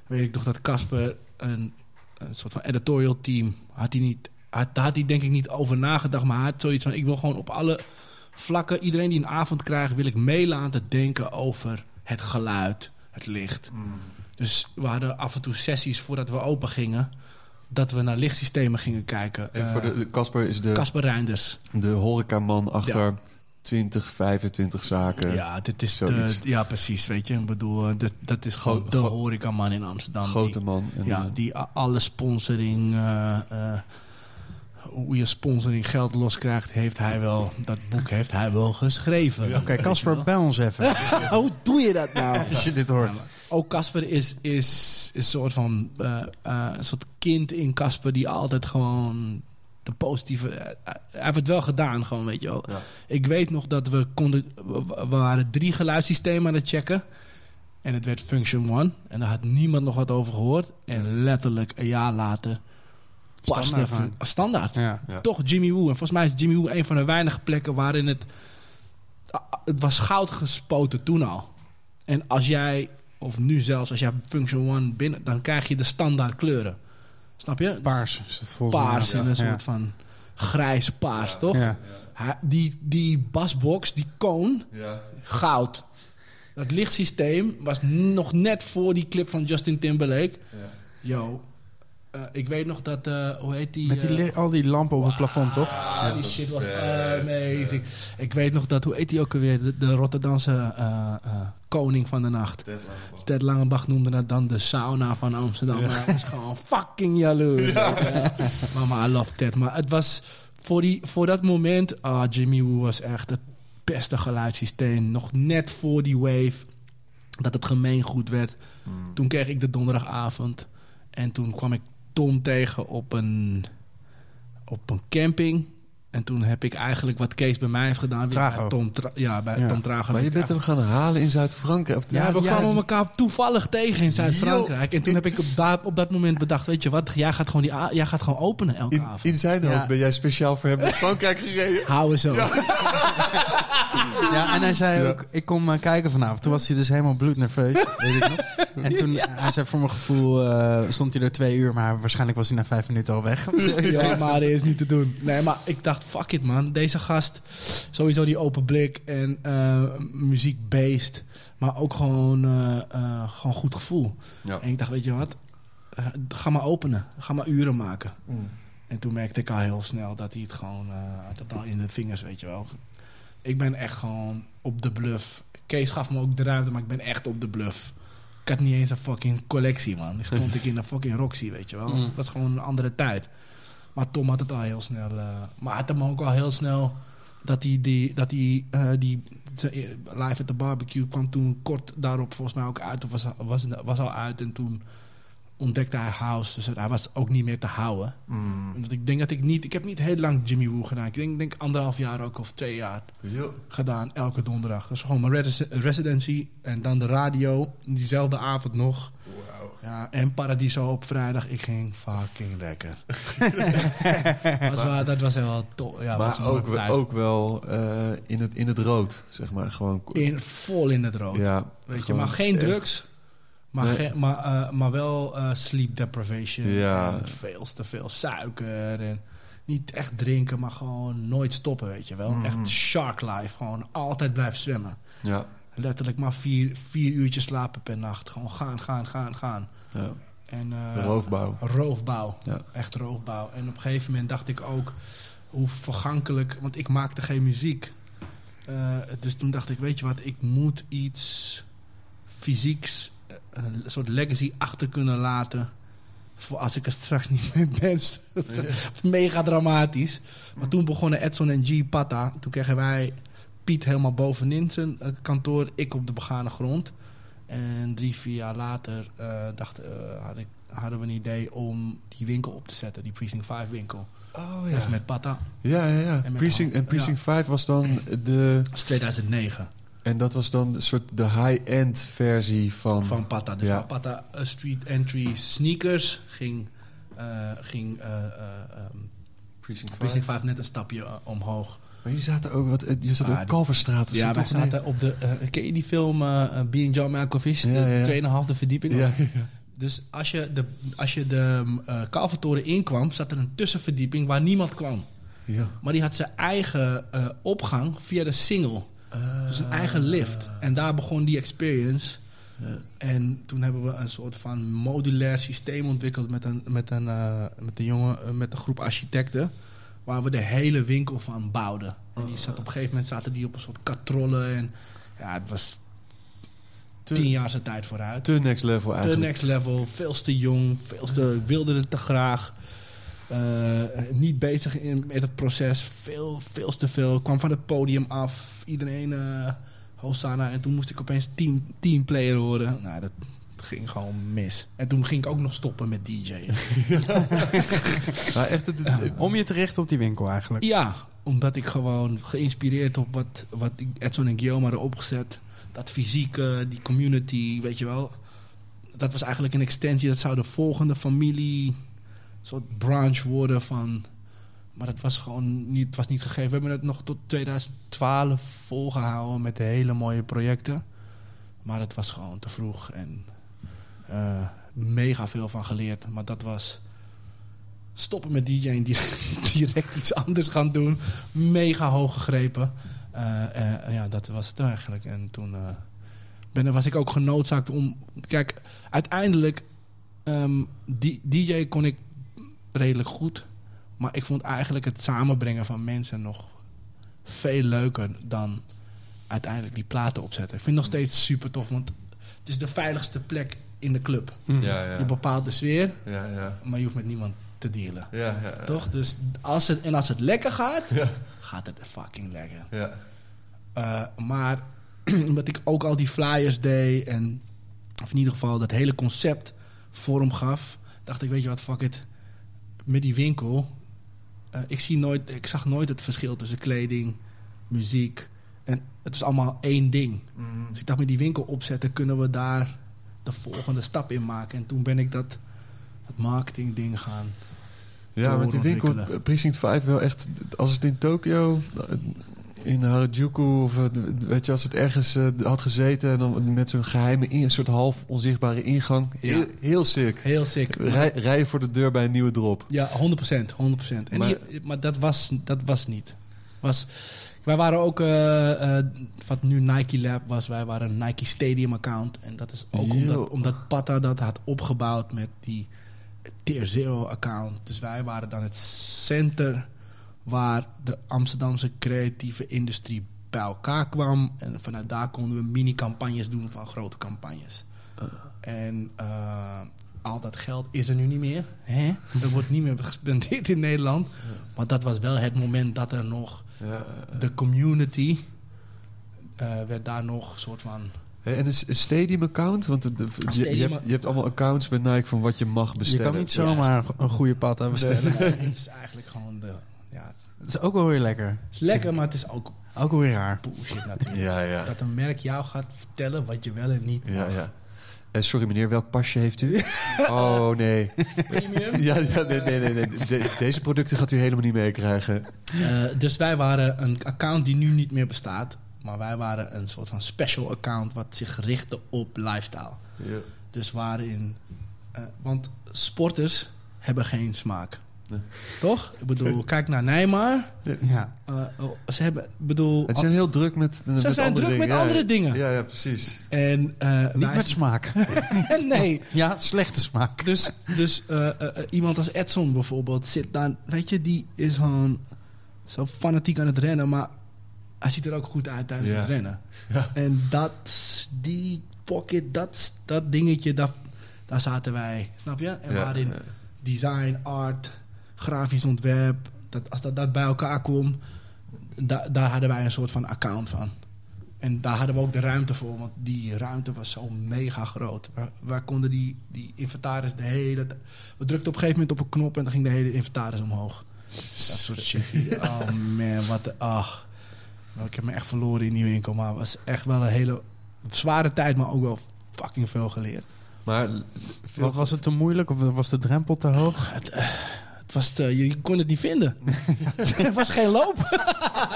weet ik nog dat Casper een, een soort van editorial team... had hij niet... Had, daar had hij denk ik niet over nagedacht. Maar hij had zoiets van... ik wil gewoon op alle vlakken... iedereen die een avond krijgt... wil ik mee laten denken over het geluid, het licht. Dus we hadden af en toe sessies voordat we open gingen... dat we naar lichtsystemen gingen kijken. En voor Eh, de de- Casper is de, Casper Reinders. de horecaman achter 20, 25 zaken. Ja, dit is de, Zoiets. ja, precies. Weet je, ik bedoel, eh, dat, dat is gewoon de horecaman in Amsterdam. Grote die, man. En, ja, die alle sponsoring, eh, eh, hoe je sponsoring geld loskrijgt, heeft hij wel, dat boek heeft hij wel geschreven. Oké, Casper, bel ons even. Hoe doe je dat nou? Als je dit hoort. Ook Casper is, is, is een soort van eh, eh, een soort kind in Casper die altijd gewoon de positieve. eh, hij heeft het wel gedaan, gewoon, weet je wel. Ja. Ik weet nog dat we konden. We, waren drie geluidssystemen aan het checken. En het werd Function One. En daar had niemand nog wat over gehoord. En letterlijk een jaar later. Standaard gewoon. standaard. Ja. Ja. Toch Jimmy Woo. En volgens mij is Jimmy Woo een van de weinige plekken waarin het. Het was goud gespoten toen al. En als jij, of nu zelfs, als jij Function One binnen, dan krijg je de standaard kleuren. Snap je? Paars is het volgens mij. Paars in een Ja. soort van grijs paars, toch? Die, die basbox, die koon, ja. goud. Dat lichtsysteem was nog net voor die clip van Justin Timberlake. Yo, eh, ik weet nog dat, eh, hoe heet die? Met die, eh, al die lampen op het plafond, toch? Ah, die shit was amazing. Ik weet nog dat, hoe heet die ook alweer? De, de Rotterdamse eh, eh, koning van de nacht. Ted Langebach noemde dat dan de sauna van Amsterdam. Maar hij was gewoon fucking jaloers. Mama, I love Ted. Maar het was voor, die, voor dat moment... Ah, Jimmy Woo was echt het beste geluidssysteem. Nog net voor die wave. Dat het gemeengoed werd. Toen kreeg ik de donderdagavond. En toen kwam ik Tom tegen op een, op een camping. En toen heb ik eigenlijk wat Kees bij mij heeft gedaan. Trago. Bij Tom, Tra- ja, bij Ja. Tom Trago. Maar je bent hem gaan halen in Zuid-Frankrijk. Ja, we Ja, kwamen die- elkaar toevallig tegen in Zuid-Frankrijk. En toen heb ik op, op dat moment bedacht, weet je wat, jij gaat gewoon, die, jij gaat gewoon openen elke In, avond. in zijn hoofd Ja. ben jij speciaal voor hem naar Frankrijk gereden. Hou eens zo. Ja, en hij zei ook, ik kom eh, kijken vanavond. Toen was hij dus helemaal bloednerveus, weet ik nog. En toen, hij zei, voor mijn gevoel eh, stond hij er twee uur, maar waarschijnlijk was hij na vijf minuten al weg. Ja, maar dat is niet te doen. Nee, maar ik dacht, fuck it man. Deze gast, sowieso die open blik en eh muziek-based. Maar ook gewoon, eh, eh, gewoon goed gevoel. Ja. En ik dacht, weet je wat? Eh, ga maar openen. Ga maar uren maken. Mm. En toen merkte ik al heel snel dat hij het gewoon eh, had het al in de vingers, weet je wel. Ik ben echt gewoon op de bluff. Kees gaf me ook de ruimte, maar ik ben echt op de bluff. Ik had niet eens een fucking collectie, man. Dan stond ik in een fucking Roxy, weet je wel. Mm. Dat was gewoon een andere tijd. Maar Tom had het al heel snel. eh, maar had hem ook al heel snel dat hij die, dat eh, die ze- live at the barbecue kwam toen kort daarop volgens mij ook uit. Of was, was, was al uit en toen ontdekte hij house. Dus hij was ook niet meer te houden. Mm. Ik denk dat ik niet... Ik heb niet heel lang Jimmy Woo gedaan. Ik denk, denk anderhalf jaar ook of twee jaar Yo. gedaan. Elke donderdag. Dat is gewoon mijn resi- residency. En dan de radio. Diezelfde avond nog. Ja, en Paradiso op vrijdag. Ik ging fucking lekker. was wel, dat was wel tof. Ja, was maar een ook, tijd. ook wel eh, in, het, in het rood, zeg maar. Gewoon, In, vol in het rood. ja, weet je, maar geen echt. drugs. Maar, Nee. geen- maar, eh, maar wel eh, sleep deprivation. Ja. En veel te veel suiker. En niet echt drinken, maar gewoon nooit stoppen, weet je wel. Mhm. Echt shark life. Gewoon altijd blijven zwemmen. Ja, Letterlijk maar vier, vier uurtjes slapen per nacht. Gewoon gaan, gaan, gaan, gaan. ja. En, eh, roofbouw. Roofbouw. Ja. Echt roofbouw. En op een gegeven moment dacht ik ook hoe vergankelijk... Want ik maakte geen muziek. Eh, dus toen dacht ik, weet je wat, ik moet iets fysieks... eh, een soort legacy achter kunnen laten... voor als ik er straks niet meer ben. Mega dramatisch. Maar toen begonnen Edson en G Pata. Toen kregen wij Piet helemaal bovenin zijn eh, kantoor. Ik op de begane grond. En drie, vier jaar later eh, dacht, eh, had ik, hadden we een idee om die winkel op te zetten. Die Precinct 5 winkel. Oh Dat ja. is met Pata. Ja, ja, ja. En Precinct, en. Precinct 5 was dan de... Dat is 2009 En dat was dan een soort de high-end versie van... van Pata. Dus Ja. van Pata Street Entry Sneakers ging, ging ehm, Precinct 5. Precinct 5 net een stapje omhoog. Maar jullie zaten ook... Wat, eh, je zat Ah, ook Kalverstraat of ja, zo, toch? Zaten op de... eh, ken je die film eh eh, Being John Malkovich? Ja. De 2,5 verdieping? Ja. Dus als je de, als je de eh Kalvertoren inkwam, zat er een tussenverdieping waar niemand kwam. ja. Maar die had zijn eigen opgang via de single. Dus een eigen lift. En daar begon die experience. Ja. En toen hebben we een soort van modulair systeem ontwikkeld met een, met een, met een jongen, met een groep architecten. Waar we de hele winkel van bouwden. En die zat op een gegeven moment zaten die op een soort katrollen. En ja, het was Te- tien jaar zijn tijd vooruit. Te next level eigenlijk. next level, veel te jong, veel te wilde het te graag. Eh, niet bezig in, met het proces, veel, veel te veel. kwam van het podium af, iedereen eh Hosanna. En toen moest ik opeens team, teamplayer worden. Nou, dat ging gewoon mis. En toen ging ik ook nog stoppen met DJ'en. Maar echt, het, het- Om je te richten op die winkel eigenlijk. Ja, omdat ik gewoon geïnspireerd op wat, wat Edson en Guillaume hadden opgezet. Dat fysieke, die community, weet je wel. Dat was eigenlijk een extensie. Dat zou de volgende familie, soort branch worden van... Maar dat was gewoon niet, was niet gegeven. We hebben het nog tot 2012 volgehouden met hele mooie projecten. Maar het was gewoon te vroeg en eh, mega veel van geleerd. Maar dat was stoppen met DJ'en, direct, direct iets anders gaan doen. Mega hoog gegrepen. Eh, eh, ja, dat was het eigenlijk. En toen ben, was ik ook genoodzaakt om... Kijk, uiteindelijk... ehm, die, DJ kon ik redelijk goed. Maar ik vond eigenlijk het samenbrengen van mensen nog veel leuker dan uiteindelijk die platen opzetten. Ik vind het nog steeds super tof, want het is de veiligste plek in de club. ja, Je ja. bepaalt de sfeer, Ja, ja. maar je hoeft met niemand te dealen. Ja, ja. Toch? Dus als het, en als het lekker gaat, Ja. gaat het fucking lekker. Ja. Eh, maar omdat ik ook al die flyers deed en of in ieder geval dat hele concept vorm gaf, dacht ik, weet je wat, fuck it. Met die winkel, eh, ik, zie nooit, ik zag nooit het verschil tussen kleding, muziek en het is allemaal één ding. Dus ik dacht, met die winkel opzetten kunnen we daar de volgende stap in maken. En toen ben ik dat, dat marketing ding gaan. Ja, met die winkel, eh, Precinct 5 wel echt... Als het in Tokio, eh, in Harajuku... of eh, weet je, als het ergens had gezeten... en dan met zo'n geheime, in, een soort half onzichtbare ingang. Heel, Ja. heel sick. Heel sick. Rij, rijden voor de deur bij een nieuwe drop. Ja, 100 procent, 100 procent. Maar- Maar, maar dat was, dat was niet. Was, wij waren ook, eh, wat nu Nike Lab was, wij waren een Nike Stadium account. En dat is ook omdat, omdat Pata dat had opgebouwd met die Tier Zero account. Dus wij waren dan het center waar de Amsterdamse creatieve industrie bij elkaar kwam. En vanuit daar konden we mini-campagnes doen van grote campagnes. En eh, al dat geld is er nu niet meer. Hè? Er wordt niet meer gespendeerd in Nederland. Maar dat was wel het moment dat er nog. De community eh, werd daar nog een soort van. En een stadium account? Want de- de- je, je, hebt, je hebt allemaal accounts bij Nike van wat je mag Je bestellen. kan niet zomaar een goede pad bestellen. het is eigenlijk gewoon de. Ja, het is ook wel weer lekker. is lekker, maar het is ook Ook wel weer raar. bullshit natuurlijk. Ja, ja. Dat een merk jou gaat vertellen wat je wel en niet Ja, mag. ja. Eh, sorry meneer, welk pasje heeft u? Oh nee. Premium? Ja, ja nee, nee, nee. nee. De- deze producten gaat u helemaal niet meekrijgen. Eh, dus wij waren een account die nu niet meer bestaat. Maar wij waren een soort van special account wat zich richtte op lifestyle. Ja. Dus waarin. eh, want sporters hebben geen smaak. Nee. Toch? Ik bedoel, kijk naar Neymar. Ja. Eh, oh, ze hebben, bedoel. Het zijn heel druk met, met Ze zijn andere druk met dingen. andere ja, dingen. Ja, ja, precies. En, eh, Niet met smaak. nee. ja, slechte smaak. Dus, dus eh, iemand als Edson bijvoorbeeld zit dan, weet je, die is gewoon zo fanatiek aan het rennen, maar hij ziet er ook goed uit tijdens Ja. het rennen. Ja. En dat, die pocket, dat, dat dingetje, daar, daar zaten wij, snap je? En waarin design, art, grafisch ontwerp, dat, als dat, dat bij elkaar kwam, da- daar hadden wij een soort van account van. En daar hadden we ook de ruimte voor, want die ruimte was zo mega groot. Waar, waar konden die, die inventaris de hele tijd... We drukten op een gegeven moment op een knop en dan ging de hele inventaris omhoog. Dat soort shit. Oh man, wat de... Ach. Nou, ik heb me echt verloren in die winkel, maar het was echt wel een hele zware tijd, maar ook wel fucking veel geleerd. Maar veel, was het te moeilijk of was de drempel te hoog? Het, eh, was te- je, je kon het niet vinden. er was geen loop.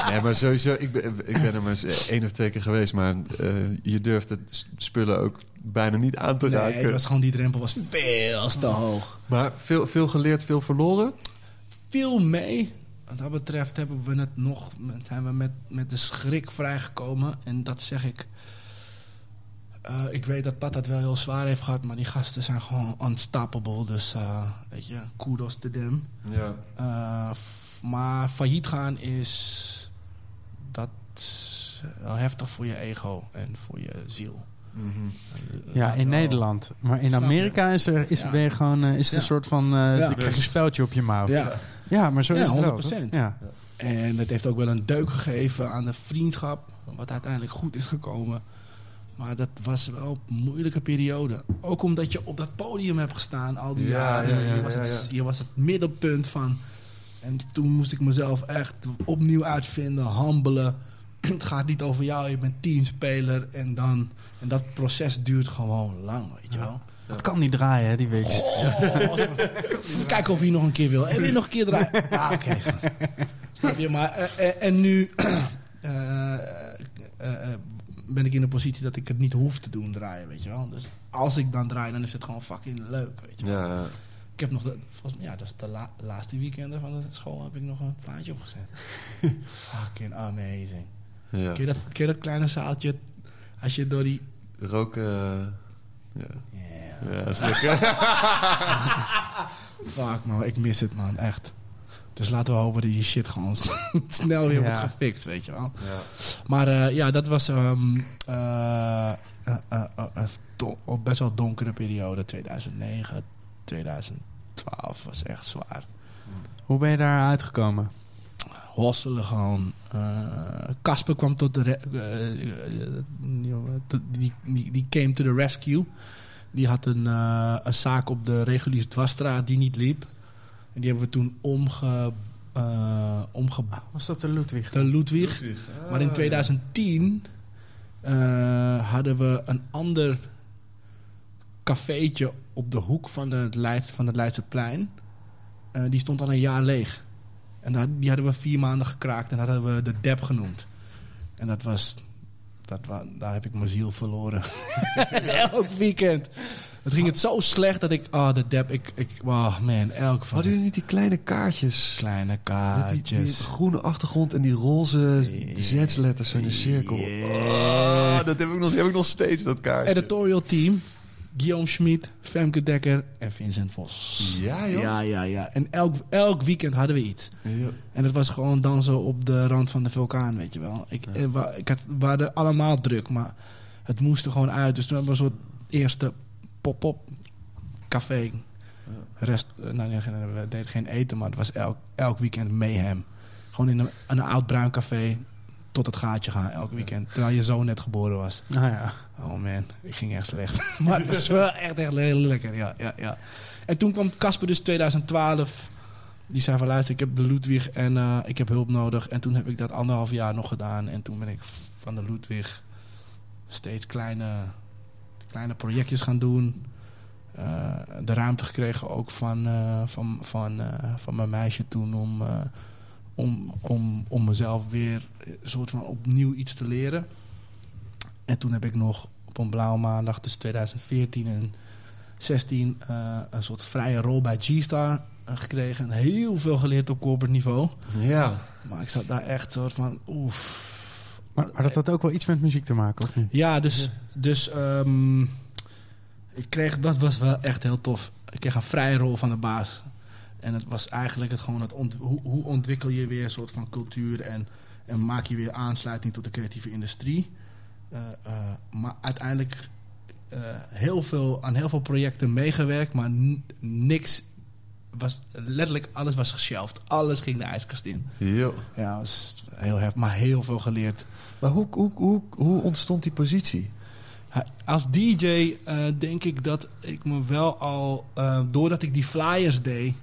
Nee, maar sowieso, ik ben, ik ben er maar eens één of twee keer geweest, maar eh, je durft het spullen ook bijna niet aan te Nee, raken. het was gewoon die drempel was veel te hoog. Maar veel, veel geleerd, veel verloren. Veel mee. Wat dat betreft hebben we het nog, zijn we met, met de schrik vrijgekomen. En dat zeg ik. Eh, ik weet dat Pat het wel heel zwaar heeft gehad, maar die gasten zijn gewoon unstoppable. Dus eh, weet je, kudos to them. Ja. Eh, f- Maar failliet gaan is... Dat is wel heftig voor je ego en voor je ziel. Ja, in Nederland. Maar in? Amerika is er, is, Ja. je gewoon, is het Ja. een soort van... eh Ja. krijg je een speldje op je mouw. Ja, Ja, maar zo Ja, is het wel. 100%. toch? Ja. En het heeft ook wel een deuk gegeven aan de vriendschap. Wat uiteindelijk goed is gekomen. Maar dat was wel een moeilijke periode. Ook omdat je op dat podium hebt gestaan al die Ja, jaren. ja, ja, je, was het, ja. je was het middelpunt van. En toen moest ik mezelf echt opnieuw uitvinden, handelen. Het gaat niet over jou, je bent teamspeler. En, dan, en dat proces duurt gewoon lang, weet je wel. Dat kan niet draaien, hè, die week. Oh, Kijken of hij nog een keer wil. En weer nog een keer draaien. Ah, oké. Snap je? Maar, eh, eh, en nu eh, ben ik in de positie dat ik het niet hoef te doen draaien, weet je wel. Dus als ik dan draai, dan is het gewoon fucking leuk, weet je wel. Ja, ja. Ik heb nog de, volgens mij, ja, dat is de la- laatste weekenden van de school heb ik nog een plaatje opgezet. fucking amazing. ja. Ken je, dat, ken je dat kleine zaaltje, als je door die... Roken. eh, ja. Yeah. Ja, is lekker. Fuck man, ik mis het man, echt. Dus laten we hopen dat die shit gewoon snel weer wordt gefixt, weet je wel. ja. Maar eh, ja, dat was ehm eh, eh, best wel donkere periode. 2009, 2012 was echt zwaar. Hoe ben je daar uitgekomen? Hosselen gewoon. Casper kwam tot de... tot- die, die, die came to the rescue. Die had een, een zaak op de reguliere dwarsstraat die niet liep. En die hebben we toen omge... eh omge Was dat de Ludwig? de Ludwig. Ah, Maar in 2010 eh, hadden we een ander cafeetje op de hoek van, de Leid, van het Leidseplein. Eh die stond al een jaar leeg. En daar, die hadden we vier maanden gekraakt en dat hadden we de Dep genoemd. En dat was... Dat daar heb ik mijn ziel verloren. elk weekend. Het ging het zo slecht dat ik... Oh, de Dep, ik... ik oh man, elk van Hadden jullie niet die kleine kaartjes? kleine Met die, kaartjes. die groene achtergrond en die roze Z-letters zo in de cirkel. Oh, dat heb ik, nog, heb ik nog steeds, dat kaartje. Editorial team. Guillaume Schmid, Femke Dekker en Vincent Vos. Ja, joh. Ja, ja, ja. En elk, elk weekend hadden we iets. Ja. En het was gewoon dansen op de rand van de vulkaan, weet je wel. Ik, eh, wa- ik had, we hadden allemaal druk, maar het moest er gewoon uit. Dus toen hebben we een soort eerste pop-up café. Rest, eh, nou, we deden geen eten, maar het was elk, elk weekend mayhem. Gewoon in een, een oud bruin café tot het gaatje gaan elk weekend. Terwijl je zo net geboren was. Nou ja. Oh man, ik ging echt slecht. maar het was wel echt, echt heel lekker, ja, ja, ja. En toen kwam Casper dus 2012. Die zei van luister, ik heb de Ludwig en eh, ik heb hulp nodig. En toen heb ik dat anderhalf jaar nog gedaan. En toen ben ik van de Ludwig steeds kleine, kleine projectjes gaan doen. Eh, de ruimte gekregen ook van, eh, van, van, eh, van mijn meisje toen om, om, om, om mezelf weer een soort van opnieuw iets te leren. En toen heb ik nog op een blauwe maandag tussen 2014 en 16 eh, een soort vrije rol bij G-Star gekregen. En heel veel geleerd op corporate niveau. Ja. Maar ik zat daar echt soort van oef. Maar, maar dat had ook wel iets met muziek te maken, of niet? Ja, dus, dus ehm, ik kreeg, dat was wel echt heel tof. Ik kreeg een vrije rol van de baas. En het was eigenlijk het gewoon het hoe, hoe ontwikkel je weer een soort van cultuur en, en maak je weer aansluiting tot de creatieve industrie. Eh, eh, maar uiteindelijk eh, heel veel, aan heel veel projecten meegewerkt, maar niks was letterlijk alles was geshelft. Alles ging de ijskast in. Jo. Ja, was heel heftig, maar heel veel geleerd. Maar hoe, hoe, hoe, hoe ontstond die positie? Als DJ eh, denk ik dat ik me wel al, eh, doordat ik die flyers deed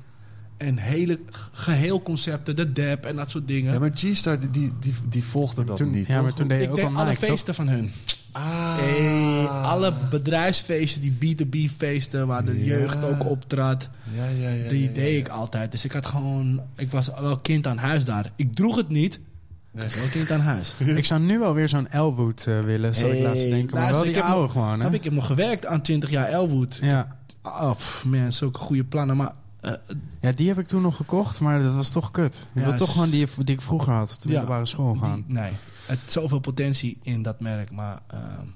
en hele geheel concepten, de dep en dat soort dingen. Ja, maar G-Star die, die, die, die volgde dat Toen- niet, ja, maar toen deed je ik ook deed al alle Nike, toch? feesten van hun. Ah. Hey, alle bedrijfsfeesten, die B2B feesten waar de Ja. jeugd ook optrad, Ja, ja, ja. die ja, ja, deed ja. ik altijd. Dus ik had gewoon, ik was wel kind aan huis daar. Ik droeg het niet, Nee. ik was wel kind aan huis. Ik zou nu wel weer zo'n Elwood eh, willen, zou ik laatst denken. Maar luister, wel ik die heb oude nog- gewoon, hè? Ik heb nog gewerkt aan 20 jaar Elwood. Ja. Oh, pff, man, zulke goede plannen. Maar eh, ja, die heb ik toen nog gekocht, maar dat was toch kut. Ik Ja, wil toch gewoon die, die ik vroeger had, op de Ja. middelbare school gaan. Die- nee, het zoveel potentie in dat merk, maar ehm,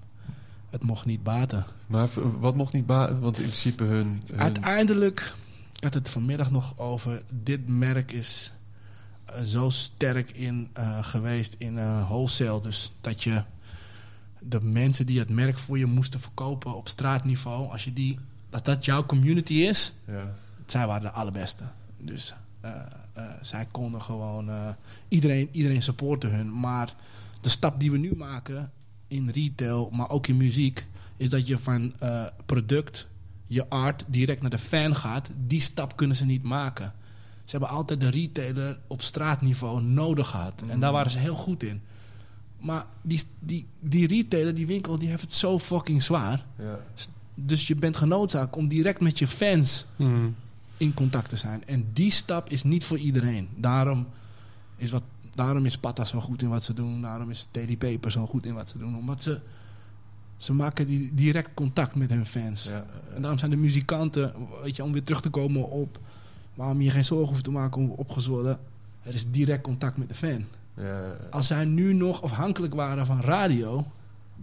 het mocht niet baten. Maar wat mocht niet baten? Want in principe hun... hun- Uiteindelijk, ik had het vanmiddag nog over, dit merk is eh, zo sterk in eh, geweest in eh, wholesale. Dus dat je de mensen die het merk voor je moesten verkopen op straatniveau, als je die, dat dat jouw community is, Ja. zij waren de allerbeste. Dus zij konden gewoon iedereen, iedereen supporten hun. Maar de stap die we nu maken in retail, maar ook in muziek, is dat je van eh, product, je art, direct naar de fan gaat. Die stap kunnen ze niet maken. Ze hebben altijd de retailer op straatniveau nodig gehad. En daar waren ze heel goed in. Maar die, die, die retailer, die winkel, die heeft het zo fucking zwaar. Ja. Dus je bent genoodzaakt om direct met je fans Hmm. in contact te zijn. En die stap is niet voor iedereen. Daarom is, wat, daarom is Pata zo goed in wat ze doen. Daarom is Daily Paper zo goed in wat ze doen. Omdat ze, ze maken die, direct contact met hun fans. Ja. En daarom zijn de muzikanten, weet je, om weer terug te komen op waarom je geen zorgen hoeft te maken om opgezwollen. Er is direct contact met de fan. Ja. Als zij nu nog afhankelijk waren van radio,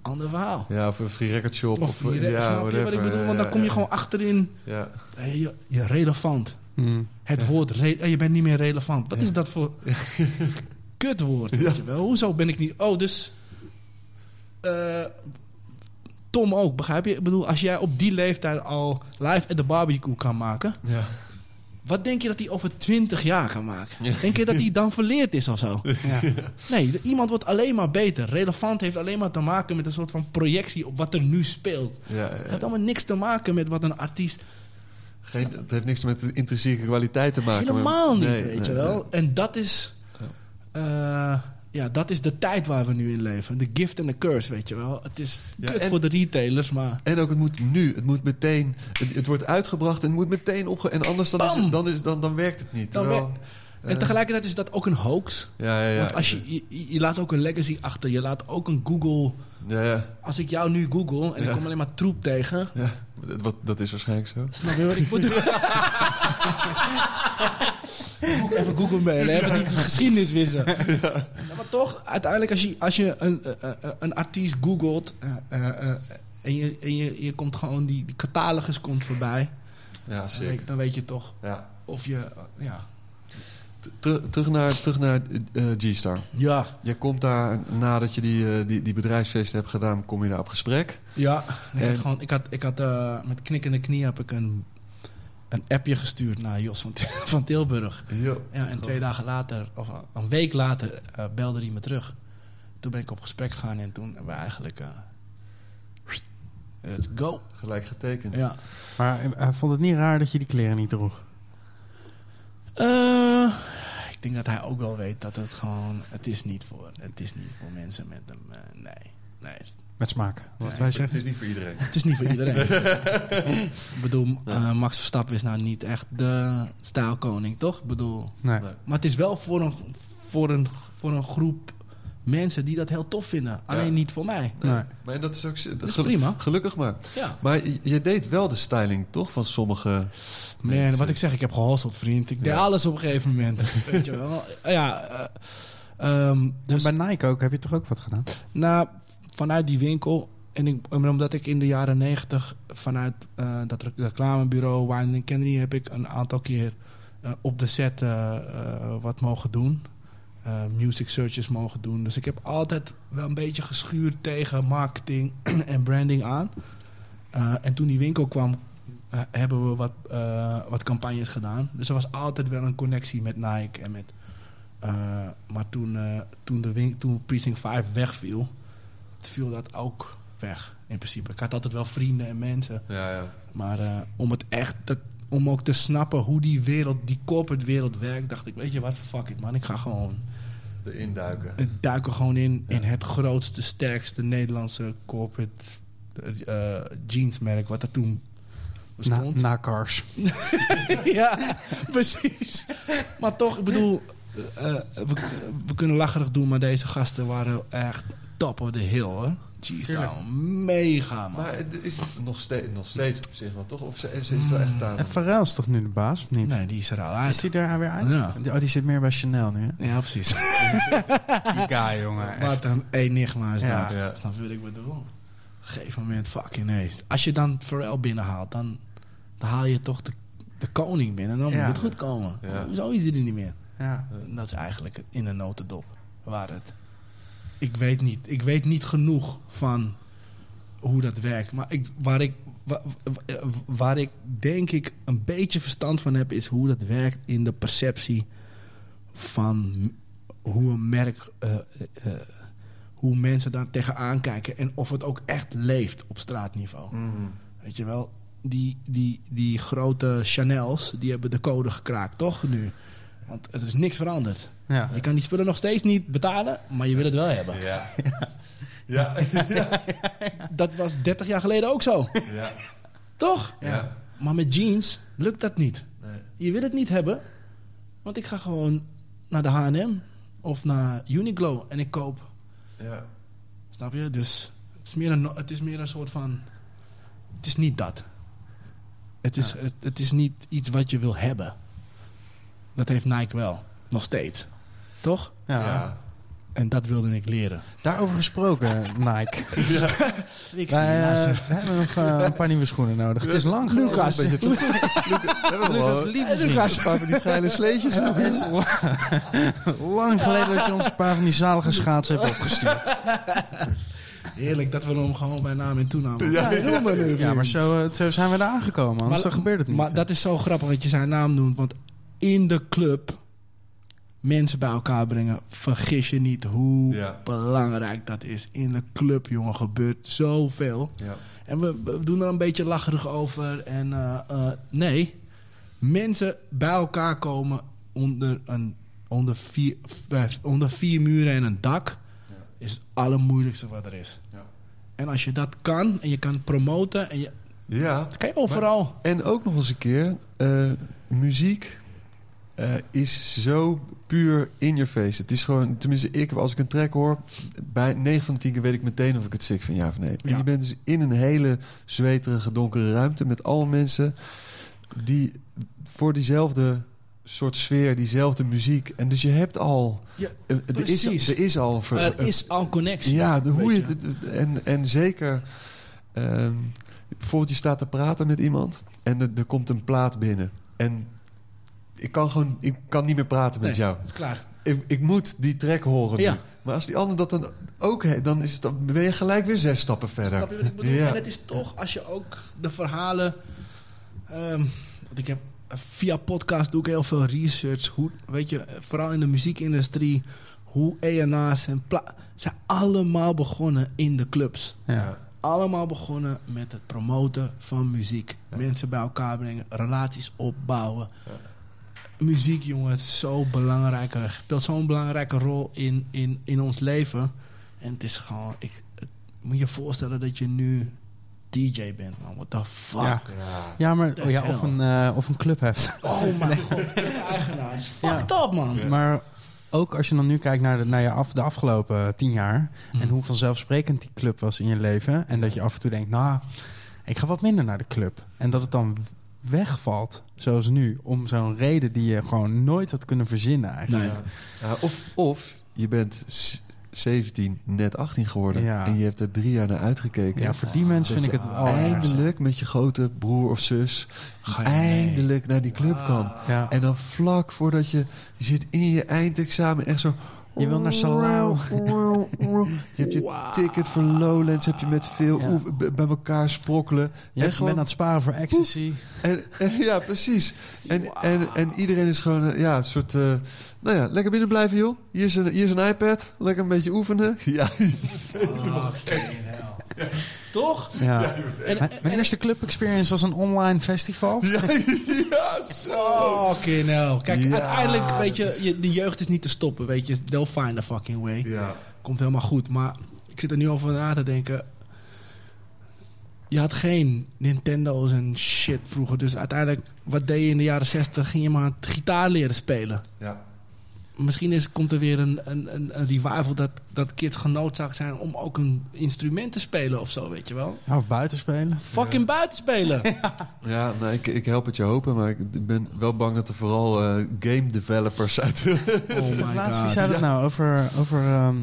ander verhaal. ja, of een free record shop. Of, Of, ja, snap je wat ik bedoel? Want dan Ja, kom je ja. gewoon achterin. Ja. Hey, je, je relevant. Hmm. Het woord, re- je bent niet meer relevant. Wat is dat voor kutwoord, weet je wel? Hoezo ben ik niet... Oh, dus... eh, Tom ook, begrijp je? Ik bedoel, als jij op die leeftijd al live at the barbecue kan maken... Ja. Wat denk je dat hij over 20 jaar kan maken? Denk je dat hij dan verleerd is of zo? Ja. Nee, iemand wordt alleen maar beter. Relevant heeft alleen maar te maken met een soort van projectie op wat er nu speelt. Ja. Het heeft allemaal niks te maken met wat een artiest Geen, het heeft niks met de intrinsieke kwaliteit te maken. maar- Helemaal niet, Nee, weet nee, je wel. En dat is, eh, ja, dat is de tijd waar we nu in leven. De gift en de curse, weet je wel. Het is Ja, kut en- voor de retailers, maar... En ook, het moet nu. Het moet meteen. Het, het wordt uitgebracht en het moet meteen opge... En anders dan, is Bam! het, dan, is, dan, dan werkt het niet. Dan Terwijl, En eh, tegelijkertijd is dat ook een hoax. Ja, ja, ja. Want als je, je, je laat ook een legacy achter. Je laat ook een Google... Ja, ja. Als ik jou nu google en ik kom alleen maar troep tegen... ja. Dat- Wat, dat is waarschijnlijk zo. Snap je wat ik bedoel? Even Google mailen, even die geschiedenis wissen. Ja, maar toch, uiteindelijk als je, als je een, eh, eh, een artiest googelt... eh, eh, eh, en, je, en je, je komt gewoon, die, die catalogus komt voorbij... Ja, dan zeker. weet, dan weet je toch Ja. of je... ja. Ter- terug naar, terug naar eh, G-Star. Ja, Je komt daar nadat je die, eh, die, die bedrijfsfeesten hebt gedaan, kom je daar op gesprek. ja. Ik En- had, gewoon, ik had, ik had eh, met knikkende knie heb ik een, een appje gestuurd naar Jos van, van Tilburg. Ja, en twee dagen later, of een week later, eh, belde hij me terug. Toen ben ik op gesprek gegaan en toen hebben we eigenlijk... eh, let's go. Gelijk getekend. Ja. Maar eh, hij vond het niet raar dat je die kleren niet droeg. Eh, ik denk dat hij ook wel weet dat het gewoon... Het is niet voor, het is niet voor mensen met een... eh, nee, nee. Het, Met smaak. Wat Nee, wij Het zeggen. is niet voor iedereen. het is niet voor iedereen. ik bedoel, eh, Max Verstappen is nou niet echt de stijlkoning, toch? Ik bedoel... Nee. Nee. Maar het is wel voor een, voor een, voor een groep mensen die dat heel tof vinden. Alleen niet voor mij. Nee. Maar dat is ook dat Dat is prima. Gelukkig maar. Ja. Maar je, deed wel de styling, toch? Van sommige Man, mensen. wat ik zeg, ik heb gehosseld, vriend. Ik deed Ja. alles op een gegeven moment. Weet je wel. Ja, ehm, dus Dus bij Nike ook, heb je toch ook wat gedaan? nou, vanuit die winkel... En, omdat ik in de jaren negentig vanuit eh, dat rec- reclamebureau Wine Kennedy heb ik een aantal keer eh, op de set eh, wat mogen doen. Music searches mogen doen. Dus ik heb altijd wel een beetje geschuurd tegen marketing en branding aan. En toen die winkel kwam, hebben we wat, wat campagnes gedaan. Dus er was altijd wel een connectie met Nike en met. maar toen, toen, de toen Precinct 5 wegviel, viel dat ook weg in principe. Ik had altijd wel vrienden en mensen. Ja, ja. Maar eh, om het echt, om ook te snappen hoe die wereld, die corporate wereld werkt, dacht ik, weet je wat, fuck it man, ik ga gewoon, De induiken. ik duik er gewoon in, Ja. in het grootste, sterkste Nederlandse corporate eh, jeansmerk wat er toen Na, bestond. na Cars. ja, precies. Maar toch, ik bedoel, eh, we, we kunnen lacherig doen, maar deze gasten waren echt top of the hill hoor. Nou, mega man. Maar het is nog steeds, nog steeds op zich wel, toch? Of ze, ze is het wel echt aan? En Pharrell is toch nu de baas, of niet? nee, die is er al Is uit. die er weer uit? Ja. Oh, die zit meer bij Chanel nu, hè? Ja, precies. Die guy, jongen. Wat een enigma is Ja. dat. Ja. Snap je wat ik bedoel? Op een gegeven moment, fucking nee. Als je dan Pharrell binnenhaalt, dan, dan haal je toch de, de koning binnen. Dan Ja. moet het goed komen. Ja. Zo is hij er niet meer. Ja. Dat is eigenlijk in een notendop waar het. Ik weet niet. Ik weet niet genoeg van hoe dat werkt. Maar ik, waar, ik, wa- wa- waar ik denk ik een beetje verstand van heb, is hoe dat werkt in de perceptie van hoe een merk. eh, hoe mensen daar tegenaan kijken en of het ook echt leeft op straatniveau. Weet je wel, die, die, die grote Chanels, die hebben de code gekraakt, toch nu? Want het is niks veranderd. Ja. Je kan die spullen nog steeds niet betalen, maar je wil het wel hebben. Ja. Ja. Dat was 30 jaar geleden ook zo, Ja. toch? Ja. Maar met jeans lukt dat niet. Nee. Je wil het niet hebben, want ik ga gewoon naar de H&M of naar Uniqlo en ik koop. Ja. Snap je? Dus het is meer een, het is meer een soort van... Het is niet dat. Het is, het, het is niet iets wat je wil hebben. Dat heeft Nike wel. Nog steeds. Toch? Ja. Ja. En dat wilde ik leren. Daarover gesproken, Nike. Ik Wij, eh, we hebben nog eh, een paar nieuwe schoenen nodig. Het is lang geleden. Lucas. Een beetje te- Lucas, Lucas, lieve een vriend. paar van die geile sleetjes. Is lang geleden dat je ons een paar van die zalige schaatsen hebt opgestuurd. Heerlijk dat we hem gewoon bij naam en toenaam Ja, ja. Ja, maar zo, eh, zo zijn we daar aangekomen. Anders dan gebeurt het niet. Maar dat is zo grappig dat je zijn naam noemt. Want in de club mensen bij elkaar brengen. Vergis je niet hoe Ja. belangrijk dat is. In de club, jongen, gebeurt zoveel. Ja. En we, we doen er een beetje lacherig over. En eh, eh, nee, mensen bij elkaar komen onder, een, onder, vier, vijf- onder vier muren en een dak... is het allermoeilijkste wat er is. En als je dat kan en je kan promoten... En je, Ja. dat kan je overal. En ook nog eens een keer, eh, muziek eh, is zo puur in your face. Het is gewoon, tenminste ik, als ik een track hoor, bij 9 van de 10 keer weet ik meteen of ik het sick vind, ja of nee. En je bent dus in een hele zweterige, donkere ruimte met alle mensen die voor diezelfde soort sfeer, diezelfde muziek. En dus je hebt al, Ja, er, is, er is al ver- er is al connectie. ja, de, hoe je het, en, en zeker, ehm, bijvoorbeeld je staat te praten met iemand en er, er komt een plaat binnen. En ik kan gewoon, ik kan niet meer praten met Nee, jou. Het is klaar. Ik, ik moet die track horen Ja. nu. Maar als die ander dat dan ook heeft, dan, is het, dan ben je gelijk weer zes stappen verder. Snap je wat ik bedoel? Ja. En het is toch, als je ook de verhalen... ehm, want ik heb, via podcast doe ik heel veel research. Hoe, weet je, vooral in de muziekindustrie... hoe ENA's en pla zijn allemaal begonnen in de clubs. Ja. Allemaal begonnen met het promoten van muziek. Mensen bij elkaar brengen, relaties opbouwen. Muziek, jongen, het is zo belangrijk. Het speelt zo'n belangrijke rol in, in, in ons leven. En het is gewoon... Ik, het- moet je je voorstellen dat je nu DJ bent, man. What the fuck? Ja. Ja, maar oh ja, of, een, eh, of een club hebt. Oh mijn god, eigenaar. Fucked up, man. Maar ook als je dan nu kijkt naar de, naar je af, de afgelopen tien jaar... Hmm. en hoe vanzelfsprekend die club was in je leven... en dat je af en toe denkt, nou, ik ga wat minder naar de club. En dat het dan wegvalt, zoals nu... om zo'n reden die je gewoon nooit had kunnen verzinnen eigenlijk. Nee. Of, of je bent s- 17, net 18 geworden Ja. en je hebt er drie jaar naar uitgekeken. Ja, voor die mensen vind ik het allerergste. eindelijk met je grote broer of zus Ga je mee? eindelijk naar die club kan. Ja. En dan vlak voordat je, je zit in je eindexamen echt zo... Je wil naar Salau. Je hebt je ticket voor Lowlands, heb je met veel Ja. bij elkaar sprokkelen. Je en bent aan het sparen voor ecstasy. en, en- ja, precies. En, en, en iedereen is gewoon eh, ja, een soort... eh, nou ja, lekker binnen blijven, joh. Hier is, een, hier is een iPad. Lekker een beetje oefenen. Ja, Toch? Ja. En, Mijn mijn eerste club experience was een online festival. ja, zo. Oké, nou. Kijk, Ja, uiteindelijk, weet je, de jeugd is niet te stoppen, weet je. They'll find a fucking way. Ja. Komt helemaal goed. Maar ik zit er nu over na te denken. Je had geen Nintendo's en shit vroeger. Dus uiteindelijk, wat deed je in de jaren 60? Ging je maar gitaar leren spelen. Ja. Misschien is, komt er weer een, een, een, een revival dat, dat kids genoodzaakt zijn om ook een instrument te spelen of zo, weet je wel. Ja, of buiten spelen. Fucking buiten spelen. Ja, nou, ik, ik help het je hopen, maar ik ben wel bang dat er vooral eh, game developers uit... Oh my Laatst, wie zei dat nou over, over ehm,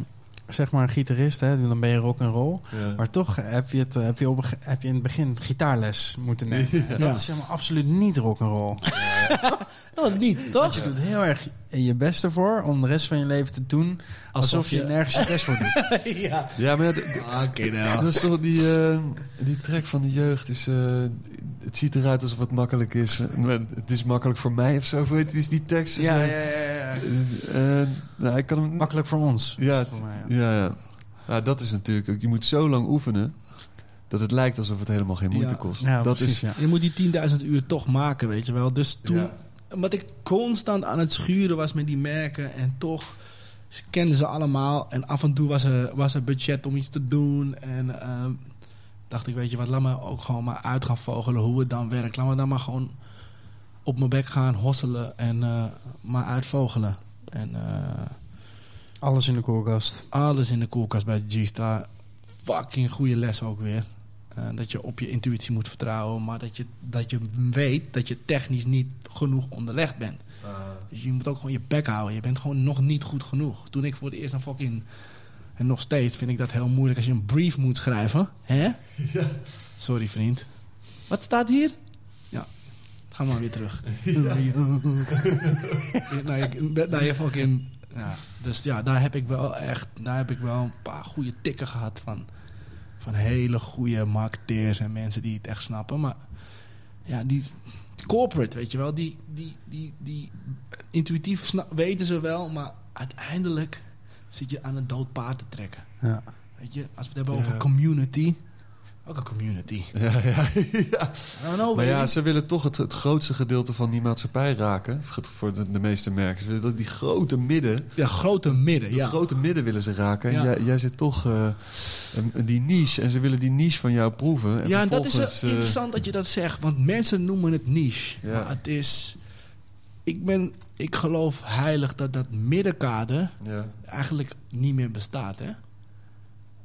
zeg maar een gitarist? Hè? Dan ben je rock and roll. Ja. Maar toch heb je, het, eh, heb, je op, heb je in het begin gitaarles moeten nemen. En Dat Ja. is helemaal absoluut niet rock and roll. Oh, niet, Want toch? je doet heel erg je best ervoor om de rest van je leven te doen alsof, je, je- nergens je best voor doet. ja. Ja, maar ja, d- Oké, nou. dat is toch die, eh, die track van de jeugd. Is, eh, het ziet eruit alsof het makkelijk is. eh, Het is makkelijk voor mij of zo. Het? is die tekst. Ja, ja, ja, ja. nou, ik kan hem... Makkelijk voor ons. Ja, Dat is het- voor mij, ja. ja, dat is natuurlijk ook. Je moet zo lang oefenen dat het lijkt alsof het helemaal geen moeite Ja. kost. Ja, dat precies, is, ja. Je moet die 10.000 uur toch maken, weet je wel. Dus toen, Ja. Omdat ik constant aan het schuren was met die merken en toch kenden ze allemaal. En af en toe was er, was er budget om iets te doen. En ehm, dacht ik, weet je wat, laat me ook gewoon maar uit gaan vogelen hoe het dan werkt. Laat me dan maar gewoon op mijn bek gaan hosselen en eh, maar uitvogelen. En eh, Alles in de koelkast. alles in de koelkast bij G-Star. Fucking goede les ook weer. Eh, dat je op je intuïtie moet vertrouwen, maar dat je, dat je weet dat je technisch niet genoeg onderlegd bent. Dus je moet ook gewoon je bek houden. Je bent gewoon nog niet goed genoeg. Toen ik voor het eerst een fucking... En nog steeds vind ik dat heel moeilijk als je een brief moet schrijven. Hè? Sorry vriend. Wat staat hier? Ja, ga maar weer terug. naar, je, naar je fucking... Ja, dus ja, daar heb ik wel echt... Daar heb ik wel een paar goede tikken gehad van... Van hele goede marketeers en mensen die het echt snappen. Maar ja, die corporate, weet je wel, die, die, die, die intuïtief weten ze wel, maar uiteindelijk zit je aan een dood paard te trekken. Ja. Weet je, als we het hebben over community, ook een community. Ja, ja, know, Maar ja, ze willen toch het, het grootste gedeelte van die maatschappij raken. Voor de, de meeste merken. Ze willen dat die grote midden. ja, grote midden, Dat ja. grote midden willen ze raken. En Ja. jij, jij zit toch eh, een- die niche. En ze willen die niche van jou proeven. En ja, en dat is eh, eh, interessant dat je dat zegt, want mensen noemen het niche. Ja. Maar het is... Ik, ben, ik geloof heilig dat dat middenkader ja. eigenlijk niet meer bestaat, hè?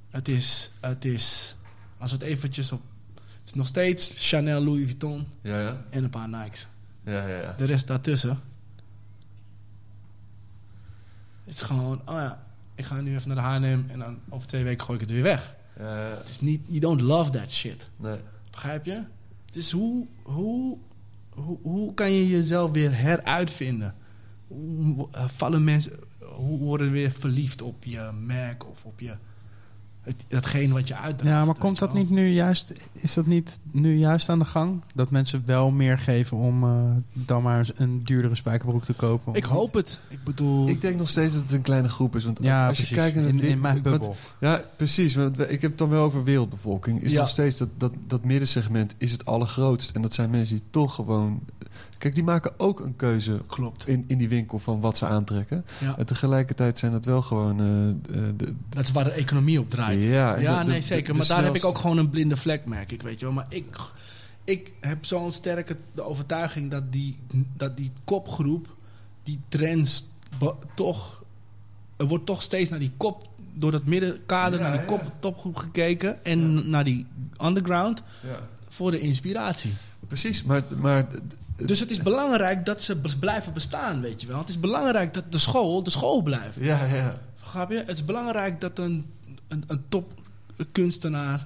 Het is, het is, als we het eventjes op, het is nog steeds Chanel, Louis Vuitton Ja, ja. en een paar Nikes. Ja, ja, ja. De rest daartussen, het is gewoon, oh ja, ik ga nu even naar de H&M en dan over twee weken gooi ik het weer weg. Ja, ja. Het is niet, you don't love that shit, Nee. begrijp je? Dus hoe, hoe, hoe, hoe kan je jezelf weer heruitvinden? Hoe eh, vallen mensen, hoe worden weer verliefd op je merk of op je, het, datgene wat je uitdraagt? Ja, maar komt je dat wel? niet nu juist? Is dat niet nu juist aan de gang? Dat mensen wel meer geven om eh, dan maar een duurdere spijkerbroek te kopen? Ik hoop het. Ik bedoel, Ik denk nog steeds dat het een kleine groep is. Want Ja, als je precies. kijkt naar in, in mijn bubbel. Ja, precies. Want ik heb het dan wel over wereldbevolking. Is Ja. nog steeds dat, dat, dat middensegment is het allergrootst. En dat zijn mensen die toch gewoon... Kijk, die maken ook een keuze klopt. in, in die winkel van wat ze aantrekken. Ja. En tegelijkertijd zijn dat wel gewoon... eh, de, Dat is waar de economie op draait. ja, de- nee, zeker. de maar daar heb ik ook gewoon een blinde vlek, merk ik, weet je wel. Maar ik, ik heb zo'n sterke de overtuiging dat die, dat die kopgroep, die trends, toch... Er wordt toch steeds naar die kop, door dat middenkader, Ja, naar die ja. kop, topgroep gekeken. En naar die underground Ja. voor de inspiratie. Precies, maar... maar Dus het is belangrijk dat ze blijven bestaan, weet je wel. Het is belangrijk dat de school de school blijft. ja, ja. Begrijp je? Het is belangrijk dat een, een, een topkunstenaar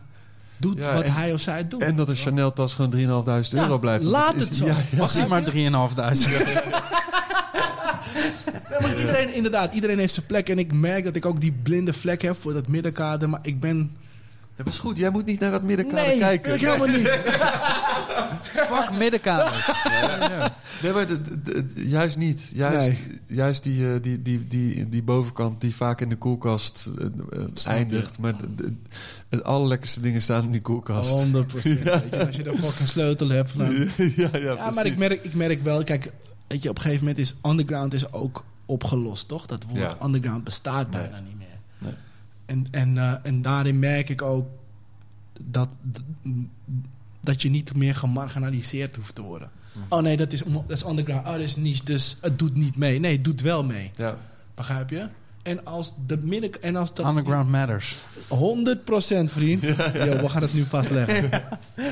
doet Ja, wat en- hij of zij doet. En dat een Chanel-tas gewoon 3.500 Ja, euro blijft. laat is- het zo. Ja, ja. Was hij maar 3.500? Nee, maar iedereen, inderdaad, iedereen heeft zijn plek. En ik merk dat ik ook die blinde vlek heb voor dat middenkader. Maar ik ben... Dat is goed. Jij moet niet naar dat middenkader Nee, kijken. wil ik helemaal niet. Fuck middenkamers. Nee, maar juist niet. Juist, juist die, eh, die, die, die, die bovenkant die vaak in de koelkast eh, eh, eindigt. Maar het allerlekkerste dingen staan in die koelkast. 100 Weet je, als je de fucking sleutel hebt. Dan... ja, ja, Ja, maar ik merk, ik merk wel... Kijk, weet je, op een gegeven moment is underground is ook opgelost, toch? Dat woord Ja. underground bestaat Nee. bijna niet meer. Nee. En, en, eh, en daarin merk ik ook dat, dat je niet meer gemarginaliseerd hoeft te worden. Mhm. Oh nee, dat is, dat is underground. Oh, dat is niche, dus het doet niet mee. Nee, het doet wel mee. Ja. Begrijp je? En als de midden... En als dat Underground matters. 100% vriend. Yo, we gaan het nu vastleggen.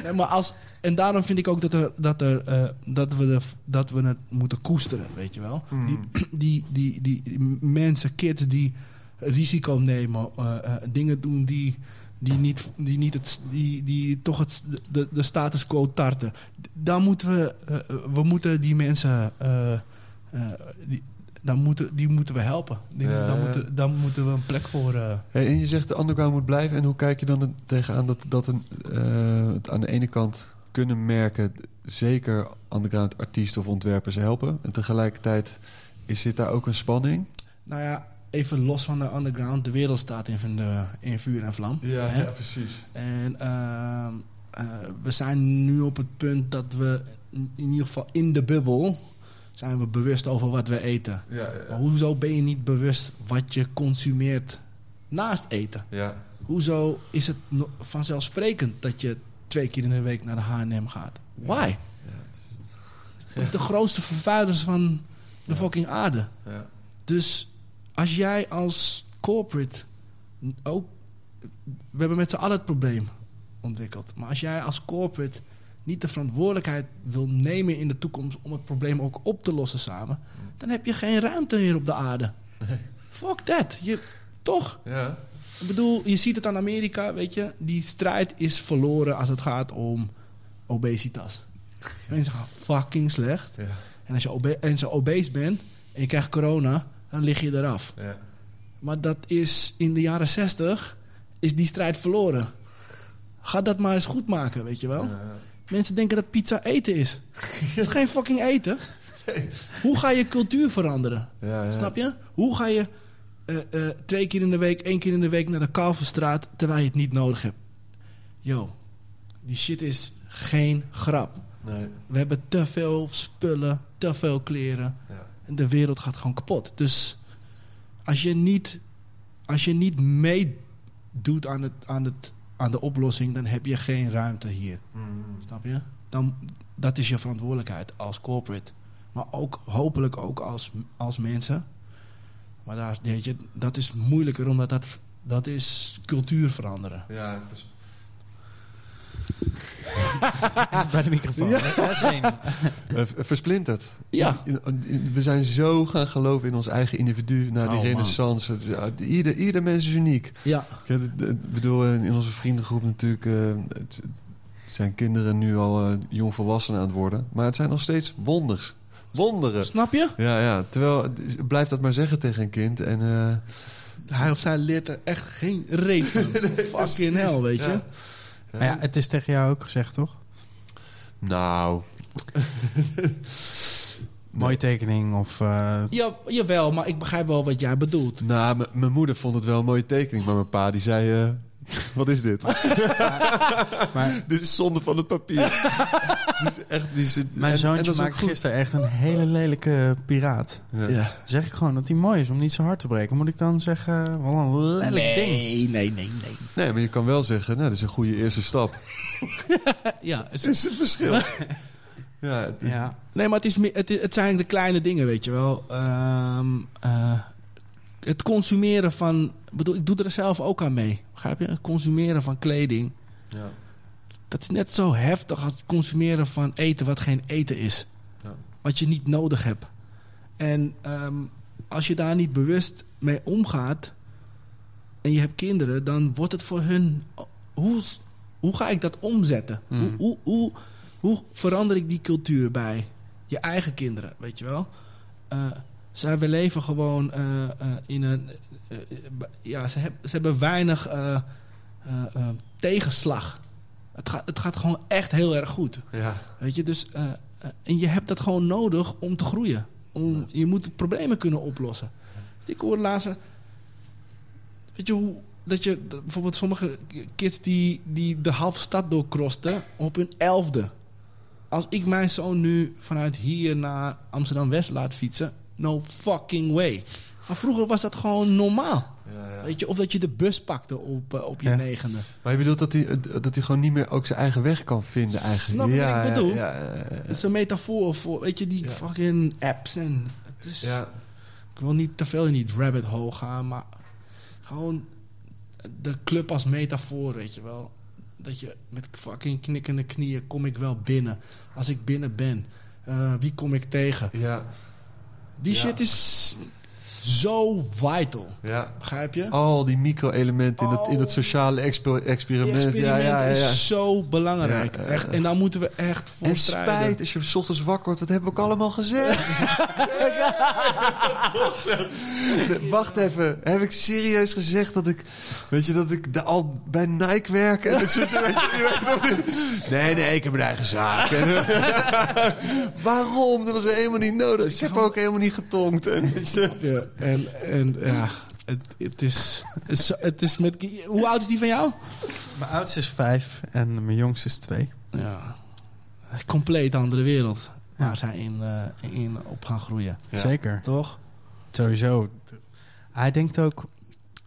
Nee, maar als, en daarom vind ik ook dat, er, dat, er, eh, dat, we, de, dat we het moeten koesteren, weet je wel. Hmm. Die, die, die, die, die mensen, kids die risico nemen, eh, eh, dingen doen die, die, niet, die, niet het, die, die toch het, de, de status quo tarten. Dan moeten we, eh, eh, we moeten die mensen, eh, eh, die, dan moeten, die moeten we helpen. Die, Ja, ja. moeten, dan moeten we een plek voor... eh, Hey, en je zegt de underground moet blijven. En hoe kijk je dan tegenaan dat, dat een, eh, het aan de ene kant kunnen merken... zeker underground artiesten of ontwerpers helpen. En tegelijkertijd is, zit daar ook een spanning? nou ja, even los van de underground. De wereld staat in, van de, in vuur en vlam. Hè? precies. En ehm, eh, we zijn nu op het punt dat we in in ieder geval in de bubbel zijn we bewust over wat we eten. Ja, Maar hoezo ben je niet bewust wat je consumeert naast eten? ja. Hoezo is het vanzelfsprekend dat je twee keer in de week naar de H&M gaat? Why? De grootste vervuilers van de fucking aarde. Ja. Dus als jij als corporate ook... We hebben met z'n allen het probleem ontwikkeld. Maar als jij als corporate niet de verantwoordelijkheid wil nemen in de toekomst... om het probleem ook op te lossen samen... dan heb je geen ruimte meer op de aarde. Fuck that. Je, toch? Ja. Ik bedoel, je ziet het aan Amerika, weet je. Die strijd is verloren als het gaat om obesitas. Mensen gaan fucking slecht. Ja. En als je, obe en als je obese bent en je krijgt corona, dan lig je eraf. Ja. Maar dat is in de jaren 60 is die strijd verloren. Ga dat maar eens goed maken, weet je wel. Mensen denken dat pizza eten is. Het is geen fucking eten. Hoe ga je cultuur veranderen? Ja, ja. Snap je? Hoe ga je eh, eh, twee keer in de week, één keer in de week naar de Kalverstraat terwijl je het niet nodig hebt? Yo, die shit is geen grap. Nee. We hebben te veel spullen, te veel kleren. Ja. De wereld gaat gewoon kapot. Dus als je niet, als je niet meedoet aan, het, aan, het, aan de oplossing, dan heb je geen ruimte hier. Snap je? Dan, dat is je verantwoordelijkheid als corporate. Maar ook hopelijk ook als, als mensen. Maar daar, weet je, dat is moeilijker, omdat dat, dat is cultuur veranderen. Ja, Bij de microfoon. Ja. Eh, versplinterd. Ja. We zijn zo gaan geloven in ons eigen individu na die Oh, renaissance. Ieder, ieder mens is uniek. Ja, Ik bedoel, in onze vriendengroep natuurlijk eh, zijn kinderen nu al eh, jong volwassenen aan het worden. Maar het zijn nog steeds wonders. Wonderen. snap je? Ja, ja. Terwijl, het- blijf dat maar zeggen tegen een kind. En, eh, Hij of zij leert er echt geen reet van. Fucking hell, weet je? Ja. Maar ja, het is tegen jou ook gezegd, toch? Nou, Mooie tekening of... eh, Ja, jawel, maar ik begrijp wel wat jij bedoelt. nou mijn moeder vond het wel een mooie tekening. Maar mijn pa die zei... eh, wat is dit? maar dit is zonde van het papier. dus echt, die zit, mijn zoontje is goed. gisteren echt een hele lelijke piraat. Ja. Ja. Zeg ik gewoon dat hij mooi is om niet zo hard te breken. Moet ik dan zeggen, wel een lelijk ding. Nee, nee, nee, nee. Nee, maar je kan wel zeggen, nou, dat is een goede eerste stap. Ja, het Het is een verschil. ja, het- Ja. Nee, maar het, is het, het zijn de kleine dingen, weet je wel. Ehm, eh, het consumeren van... ik bedoel, ik doe er zelf ook aan mee. Begrijp je? Het consumeren van kleding. ja. Dat is net zo heftig als het consumeren van eten wat geen eten is. Ja. Wat je niet nodig hebt. En ehm, als je daar niet bewust mee omgaat... en je hebt kinderen, dan wordt het voor hun... Hoe, hoe ga ik dat omzetten? Hmm. Hoe, hoe, hoe, hoe verander ik die cultuur bij je eigen kinderen, weet je wel? Eh, zij, we leven gewoon eh, eh, in een... eh, ja, ze, heb- ze hebben weinig tegenslag. Het gaat, het gaat gewoon echt heel erg goed. ja. Weet je, dus... en je hebt dat gewoon nodig om te groeien. Om, je moet problemen kunnen oplossen. Ik hoorde laatst... Weet je hoe... Dat je dat bijvoorbeeld sommige kids die, die de halve stad doorkrosten op hun elfde. Als ik mijn zoon nu vanuit hier naar Amsterdam-West laat fietsen... No fucking way. Maar vroeger was dat gewoon normaal. Ja, ja. Weet je, of dat je de bus pakte op, eh, op je Ja. negende. Maar je bedoelt dat hij, dat hij gewoon niet meer ook zijn eigen weg kan vinden eigenlijk. Snap je ja, wat ik bedoel? Het is een metafoor voor, weet je, die fucking apps en... Het is. Ik wil niet te veel in die rabbit hole gaan, maar gewoon de club als metafoor, weet je wel. Dat je met fucking knikkende knieën kom ik wel binnen. Als ik binnen ben, eh, wie kom ik tegen? ja. Die shit is zo vital. Ja. Begrijp je? Al die micro-elementen in, dat, in dat sociale exper- experiment. experiment ja, ja, ja, ja. is zo belangrijk. Ja. Echt, en daar moeten we echt voor En strijden. spijt als je 's ochtends wakker wordt. Wat we ook allemaal gezegd? Wacht even. Heb ik serieus gezegd dat ik... Weet je, dat ik de, al bij Nike werk? En ik zit er, weet je, nee, nee, ik heb een eigen zaak. Waarom? Dat was helemaal niet nodig. Ik heb ook helemaal niet getonkt. En, weet je, Ja, en, en ja, het, het, is, het, is, met... Hoe oud is die van jou? Mijn oudste is vijf en mijn jongste is twee. Ja, een compleet andere wereld. Ja. Waar zij in, eh, in op gaan groeien. Ja. Zeker. Toch? Sowieso. Hij denkt ook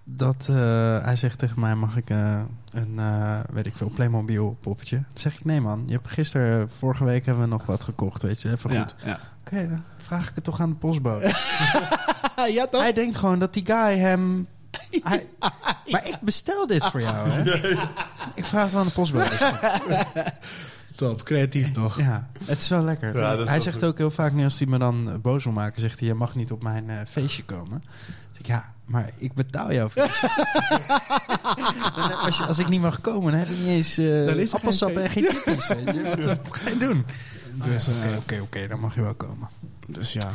dat... eh, hij zegt tegen mij, mag ik eh, een, eh, weet ik veel, Playmobil poppetje? Dan zeg ik, nee man. Je hebt gisteren, vorige week hebben we nog wat gekocht, weet je. Even goed. Ja, Oké, dan vraag ik het toch aan de postbode. ja. toch? hij denkt gewoon dat die guy hem... Hij, maar ik bestel dit voor jou, hè? Ik vraag het aan de postbode. Top, creatief toch? Ja, het is wel lekker. Ja, dat is hij wel zegt goed. ook heel vaak, nu als hij me dan eh, boos wil maken, zegt hij: Je mag niet op mijn eh, feestje komen. Zeg ik: Ja, maar ik betaal heb- als, je, als ik niet mag komen, dan heb ik niet eens eh, appelsap geen en geen je? Wat, ga je doen? Dus, Oké, eh, oké, oké, dan mag je wel komen. Dus ja,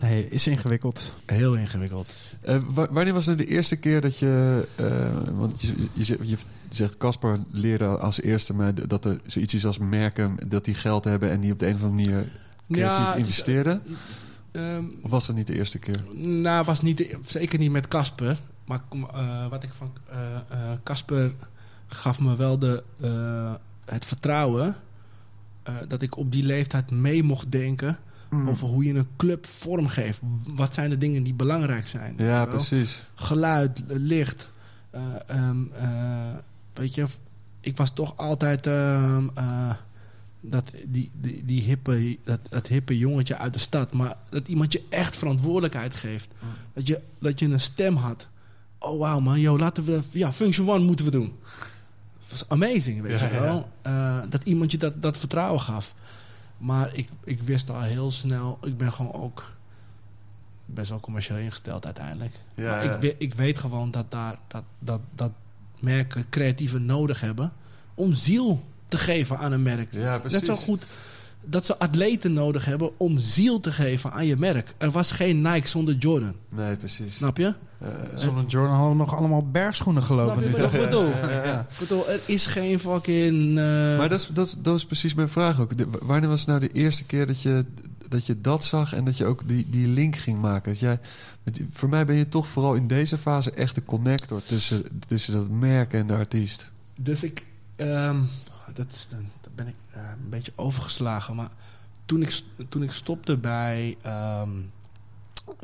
Nee, is ingewikkeld. heel ingewikkeld. Eh, wa- wanneer was nou de eerste keer dat je... eh, want je, je, zegt- je zegt, Casper leerde als eerste mij d- dat er zoiets is als merken... dat die geld hebben en die op de een of andere manier creatief het is, investeerden. ehm, Of was dat niet de eerste keer? Nou, was niet de- zeker niet met Casper. Maar kom, eh, wat ik van eh, eh, Casper gaf me wel de, eh, het vertrouwen eh, dat ik op die leeftijd mee mocht denken Mm. over hoe je een club vormgeeft. Wat zijn de dingen die belangrijk zijn? Ja, precies. Geluid, licht. eh, ehm, eh, weet je, ik was toch altijd ehm, eh, dat, die, die, die hippe, dat, dat hippe jongetje uit de stad. Maar dat iemand je echt verantwoordelijkheid geeft. Dat, je, dat je een stem had. Oh wauw man, yo, laten we... Ja, Function One moeten we doen. Dat was amazing, weet Ja, je wel. Dat iemand je dat, dat vertrouwen gaf. Maar ik, ik wist al heel snel... Ik ben gewoon ook best wel commercieel ingesteld uiteindelijk. Ja, maar ja. Ik, we- ik weet gewoon dat, daar, dat, dat, dat merken creatieven nodig hebben... om ziel te geven aan een merk. Ja, precies. Net zo goed dat ze atleten nodig hebben om ziel te geven aan je merk. Er was geen Nike zonder Jordan. Nee, precies. Snap je? Eh, Zonder Jordan hadden we nog allemaal bergschoenen gelopen Snap je nu. Ja, ja, ja. Ik bedoel, er is geen fucking... eh, Maar dat is, dat, dat is precies mijn vraag ook. De- wanneer was nou de eerste keer dat je dat, je dat zag en dat je ook die, die link ging maken? Dat jij, met voor mij ben je toch vooral in deze fase echt de connector tussen, tussen dat merk en de artiest. Dus ik... ehm, dat, is, dan eh, een beetje overgeslagen. Maar toen ik, toen ik stopte bij, ehm,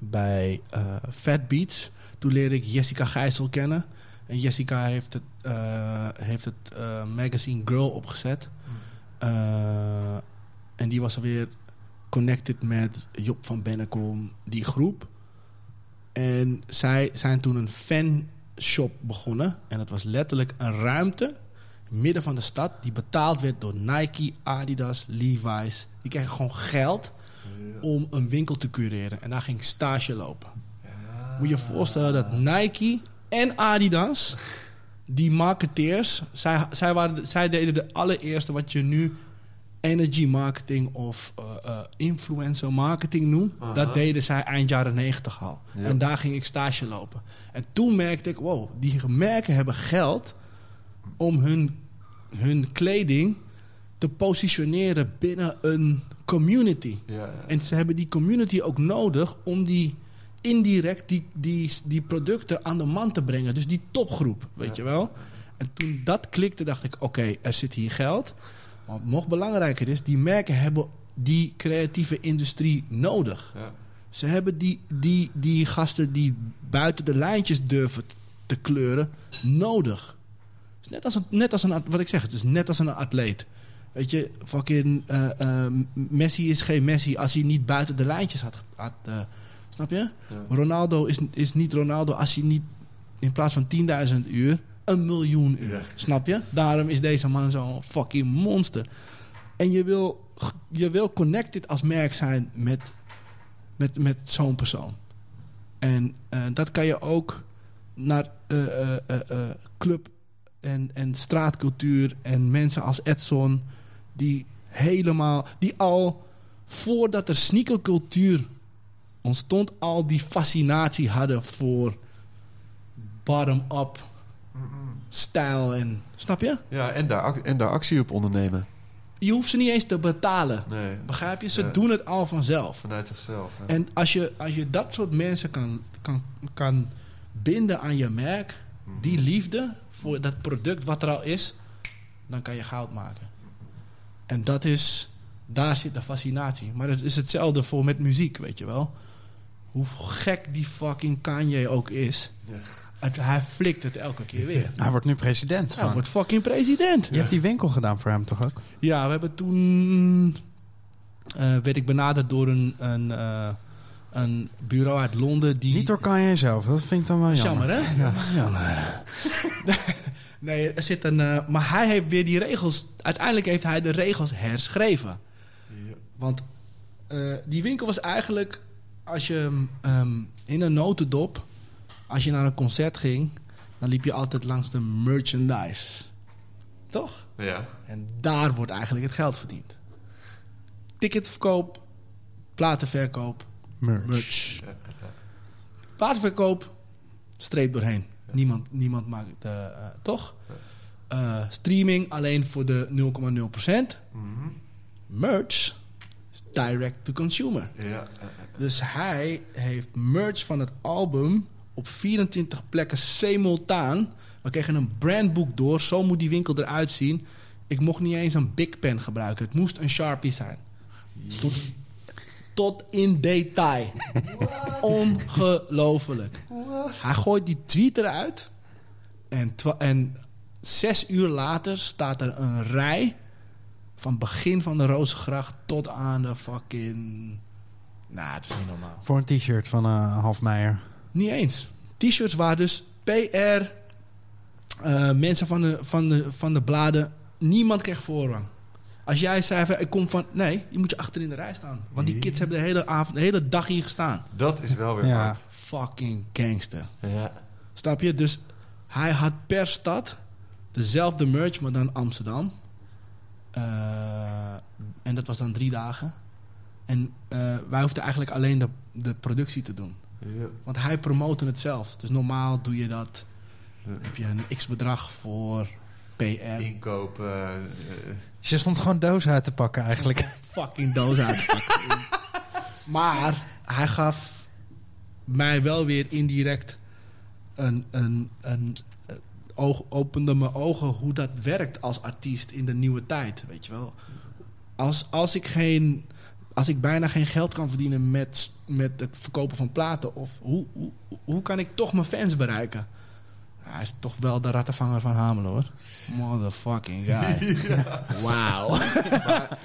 bij eh, Fat Beats... toen leerde ik Jessica Gijssel kennen. En Jessica heeft het, eh, heeft het magazine Girl opgezet. Eh, en die was alweer connected met Job van Bennekom, die groep. En zij zijn toen een fanshop begonnen. En dat was letterlijk een ruimte midden van de stad die betaald werd door Nike, Adidas, Levi's. Die kregen gewoon geld om een winkel te cureren. En daar ging ik stage lopen. Moet je je voorstellen dat Nike en Adidas, die marketeers, zij, zij, waren, zij deden de allereerste wat je nu energy marketing of eh, eh, influencer marketing noemt. Dat deden zij eind jaren negentig al. Ja. En daar ging ik stage lopen. En toen merkte ik, wow, die merken hebben geld om hun, hun kleding te positioneren binnen een community. Ja, En ze hebben die community ook nodig om die indirect die, die, die producten aan de man te brengen. Dus die topgroep, weet je wel. En toen dat klikte, dacht ik, oké, er zit hier geld. Maar nog belangrijker is, die merken hebben die creatieve industrie nodig. Ja. Ze hebben die, die, die gasten die buiten de lijntjes durven te kleuren nodig. Net als een, net als een at- wat ik zeg, het is net als een atleet. Weet je, fucking eh, eh, Messi is geen Messi als hij niet buiten de lijntjes had. had eh, snap je? Ja. Ronaldo is, is niet Ronaldo als hij niet in plaats van 10.000 uur een miljoen uur. Ja. Snap je? Daarom is deze man zo'n fucking monster. En je wil, je wil connected als merk zijn met, met, met zo'n persoon. En dat kan je ook naar club en, en straatcultuur en mensen als Edson, die helemaal, die al voordat er sneakercultuur ontstond, al die fascinatie hadden voor bottom-up stijl en, snap je? Ja, en daar, en daar actie op ondernemen. Je hoeft ze niet eens te betalen. Nee, Begrijp je? Ze Ja. doen het al vanzelf. vanuit zichzelf. En als je, als je dat soort mensen kan, kan, kan binden aan je merk, die liefde voor dat product wat er al is, dan kan je goud maken. En dat is, daar zit de fascinatie. Maar het is hetzelfde voor met muziek, weet je wel. Hoe gek die fucking Kanye ook is, Ja. het, hij flikt het elke keer weer. Hij wordt nu president. Hij wordt fucking president. Je hebt die winkel gedaan voor hem toch ook? Ja, we hebben toen. eh werd ik benaderd door een, een, eh, een bureau uit Londen. Die, Niet door Kanye zelf, dat vind ik dan wel jammer. Jammer, hè? Ja, dat is jammer. Nee, er zit een. eh, maar hij heeft weer die regels. Uiteindelijk heeft hij de regels herschreven. Ja. Want eh, die winkel was eigenlijk. Als je ehm, in een notendop. Als je naar een concert ging. dan liep je altijd langs de merchandise. Toch? Ja. En daar wordt eigenlijk het geld verdiend. Ticketverkoop, platenverkoop, Merch. merch. Streep doorheen. Niemand, niemand maakt het, eh, eh, toch? Eh, streaming alleen voor de 0,0%. Mhm. Merch is direct to consumer. Ja. Dus hij heeft merch van het album op 24 plekken simultaan. We kregen een brandboek door. Zo moet die winkel eruit zien. Ik mocht niet eens een Big Pen gebruiken. Het moest een Sharpie zijn. Tot in detail. Ongelooflijk. Hij gooit die tweet eruit. En, en zes uur later staat er een rij... van begin van de Rozengracht tot aan de fucking... Nou, het is niet normaal. Voor een t-shirt van eh Halfmeijer. Niet eens. T-shirts waar dus PR, eh, mensen van de, van, de, van de bladen, niemand kreeg voorrang. Als jij zei van, ik kom van... Nee, je moet je achter in de rij staan. Want die kids hebben de hele, avond, de hele dag hier gestaan. Dat is wel weer Ja. hard. Fucking gangster. Ja. Snap je? Dus hij had per stad dezelfde merch, maar dan Amsterdam. Eh, en dat was dan drie dagen. En eh, wij hoefden eigenlijk alleen de, de productie te doen. Ja. Want hij promoten het zelf. Dus normaal doe je dat. Dan heb je een x-bedrag voor PR. Inkopen. eh, Dus je stond gewoon doos uit te pakken eigenlijk. Fucking doos uit te pakken. maar hij gaf mij wel weer indirect een... een, een eh, oog, opende mijn ogen hoe dat werkt als artiest in de nieuwe tijd. Weet je wel. Als, als ik geen... Als ik bijna geen geld kan verdienen met, met het verkopen van platen, of hoe, hoe, hoe kan ik toch mijn fans bereiken? Hij is toch wel de rattenvanger van Hamelen hoor. Motherfucking guy. Wauw.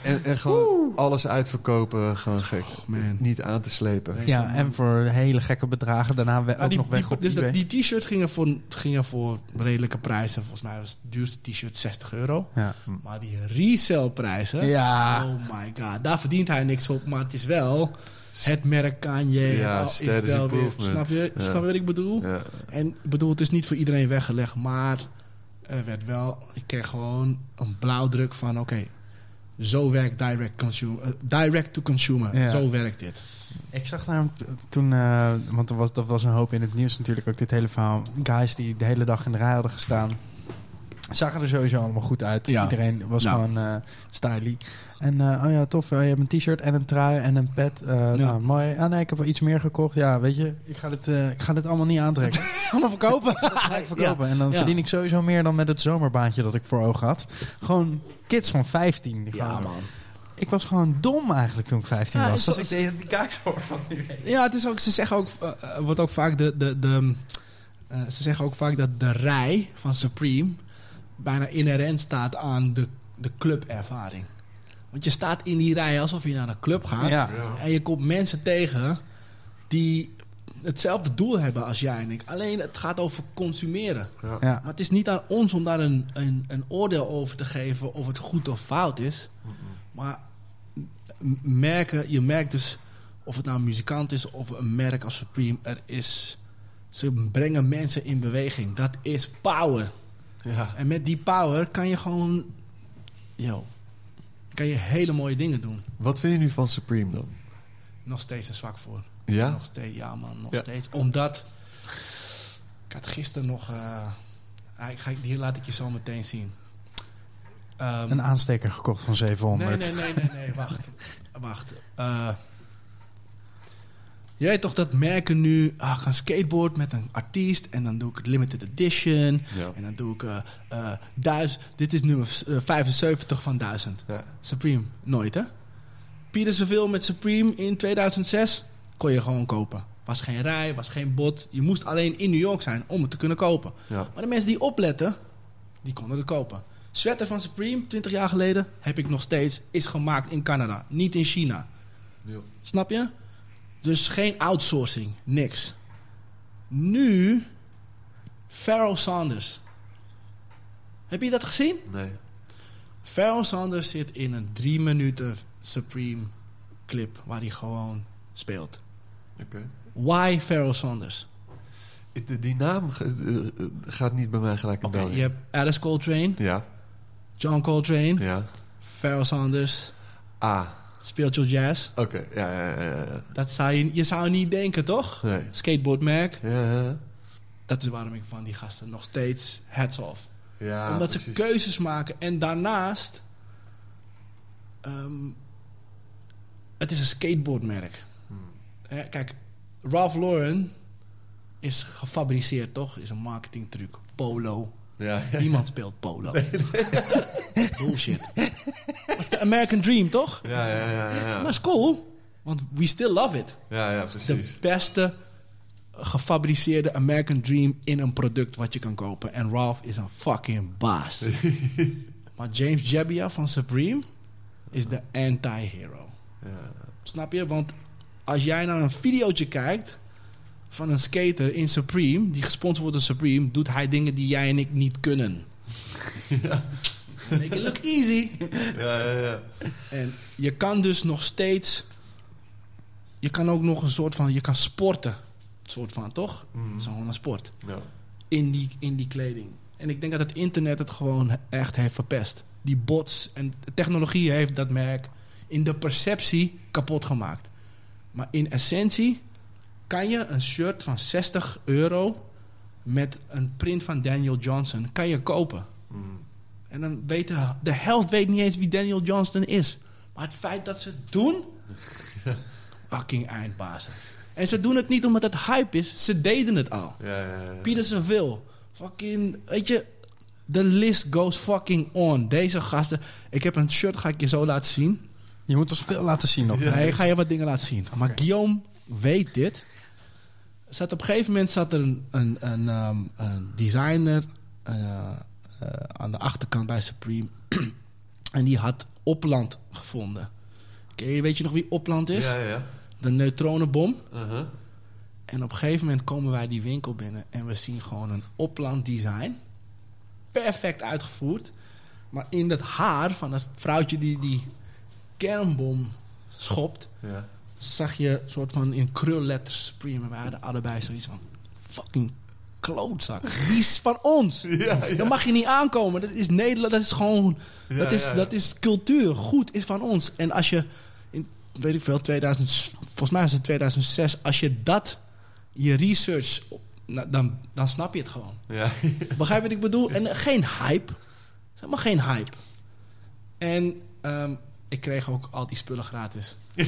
en, en gewoon alles uitverkopen. Gewoon gek. man. Niet aan te slepen. Ja, en voor hele gekke bedragen. Daarna we, ook Nou, die, nog weg die- op dus dat- die t-shirts gingen voor, gingen voor redelijke prijzen. Volgens mij was het duurste t-shirt 60 euro. Ja. Maar die resale-prijzen... Ja. Oh my god. Daar verdient hij niks op. Maar het is wel het merk Kanye. Ja, al- is wel weer-. Snap je, Ja. snap je wat ik bedoel? Ja. En ik bedoel, het is niet voor iedereen weggelegd. Maar er werd wel... Ik kreeg gewoon een blauwdruk van... Oké, zo werkt direct, consumer, eh, direct to consumer. Ja. Zo werkt dit. Ik zag daar toen, eh, want er was, dat was een hoop in het nieuws natuurlijk ook dit hele verhaal. Guys die de hele dag in de rij hadden gestaan. Zagen er sowieso allemaal goed uit. Ja. Iedereen was Nou. gewoon eh styly. En eh, oh ja, tof. je hebt een t-shirt en een trui en een pet. eh, nou, mooi. Ah nee, ik heb wel iets meer gekocht. Ja, weet je, ik ga dit, eh, ik ga dit allemaal niet aantrekken. allemaal verkopen. Ga ik verkopen. En dan Ja. verdien ik sowieso meer dan met het zomerbaantje dat ik voor ogen had. Gewoon kids van 15. Die Ja, man. Ik was gewoon dom eigenlijk toen ik 15 Ja, was. zo- Als ik deze die hoor van die Ja, het is ook, ze zeggen ook, wordt ook vaak de, de, de eh, ze zeggen ook vaak dat de rij van Supreme bijna inherent staat aan de, de clubervaring. Want je staat in die rij alsof je naar een club gaat. Ja. En je komt mensen tegen die hetzelfde doel hebben als jij en ik. Alleen het gaat over consumeren. Ja. Maar het is niet aan ons om daar een, een, een oordeel over te geven of het goed of fout is. Maar merken, je merkt dus Of het nou een muzikant is of een merk als Supreme. Er is, ze brengen mensen in beweging. Dat is power. Ja. En met die power kan je gewoon... Yo, kan je hele mooie dingen doen. Wat vind je nu van Supreme dan? Nog steeds een zwak voor. Ja? Nog steeds, ja man, nog Ja. steeds. Omdat... Ik had gisteren nog... eh, ah, ik ga, hier laat ik je zo meteen zien. Ehm, Een aansteker gekocht van 700. Nee, nee, nee, nee, nee, wacht. wacht. Eh, weet toch dat merken nu... Ah, ik ga skateboard met een artiest... en dan doe ik het limited edition... Ja. en dan doe ik eh eh, duizend... Dit is nummer eh, 75 van 1000. Ja. Supreme, nooit hè? Pieter Seville met Supreme in 2006 kon je gewoon kopen. Was geen rij, was geen bot. Je moest alleen in New York zijn om het te kunnen kopen. Ja. Maar de mensen die opletten, die konden het kopen. Sweater van Supreme, 20 jaar geleden, heb ik nog steeds, is gemaakt in Canada, niet in China. Snap je? Dus geen outsourcing, niks. Nu, Pharoah Sanders. Heb je dat gezien? Nee. Pharoah Sanders zit in een drie minuten Supreme clip waar hij gewoon speelt. Oké. Why Pharoah Sanders? Die, die naam eh, eh, gaat niet bij mij gelijk in Oké, bel. je hebt Alice Coltrane, Ja. John Coltrane, Ja. Pharoah Sanders, Ah. Je jazz. Oké. Ja, ja, ja, ja. Dat zou je, je zou niet denken, toch? Nee. Skateboardmerk. Ja, ja. Dat is waarom ik van die gasten nog steeds heads off. ja Omdat ze keuzes maken. En daarnaast... ehm, het is een skateboardmerk. Hmm. Kijk, Ralph Lauren is gefabriceerd, toch? Is een marketingtruc. Polo. Ja. Niemand speelt polo. Bullshit. Dat is de American Dream, toch? Ja, ja, ja, ja. Maar is cool. Want we still love it. Ja, ja, De precies. beste gefabriceerde American Dream in een product wat je kan kopen. En Ralph is een fucking baas. maar James Jebbia van Supreme is de anti-hero. Ja. Snap je? Want als jij naar een videootje kijkt van een skater in Supreme, die gesponsord wordt door Supreme, doet hij dingen die jij en ik niet kunnen. Make it look easy. Ja, ja, ja. En je kan dus nog steeds. Je kan ook nog een soort van. Je kan sporten. Soort van, toch? Mhm. Het is gewoon een sport. Ja. In die, in die kleding. En ik denk dat het internet het gewoon echt heeft verpest. Die bots en technologie heeft dat merk in de perceptie kapot gemaakt. Maar in essentie kan je een shirt van 60 euro met een print van Daniel Johnson kan je kopen. Mhm. En dan weten de helft weet niet eens wie Daniel Johnston is. Maar het feit dat ze het doen, fucking eindbazen. En ze doen het niet omdat het hype is. Ze deden het al. Ja, ja, ja. Pieter Seville, fucking, weet je, de list goes fucking on. Deze gasten, ik heb een shirt, ga ik je zo laten zien. Je moet ons veel laten zien nog. Nee, ik ga je wat dingen laten zien. Maar Guillaume weet dit. Zat op een gegeven moment zat er een, een, een, ehm, een designer eh, eh, aan de achterkant bij Supreme. en die had Opland gevonden. Weet je nog wie Opland is? Ja, ja. De neutronenbom. Uh-huh. En op een gegeven moment komen wij die winkel binnen en we zien gewoon een opland design. Perfect uitgevoerd. Maar in dat haar van het vrouwtje die die kernbom schopt, Ja. Zag je soort van in krulletters. En wij hadden allebei zoiets van fucking klootzak. Die is van ons. Ja, ja. Dan mag je niet aankomen. Dat is Nederland. Dat is gewoon. Ja, dat, is, dat is cultuur. Goed is van ons. En als je in weet ik veel 2000, volgens mij is het 2006. Als je dat je research, nou, dan, dan snap je het gewoon. Ja. Begrijp je wat ik bedoel? En geen hype. Helemaal geen hype. En ehm, ik kreeg ook al die spullen gratis.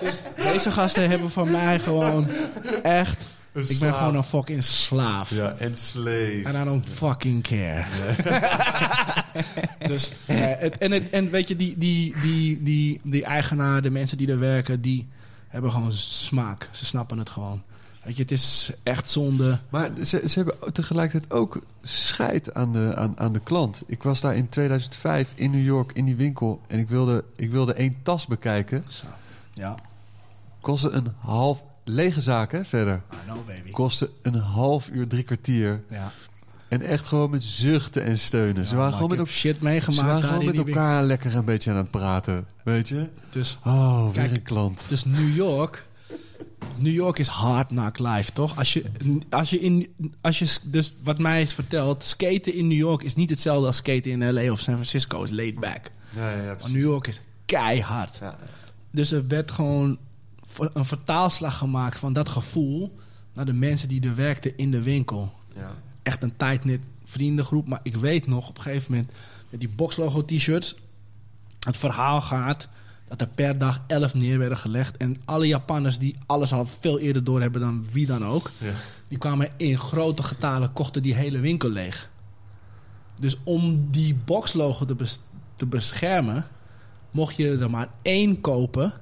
dus deze gasten hebben van mij gewoon echt... Een Ik ben gewoon een fucking slaaf. Ja, en slave. And I don't fucking care. dus, eh, het, en, het, en weet je, die, die, die, die, die eigenaar, de mensen die er werken, die hebben gewoon smaak. Ze snappen het gewoon. Weet je, het is echt zonde. Maar ze, ze hebben tegelijkertijd ook scheid aan de, aan, aan de klant. Ik was daar in 2005 in New York in die winkel en ik wilde, ik wilde één tas bekijken. Zo. Ja, Kostte een half... Lege zaken, verder. I know baby. Kostte een half uur, drie kwartier. Ja. En echt gewoon met zuchten en steunen. ze waren gewoon met, heb shit ze meegemaakt waren daar gewoon met elkaar lekker een beetje aan het praten. Weet je? Dus, Oh, weer Kijk, een klant. dus New York... New York is hard knock life, toch? Als je, als je in, als je, dus wat mij is verteld, skaten in New York is niet hetzelfde als skaten in LA of San Francisco. is laid back. Ja, ja, ja. New York is keihard. Ja. Dus er werd gewoon een vertaalslag gemaakt van dat gevoel naar de mensen die er werkten in de winkel. Ja. Echt een tight-knit vriendengroep. Maar ik weet nog op een gegeven moment met die boxlogo t-shirts. Het verhaal gaat dat er per dag elf neer werden gelegd. En alle Japanners die alles al veel eerder door hebben dan wie dan ook. Ja. Die kwamen in grote getalen, kochten die hele winkel leeg. Dus om die boxlogo te, bes- te beschermen, mocht je er maar één kopen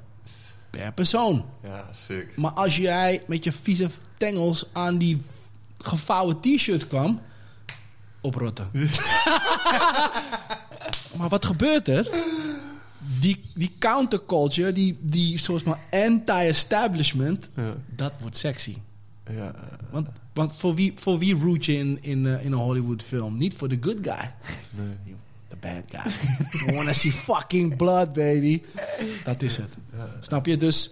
per persoon. ja, sick. Maar als jij met je vieze tengels aan die gevouwen t-shirt kwam, oprotten. maar wat gebeurt er? Die, die counterculture, die, die soort van anti-establishment, Ja. dat wordt sexy. Ja. Want, want voor, wie, voor wie root je in, in, eh, in een Hollywood film? Niet voor de good guy. Nee. The bad guy. You wanna see fucking blood, baby. Dat is het. Snap je? Dus,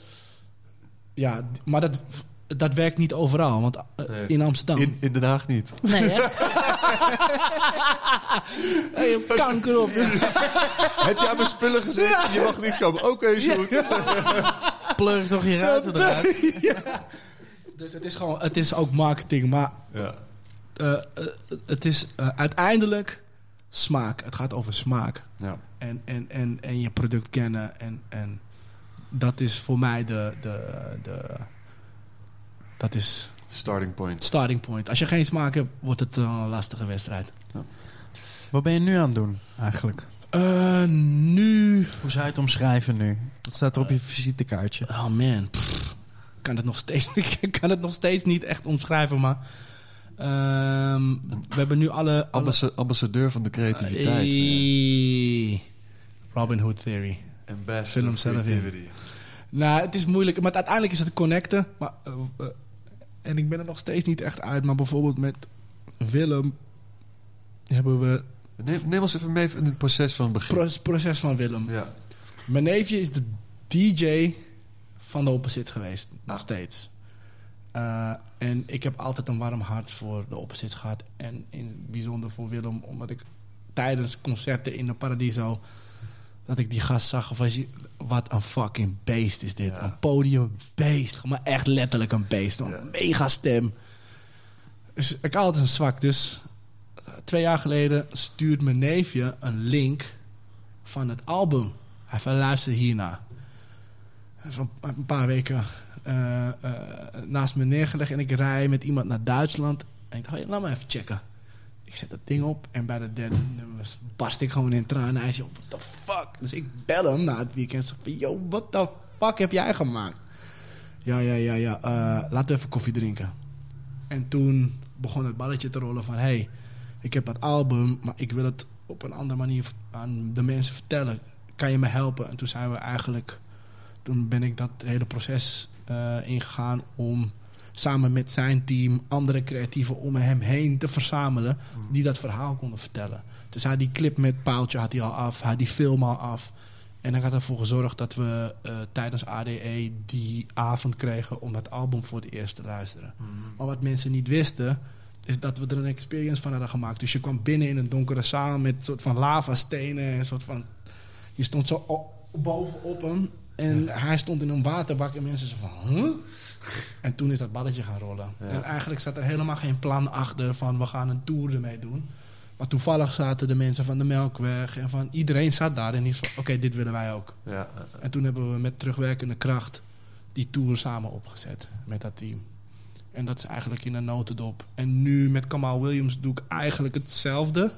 ja, maar dat, dat werkt niet overal. Want eh, Nee. in Amsterdam... In, in Den Haag niet. Nee, hè? hey, kanker op. Heb je aan mijn spullen gezeten? Je mag niks kopen. Oké, Sjoerd. Plug toch je ruiten eruit. Ja. Dus het is gewoon... Het is ook marketing, maar... Ja. eh, eh, het is eh, uiteindelijk smaak. Het gaat over smaak. Ja. En, en, en, en je product kennen. En, en dat is voor mij de, de, de... Dat is Starting point. starting point. Als je geen smaak hebt, wordt het eh, een lastige wedstrijd. Wat ben je nu aan het doen, eigenlijk? Eh, nu... Hoe zou je het omschrijven nu? Wat staat er op je visitekaartje? Oh man, Pff, kan het nog steeds, ik kan het nog steeds niet echt omschrijven, maar ehm, we hebben nu alle, alle Ambassa- ambassadeur van de creativiteit. Eh, Robin Hood Theory. Ambassador creativity. Nou, het is moeilijk, maar uiteindelijk is het connecten. Maar, eh, eh, en ik ben er nog steeds niet echt uit, maar bijvoorbeeld met Willem hebben we Neem, neem ons even mee in het proces van het begin. pro- proces van Willem. ja. Mijn neefje is de DJ van de Opposite geweest, nog Ah. steeds. Eh, en ik heb altijd een warm hart voor de Opposite gehad. En in het bijzonder voor Willem, omdat ik tijdens concerten in de Paradiso... dat ik die gast zag, of als je, wat een fucking beest is dit. Ja. Een podiumbeest, maar echt letterlijk een beest. Een Ja. mega stem. Dus ik had altijd een zwak, dus... eh, twee jaar geleden stuurt mijn neefje een link van het album. Hij van luister hierna. Van een paar weken eh, eh, naast me neergelegd en ik rij met iemand naar Duitsland. En ik dacht, laat me even checken. Ik zet dat ding op en bij de derde nummer barst ik gewoon in tranen. Hij zegt, what the fuck? Dus ik bel hem na het weekend. Zeg van, yo, what the fuck heb jij gemaakt? Ja, ja, ja, ja. eh, laten we even koffie drinken. En toen begon het balletje te rollen van... hey, ik heb dat album, maar ik wil het op een andere manier aan de mensen vertellen. Kan je me helpen? En toen zijn we eigenlijk... Toen ben ik dat hele proces eh, ingegaan om samen met zijn team andere creatieven om hem heen te verzamelen die dat verhaal konden vertellen. Dus hij had die clip met Paaltje had hij al af, hij had die film al af. En ik had ervoor gezorgd dat we eh, tijdens ADE die avond kregen om dat album voor het eerst te luisteren. Maar wat mensen niet wisten, is dat we er een experience van hadden gemaakt. Dus je kwam binnen in een donkere zaal met soort van lavastenen en soort van... Je stond zo op, bovenop hem en hij stond in een waterbak en mensen zo van... Huh? En toen is dat balletje gaan rollen. Ja. En eigenlijk zat er helemaal geen plan achter van we gaan een tour ermee doen. Maar toevallig zaten de mensen van de Melkweg en van iedereen zat daar en die van oké, dit willen wij ook. Ja. En toen hebben we met terugwerkende kracht die tour samen opgezet met dat team. En dat is eigenlijk in een notendop. En nu met Kamal Williams doe ik eigenlijk hetzelfde.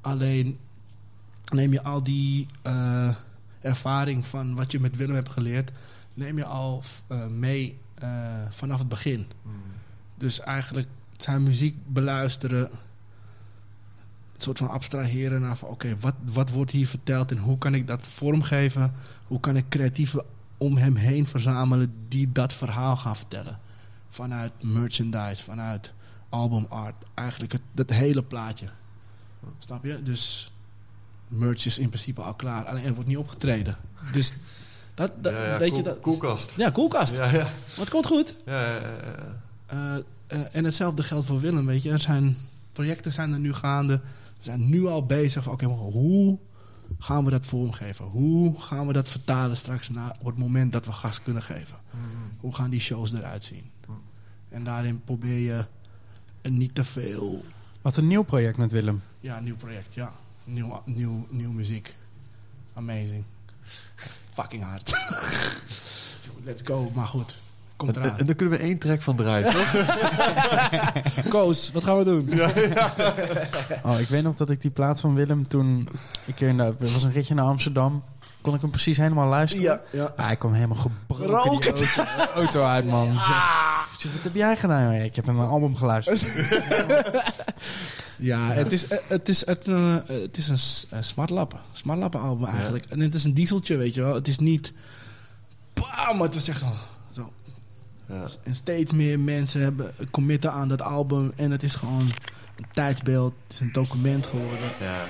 Alleen neem je al die eh, ervaring van wat je met Willem hebt geleerd, neem je al eh, mee eh, vanaf het begin. Dus eigenlijk zijn muziek beluisteren, een soort van abstraheren naar van oké, wat, wat wordt hier verteld en hoe kan ik dat vormgeven? Hoe kan ik creatieven om hem heen verzamelen die dat verhaal gaan vertellen? Vanuit merchandise, vanuit album art. Eigenlijk het, het hele plaatje. Snap je? Dus merch is in principe al klaar. Alleen er wordt niet opgetreden. Dus dat, dat Ja, ja, weet koel- je dat. Koelkast. Ja, koelkast. Ja, ja. Maar het komt goed. Ja, ja, ja, ja. Eh, eh, en hetzelfde geldt voor Willem, weet je. Er zijn projecten zijn er nu gaande. We zijn nu al bezig van, oké, maar hoe gaan we dat vormgeven? Hoe gaan we dat vertalen straks naar op het moment dat we gas kunnen geven? Hoe gaan die shows eruit zien? En daarin probeer je niet te veel... Wat een nieuw project met Willem. Ja, een nieuw project, ja. Nieuw, nieuw, nieuw muziek. Amazing. Fucking hard. Let's go, maar goed. Komt En, eraan. en daar kunnen we één track van draaien, toch? Koos, wat gaan we doen? Oh, ik weet nog dat ik die plaat van Willem toen... Ik keer er was een ritje naar Amsterdam. Kon ik hem precies helemaal luisteren? Ja, ja. Ah, hij kwam helemaal gebroken die auto, auto uit, man. Ik zeg, wat heb jij gedaan? Ja, Ik heb een album geluisterd. Ja, het is, het is, het, eh, het is een smartlappen. Smartlappen album eigenlijk. En het is een dieseltje, weet je wel. Het is niet... Bam, maar het was echt al zo. Ja. En steeds meer mensen hebben committen aan dat album. En het is gewoon een tijdsbeeld. Het is een document geworden. Ja.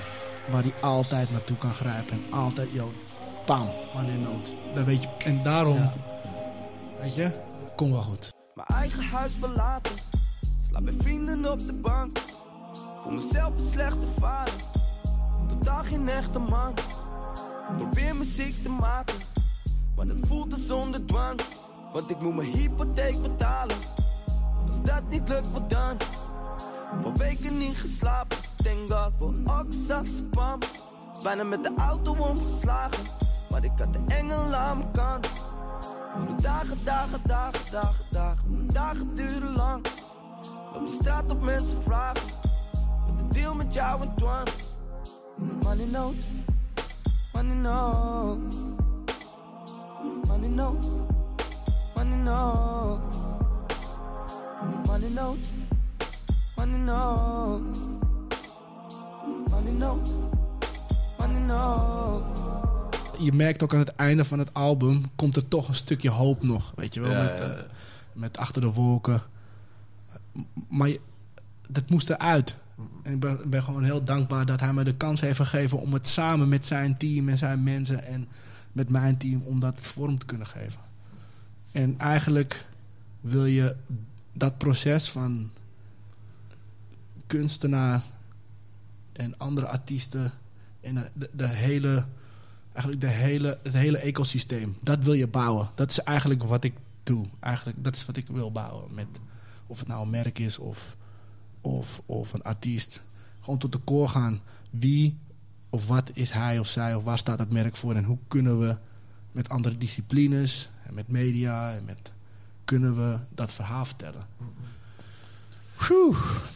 Waar hij altijd naartoe kan grijpen. En altijd, yo, bam, wanneer nood. Dan weet je, en daarom, weet je, kom wel goed. Mijn eigen huis verlaten. Slaap bij vrienden op de bank. Voor mezelf een slechte vader. Totaal geen echte man. Probeer muziek te maken. Maar het voelt als zonder dwang. Want ik moet mijn hypotheek betalen. Als dat niet lukt, wat dan? Al weken niet geslapen. Thank God voor oxazepam. Is bijna met de auto omgeslagen. Maar ik had de engel aan mijn kant. De dagen, dagen, dagen, dagen, dagen. Mijn dagen duren lang. Op de straat op mensen vragen. Met de deal met jou en Twan. Money nood, money no. Money no, money no. Money no, money no. Money money je merkt ook aan het einde van het album komt er toch een stukje hoop nog, weet je wel, Ja, met, ja, eh, met achter de wolken. Maar je- dat moest eruit. En ik ben, ben gewoon heel dankbaar dat hij me de kans heeft gegeven om het samen met zijn team en zijn mensen en met mijn team om dat vorm te kunnen geven. En eigenlijk wil je dat proces van kunstenaar en andere artiesten en de, de hele eigenlijk de hele, het hele ecosysteem. Dat wil je bouwen. Dat is eigenlijk wat ik doe. Eigenlijk, dat is wat ik wil bouwen. Met, of het nou een merk is of, of, of een artiest. Gewoon tot de core gaan. Wie of wat is hij of zij of waar staat het merk voor? En hoe kunnen we met andere disciplines en met media en met kunnen we dat verhaal vertellen? Whew,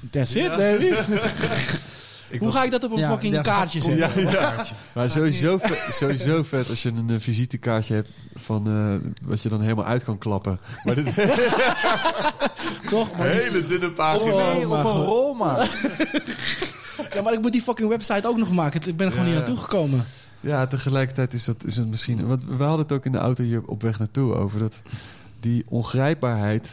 that's it, baby. Ik Hoe was- ga ik dat op een Ja, fucking kaartje zetten? Ja, Maar sowieso vet, sowieso vet als je een eh, visitekaartje hebt van eh, wat je dan helemaal uit kan klappen. Maar dit Toch? Maar- hele dunne pagina. Oh, Nee, op een rol, man. Ja, maar ik moet die fucking website ook nog maken. Ik ben er gewoon Ja. niet naartoe gekomen. Ja, tegelijkertijd is dat is het misschien. Want we hadden het ook in de auto hier op weg naartoe over dat die ongrijpbaarheid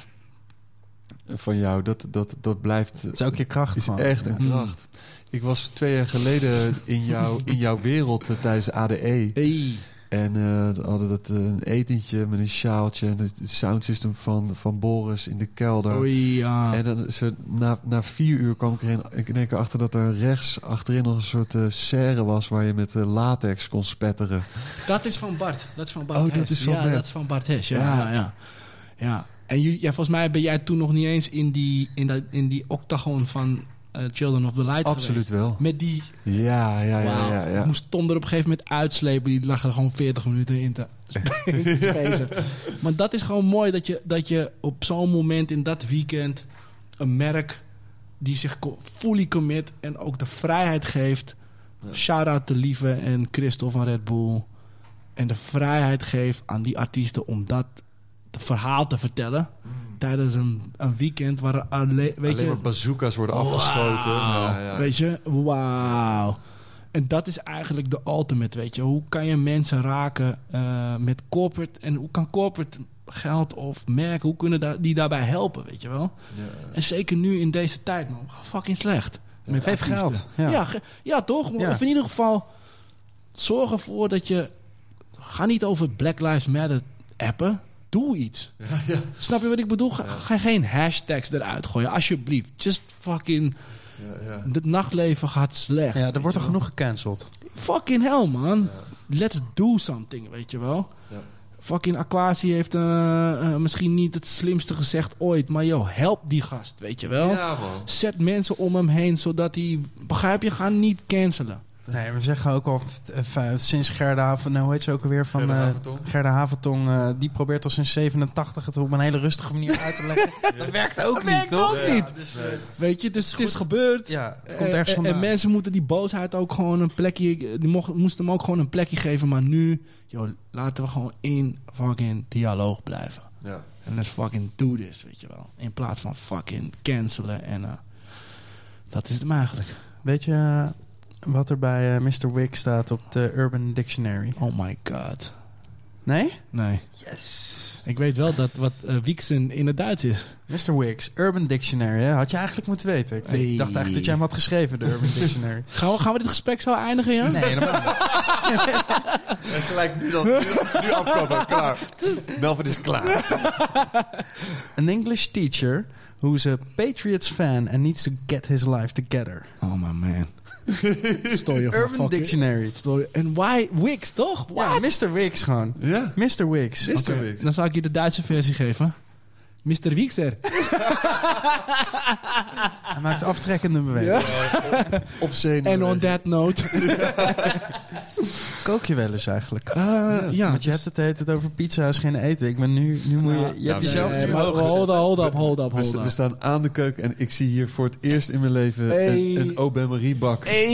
van jou, dat, dat, dat blijft. Dat is ook je kracht, is gewoon. echt een Ja. kracht. Ik was twee jaar geleden in, jou, in jouw wereld eh, tijdens ADE. Hey. En eh, we hadden dat eh, een etentje met een sjaaltje. En het soundsystem van, van Boris in de kelder. Oei, ja. En dan, ze, na, na vier uur kwam ik er in, ik in één keer achter dat er rechts achterin nog een soort serre was waar je met latex kon spetteren. Dat is van Bart. Dat is van Bart Oh, dat is van ja, Bert. dat is van Bart Hes. Ja, Ja. ja. ja. ja. En ja, volgens mij ben jij toen nog niet eens in die, in dat, in die octagon van eh, Children of the Light Absoluut geweest. wel. Met die... Ja, ja, ja, Wauw. ja. ja. Ik moest Tom er op een gegeven moment uitslepen. Die lag er gewoon 40 minuten in te, in te spacen. Maar dat is gewoon mooi dat je, dat je op zo'n moment in dat weekend... een merk die zich fully commit en ook de vrijheid geeft. Shout-out to Lieve en Christel van Red Bull. En de vrijheid geeft aan die artiesten om dat verhaal te vertellen. Tijdens een, een weekend waar alleen... Weet Alleen je, maar bazooka's worden afgeschoten. Wauw. Ja, ja. Weet je, wauw. En dat is eigenlijk de ultimate, weet je. Hoe kan je mensen raken eh, met corporate... En hoe kan corporate geld of merken, hoe kunnen die daarbij helpen, weet je wel? En zeker nu in deze tijd, man. Fucking slecht. Met Geef artiesten. geld. Ja. Ja, ge- ja toch? Ja. Of in ieder geval, zorg ervoor dat je... Ga niet over Black Lives Matter appen. Doe iets. Snap je wat ik bedoel? Ga, ga geen hashtags eruit gooien, alsjeblieft. Just fucking... Het nachtleven gaat slecht. Ja, er wordt er genoeg gecanceld. Fucking hell, man. Let's do something, weet je wel. Ja. Fucking Aquasi heeft eh, eh, misschien niet het slimste gezegd ooit. Maar joh, help die gast, weet je wel. Ja, man. Zet mensen om hem heen, zodat hij... Begrijp je? Ga niet cancelen. Nee, we zeggen ook al eh, v- sinds Gerda Haven, nou, hoe heet ze ook alweer van Gerda eh. Gerda Haventong, eh, die probeert al sinds 87 het op een hele rustige manier uit te leggen. Dat werkt ook Dat niet, werkt toch? ook niet. Weet je, dus het is gebeurd. Ja, het komt Eh, ergens en, en vandaan. mensen moeten die boosheid ook gewoon een plekje... Die mocht, moesten hem ook gewoon een plekje geven. Maar nu, joh, laten we gewoon in fucking dialoog blijven. Ja. En let's fucking do this, weet je wel. In plaats van fucking cancelen en... eh, dat is het hem eigenlijk. Weet je eh, wat er bij eh, Mr. Wig staat op de Urban Dictionary? Oh my god. Nee? Nee. Yes. Ik weet wel dat wat eh Wieksen in het Duits is. Mr. Wiggs, Urban Dictionary, hè? had je eigenlijk moeten weten. Ik, Hey. dacht eigenlijk dat jij hem had geschreven, de Urban Dictionary. Gaan we, gaan we dit gesprek zo eindigen, ja? Nee, helemaal niet. En gelijk nu dan. Nu, nu afkappen. Klaar. Melvin is klaar. An English teacher who's a Patriots fan and needs to get his life together. Oh my man. Story of Urban fucking- Dictionary. Story. En why? Wix, toch? Ja, What? Mr. Wiggs gewoon. Ja. Mr. Wiggs. Mr. Wix. Dan zal ik je de Duitse versie geven. Mr. Wiekser. Hij maakt aftrekkende bewegingen. Obscene. En on that note. Kook je wel eens eigenlijk? Eh, ja. Want je hebt het de hele tijd over pizza's geen eten. Ik ben nu, nu moet je, je hebt jezelf Nee, nu hoog hold up, hold up, hold up, We, staan aan de keuken en ik zie hier voor het eerst in mijn leven Hey. een, een bak Hey.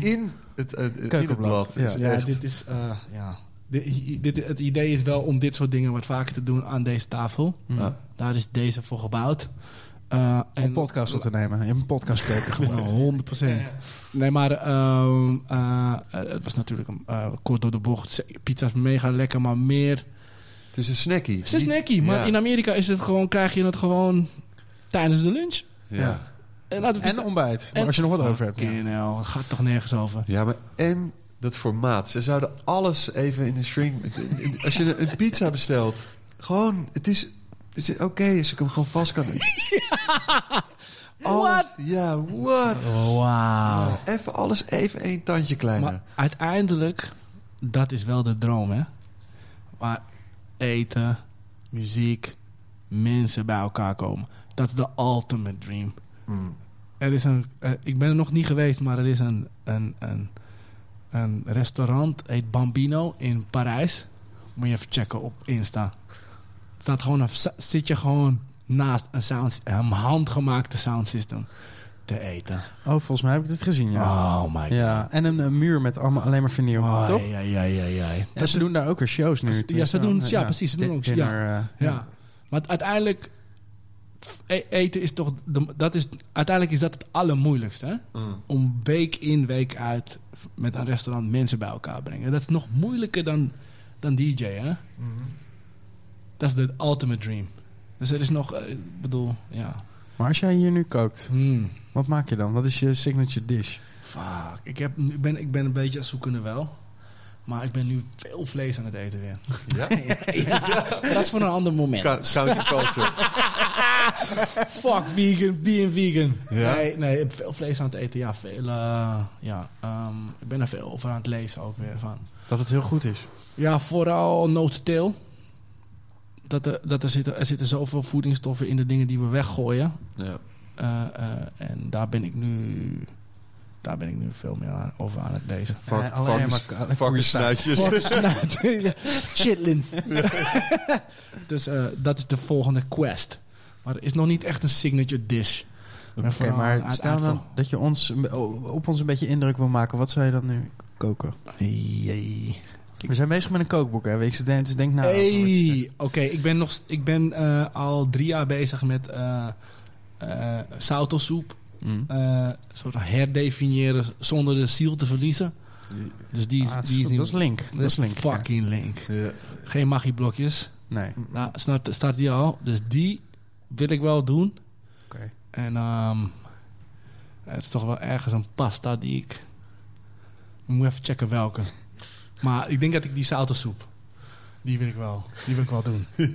in het, het, in het Keukenblad, blad. Het Ja, dit is... eh, ja. Dit, dit, het idee is wel om dit soort dingen wat vaker te doen aan deze tafel. Ja. Daar is deze voor gebouwd. Eh, om een podcast op te nemen. Je hebt een podcastkeuken gemaakt. Nou, 100 procent. Nee, maar ehm, eh, het was natuurlijk een, eh, kort door de bocht. Pizza is mega lekker, maar meer... Het is een snackie. Het is Niet- snackie, maar ja. in Amerika is het gewoon, krijg je het gewoon tijdens de lunch. Ja. En, laten we En ontbijt. en- als je nog wat over hebt. ja. Hell, het gaat toch nergens over. ja, maar en dat formaat. Ze zouden alles even in de shrink... in- Als je een, pizza bestelt, gewoon, het is... Het is oké als ik hem gewoon vast kan... Alles- What? Ja, what? Oh, Wauw. Even alles even één tandje kleiner. Maar uiteindelijk, dat is wel de droom, hè. Maar eten, muziek, mensen bij elkaar komen. Dat is de ultimate dream. Mm. Er is een, eh, ik ben er nog niet geweest, maar er is een, een, een, een restaurant, heet Bambino in Parijs. Moet je even checken op Insta. Staat gewoon zit je gewoon naast een, sound, een handgemaakte soundsystem te eten. Oh, volgens mij heb ik dit gezien, ja. Oh my god. Ja, en een, een muur met allemaal, alleen maar vinyl, Oh, toch? Ja, ja, ja, ja. Ja, ze doen daar ook weer shows nu. Ja, ze doen- ja, precies, ze doen ook- Dinner, eh, Ja. Maar uiteindelijk, eten is toch, de, dat is, uiteindelijk is dat het allermoeilijkste. Hè? Mm. Om week in, week uit met een restaurant mensen bij elkaar brengen. Dat is nog moeilijker dan, dan DJ, hè? Dat is de ultimate dream. Dus er is nog, eh, ik bedoel, ja. Maar als jij hier nu kookt, Hmm. wat maak je dan? Wat is je signature dish? Fuck. Ik, heb, ik, ben, ik ben een beetje zoekende wel. Maar ik ben nu veel vlees aan het eten weer. Ja? dat is voor een ander moment. Ka- Counterculture. Fuck vegan, vegan, vegan. Ja? Nee, nee, ik heb veel vlees aan het eten. Ja, veel, eh, ja ehm, ik ben er veel over aan het lezen ook weer van. Dat het heel goed is. Ja, vooral no-to-tail. Dat er, dat er, zitten, er zitten zoveel voedingsstoffen in de dingen die we weggooien. Ja. Eh, eh, en daar ben ik nu... Daar ben ik nu veel meer aan, over aan het lezen. Fuck, Eh, alleen maar. Chitlins. dus eh, dat is de volgende quest. Maar er is nog niet echt een signature dish. Oké, maar stel uit- dan dat je ons, op ons een beetje indruk wil maken. Wat zou je dan nu koken? Hey, We zijn bezig met een kookboek, hè? Ik denk, dus denk nou. hey. oké, ik ben, nog, ik ben eh, al drie jaar bezig met eh eh sautelsoep. Mm. eh, een soort herdefiniëren zonder de ziel te verliezen. Dus die is, Ah, die is niet- dat is link. dat is link. ja. fucking link. Ja. Geen magieblokjes. Nee. Nou, start, start die al. Dus die wil ik wel doen. Oké. En ehm, het is toch wel ergens een pasta die ik... Ik moet even checken welke. Maar ik denk dat ik die zoutensoep... Die wil ik wel. Die wil ik wel doen.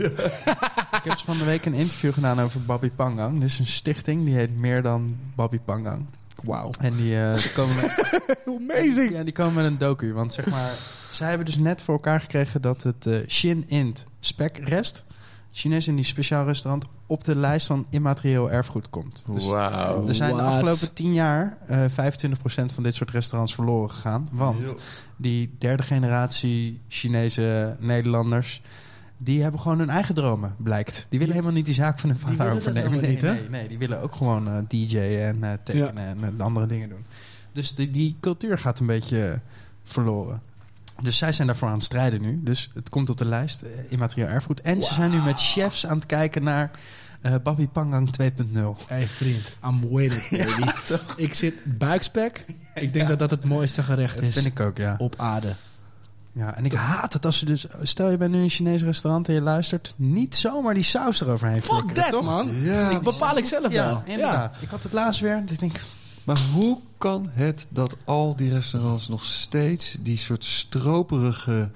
Ik heb van de week een interview gedaan over Bobby Pangang. Dit is een stichting die heet Meer dan Bobby Pangang. Wauw. En die, eh, die komen met, Amazing. ja, die komen met een docu. Want zeg maar, zij hebben dus net voor elkaar gekregen dat het eh, Shin Int Spekrest, Chinees in die speciaal restaurant, op de lijst van immaterieel erfgoed komt. Dus Wauw. er zijn de afgelopen tien jaar eh 25% van dit soort restaurants verloren gegaan. Want die derde generatie Chinese Nederlanders... die hebben gewoon hun eigen dromen, blijkt. Die willen helemaal niet die zaak van hun vader overnemen. Nee, niet, hè? nee, nee, die willen ook gewoon eh DJ'en en eh, tekenen en eh, andere dingen doen. Dus die, die cultuur gaat een beetje eh, verloren. Dus zij zijn daarvoor aan het strijden nu. Dus het komt op de lijst, eh, immaterieel erfgoed. En ze zijn nu met chefs aan het kijken naar eh Babi Pangang 2.0. Hey vriend, I'm it, baby. ik zit buikspek. Ik denk dat dat het mooiste gerecht Dat is vind ik ook, ja. op aarde. Ja, en ik haat het als ze dus... Stel je bent nu in een Chinees restaurant en je luistert... niet zomaar die saus eroverheen Fuck toch? man. Ja. Ik bepaal ik zelf Ja, wel. inderdaad. Ik had het laatst weer. Dus ik denk, Maar hoe kan het dat al die restaurants nog steeds die soort stroperige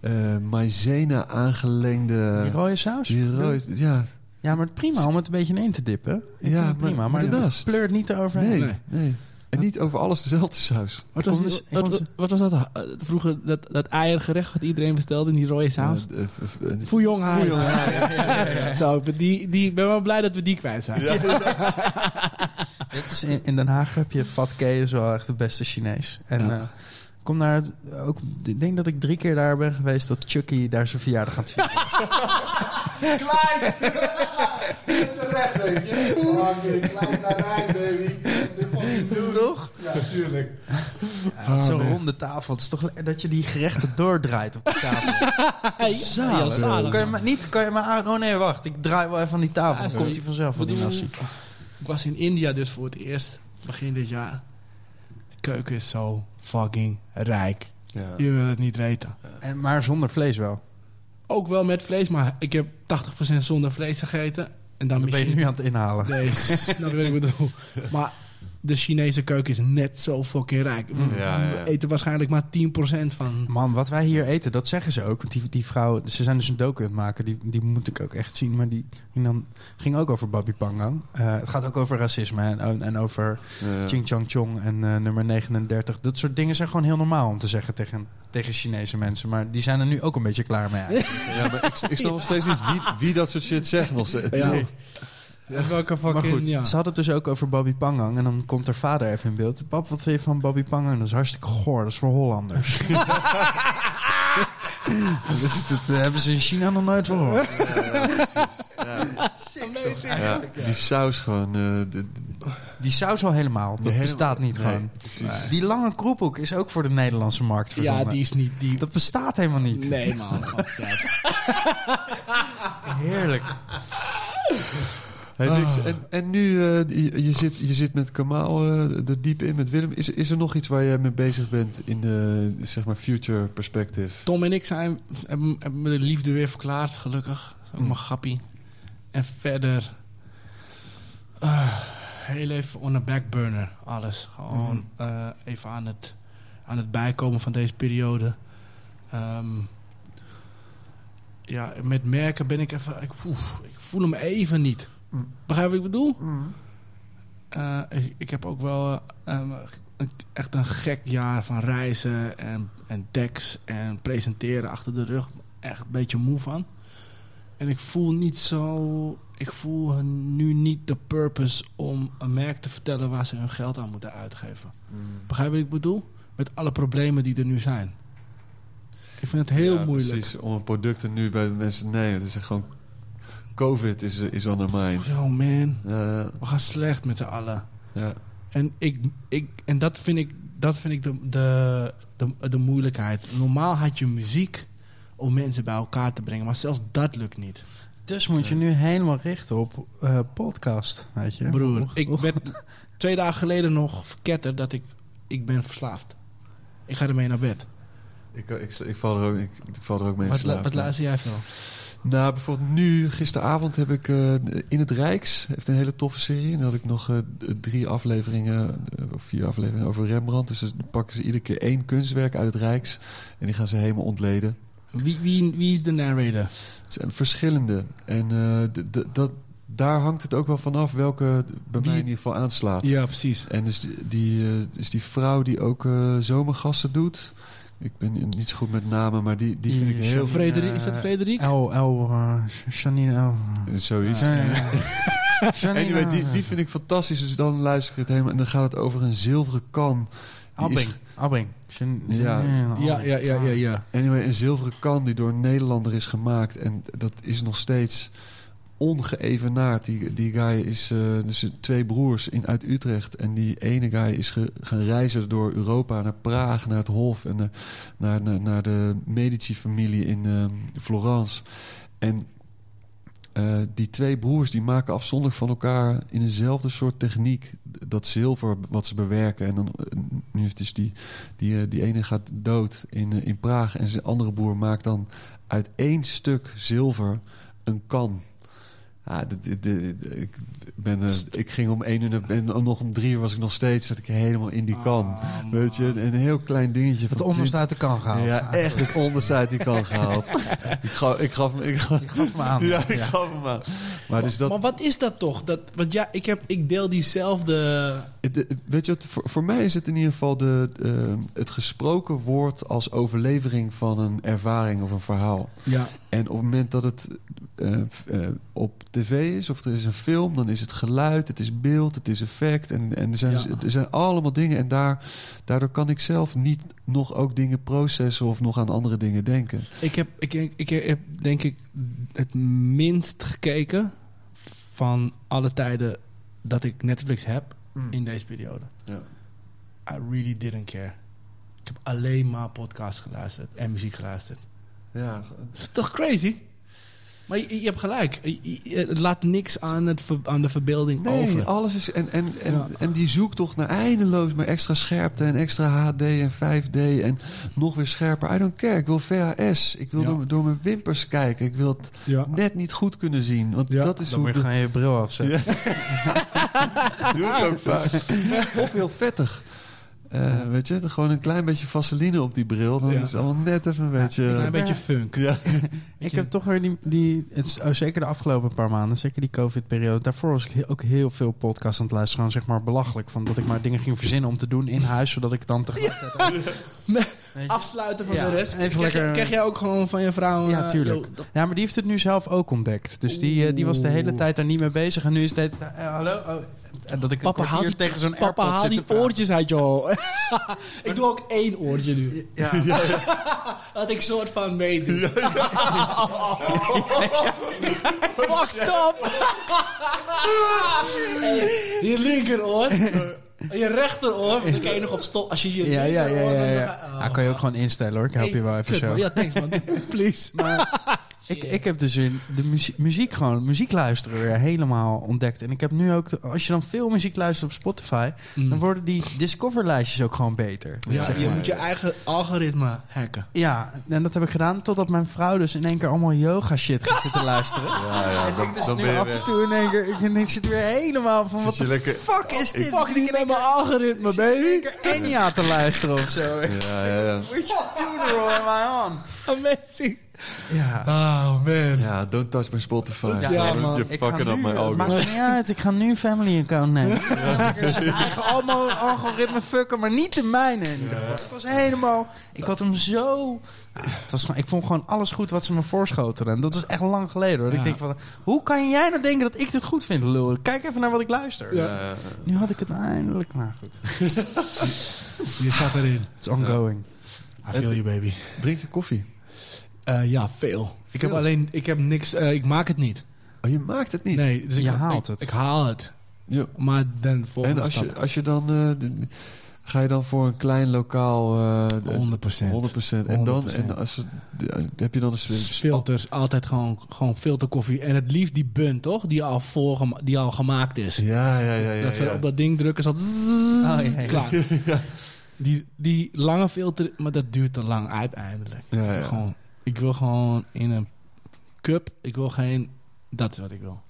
eh maizena aangelengde... die rode saus? die rode- ja, Ja, maar prima om het een beetje in te dippen. Ik Ja, het prima. maar- daarnaast- pleurt niet eroverheen. nee, Nee. En niet over alles dezelfde saus. Wat was, dus- wat, kom wat, wat was dat eh, vroeger, dat, dat eiergerecht wat iedereen bestelde in die rode saus? Hai. Zo, ik ben, die, die, ik ben wel blij dat we die kwijt zijn. Het is in, in Den Haag heb je Fat K, is wel echt de beste Chinees. En Ja. eh, ik kom daar ook... Ik denk dat ik drie keer daar ben geweest... dat Chucky daar zijn verjaardag gaat vieren. Klein! Terecht, weet je. Fucking klein naar Rijn, baby. Toch? Ja, tuurlijk. Ja, Zo'n ronde tafel. Het is toch dat je die gerechten doordraait op de tafel. Hey, Zalig. zalig. Kan je maar niet, kan je maar aan... Oh nee, wacht. Ik draai wel even aan die tafel. Dan komt hij vanzelf wel die nasi. Ik was in India dus voor het eerst, begin dit jaar. De keuken is zo fucking rijk. Ja. Je wil het niet weten. En, maar zonder vlees wel. Ook wel met vlees, maar ik heb 80% zonder vlees gegeten. En dan, Dan ben je nu aan het inhalen. Nee, snap je wat ik bedoel? Maar de Chinese keuken is net zo fucking rijk. Ja, ja, ja. We eten waarschijnlijk maar 10% van... Man, wat wij hier eten, dat zeggen ze ook. Want die, die vrouw, ze zijn dus een docu aan het maken. Die, die moet ik ook echt zien. Maar die ging, dan, ging ook over Babi Pangang. Eh, het gaat ook over racisme en, en over Ja. Ching Chong Chong en eh, nummer 39. Dat soort dingen zijn gewoon heel normaal om te zeggen tegen, tegen Chinese mensen. Maar die zijn er nu ook een beetje klaar mee. eigenlijk. Ja, maar ik, ik snap nog steeds niet wie, wie dat soort shit zegt. Nog steeds. Ja. Nee. Welke fucking... maar goed, ja. ze hadden het dus ook over Babi Pangang. En dan komt haar vader even in beeld. Pap, wat vind je van Babi Pangang? Dat is hartstikke goor. Dat is voor Hollanders. dat, dat eh, hebben ze in China nog nooit gehoord. Ja, die saus gewoon. eh, de- de- Die saus al helemaal. Dat helemaal- bestaat niet nee, gewoon. precies. Die lange kroephoek is ook voor de Nederlandse markt verzonnen. ja, die is niet... Die... Dat bestaat helemaal niet. Nee, man. Heerlijk. Hey, Niks, en, en nu, eh, je, je zit, je zit met Kamal eh, er diep in, met Willem. Is, is er nog iets waar jij mee bezig bent in de zeg maar, future perspective? Tom en ik zijn, hebben, de liefde weer verklaard, gelukkig. Dat is ook Mm. maar grappie. En verder... eh, heel even on a backburner, alles. Gewoon Mm. eh, even aan het, aan het bijkomen van deze periode. Ehm, ja, met merken ben ik even... Ik, oef, ik voel hem even niet. Mm. Begrijp wat ik bedoel? Eh, ik, ik heb ook wel eh, een- een- echt een gek jaar van reizen en, en decks en presenteren achter de rug. Echt een beetje moe van. En ik voel niet zo. Ik voel nu niet de purpose om een merk te vertellen waar ze hun geld aan moeten uitgeven. Begrijp je wat ik bedoel? Met alle problemen die er nu zijn. Ik vind het heel Ja, moeilijk. Precies, om een producten nu bij de mensen... Nee, het is echt gewoon... COVID is, is on their mind. Yo man, Ja, we gaan slecht met z'n allen. ja. En, ik, ik, en dat vind ik, dat vind ik de, de, de, de moeilijkheid. Normaal had je muziek om mensen bij elkaar te brengen, maar zelfs dat lukt niet. Dus moet je nu helemaal richten op eh, podcast, weet je. Broer, Och, ik och. werd twee dagen geleden nog verketterd dat ik, ik ben verslaafd. Ik ga ermee naar bed. Ik, ik, ik, val er ook, ik, ik val er ook mee in Wat, slaap. wat luister jij veel? Nou, bijvoorbeeld nu, gisteravond heb ik eh, in het Rijks, heeft een hele toffe serie. En dan had ik nog eh, drie afleveringen, eh, of vier afleveringen over Rembrandt. Dus dan pakken ze iedere keer één kunstwerk uit het Rijks. En die gaan ze helemaal ontleden. Wie, wie, wie is de narrator? Het zijn verschillende. En dat, daar hangt het ook wel vanaf welke bij Die- mij in ieder geval aanslaat. Ja, precies. En dus die, dus die vrouw die ook zomergasten doet. Ik ben niet zo goed met namen, maar die, die vind ik heel... Frederik, is dat Frederik? El, El, eh, Janine El. Zoiets. Anyway, die, eh, die vind ik fantastisch. Dus dan luister ik het helemaal. En dan gaat het over een zilveren kan. Abbing. Jan- Ja. Ja, ja, ja, ja. Anyway, een zilveren kan die door een Nederlander is gemaakt. En dat is nog steeds ongeëvenaard. Die, die guy is eh, dus twee broers in, uit Utrecht. En die ene guy is gaan reizen door Europa naar Praag, naar het Hof en naar, naar, naar, de Medici-familie in eh, Florence. En eh, die twee broers die maken afzonderlijk van elkaar in eenzelfde soort techniek dat zilver wat ze bewerken. En dan, eh, nu heeft dus die, die, die ene gaat dood in, in Praag en zijn andere broer maakt dan uit één stuk zilver een kan. Ja, dit- dit- dit- ik, ben, eh, ik ging om één uur naar- en nog om drie uur was ik nog steeds zat ik helemaal in die kan. Weet je, een heel klein dingetje. Het onderste uit de kan gehaald. ja, echt het onderste uit die kan gehaald. ik, gaf, ik gaf. Ik gaf, Gaf me aan. ja, ik gaf hem aan. Maar dus dat... Maar wat is dat toch? Dat, want ja, ik, heb, ik deel diezelfde... De- weet je wat, voor, voor mij is het in ieder geval de, eh, het gesproken woord als overlevering van een ervaring of een verhaal. Ja, En op het moment dat het eh, eh, op tv is of er is een film, dan is het geluid, het is beeld, het is effect. En, en er, zijn, Ja. er zijn allemaal dingen. En daar, daardoor kan ik zelf niet nog ook dingen processen of nog aan andere dingen denken. ik heb, ik, ik, ik heb denk ik het minst gekeken van alle tijden dat ik Netflix heb in deze periode. Ja. I really didn't care. Ik heb alleen maar podcasts geluisterd en muziek geluisterd. Ja, Dat is toch crazy? Maar je, je hebt gelijk. Je- je- Het laat niks aan, het, ver- aan de verbeelding Nee, over. alles is. En, en, en, Ja. en die zoektocht naar eindeloos maar extra scherpte en extra HD en 5D en nog weer scherper. I don't care. Ik wil VHS. Ik wil Ja. door, door mijn wimpers kijken. Ik wil het Ja. net niet goed kunnen zien. Want Ja, dat is Dan hoe moet je de- je bril afzetten. doe ik ook vaak. Of heel vettig. Eh, weet je, gewoon een klein beetje vaseline op die bril. Dan Ja. is het allemaal net even een beetje... Een klein beetje funk. ja. Ik heb toch weer die, die het oh, zeker de afgelopen paar maanden, zeker die COVID-periode. Daarvoor was ik ook heel veel podcasts aan het luisteren. Gewoon zeg maar belachelijk. Van dat ik maar dingen ging verzinnen om te doen in huis, zodat ik dan tegelijkertijd. Je? Afsluiten van Ja, de rest. even krijg, lekker- krijg jij ook gewoon van je vrouw... Ja, eh, tuurlijk. Ja, maar die heeft het nu zelf ook ontdekt. Dus die, eh, die was de hele tijd daar niet mee bezig. En nu is het... eh, hallo? Oh, en dat ik een Papa, kwartier die, tegen zo'n papa, haal die oortjes uit je oor. ik doe ook één oortje nu. Ja, Dat ik soort van meedoe. Fucked up. Hey, je linkeroor. Je rechteroor. Dan kan je nog op stop. Als je je ja, ja, ja. ja, ja. dan ga- oh. Ja, kan je ook gewoon instellen hoor. Ik help je wel even Kut, zo. man. Ja, thanks man. Please. Maar ik, ik heb dus in de muziek, muziek gewoon, muziek luisteren weer helemaal ontdekt. En ik heb nu ook, als je dan veel muziek luistert op Spotify, dan worden die discoverlijstjes ook gewoon beter. Mm. Ja, zeg je moet je eigen algoritme hacken. Ja, en dat heb ik gedaan totdat mijn vrouw dus in één keer allemaal yoga shit gaat zitten luisteren. Ja, ja, en dan, ik dus dan nu ben je af en toe in één keer, ik, ik zit weer helemaal van wat de lekker- fuck is dit? Fuck niet met mijn algoritme, baby. Enya te luisteren of zo. Ja, ja, ja. Which funeral am I on? Amazing. Ja. Oh man. Ja, don't touch my Spotify. Ja, Ja, man. Ik ga fucking up nu, my het algorithm. maakt me niet uit. Ik ga nu family account nemen. Zijn eigen allemaal algoritme fucken, maar niet de mijne. geval. Ik was helemaal... Ik had hem zo... Ah, Het was gewoon, ik vond gewoon alles goed wat ze me voorschotelen. En dat is echt lang geleden hoor. Ja. Ik denk van, hoe kan jij nou denken dat ik dit goed vind, lul? Kijk even naar wat ik luister. Ja. Ja, ja. Nu had ik het eindelijk. Nou goed, Je zat erin. it's ongoing. I feel you, baby. Drink je koffie? Eh, ja, veel. Ik heb Veel? alleen, ik heb niks, eh, ik maak het niet. Oh, je maakt het niet? Nee, dus ik, Je haalt ik- het. Ik haal het. Ja. Maar dan volgende En als je, stap. als je dan... eh, de- ga je dan voor een klein lokaal... eh, de- 100%. 100%. En dan 100%. en als, heb je dan een... Filters, altijd gewoon, gewoon filterkoffie. En het liefst die bun, toch? Die al, voorgema- die al gemaakt is. Ja, ja, ja. ja, dat ze ja. op dat ding drukken, zo... Oh, ja, ja. Klaar. Die, die lange filter, maar dat duurt te lang uiteindelijk. Ja, ja. Gewoon, ik wil gewoon in een cup. Ik wil geen... Dat is wat ik wil.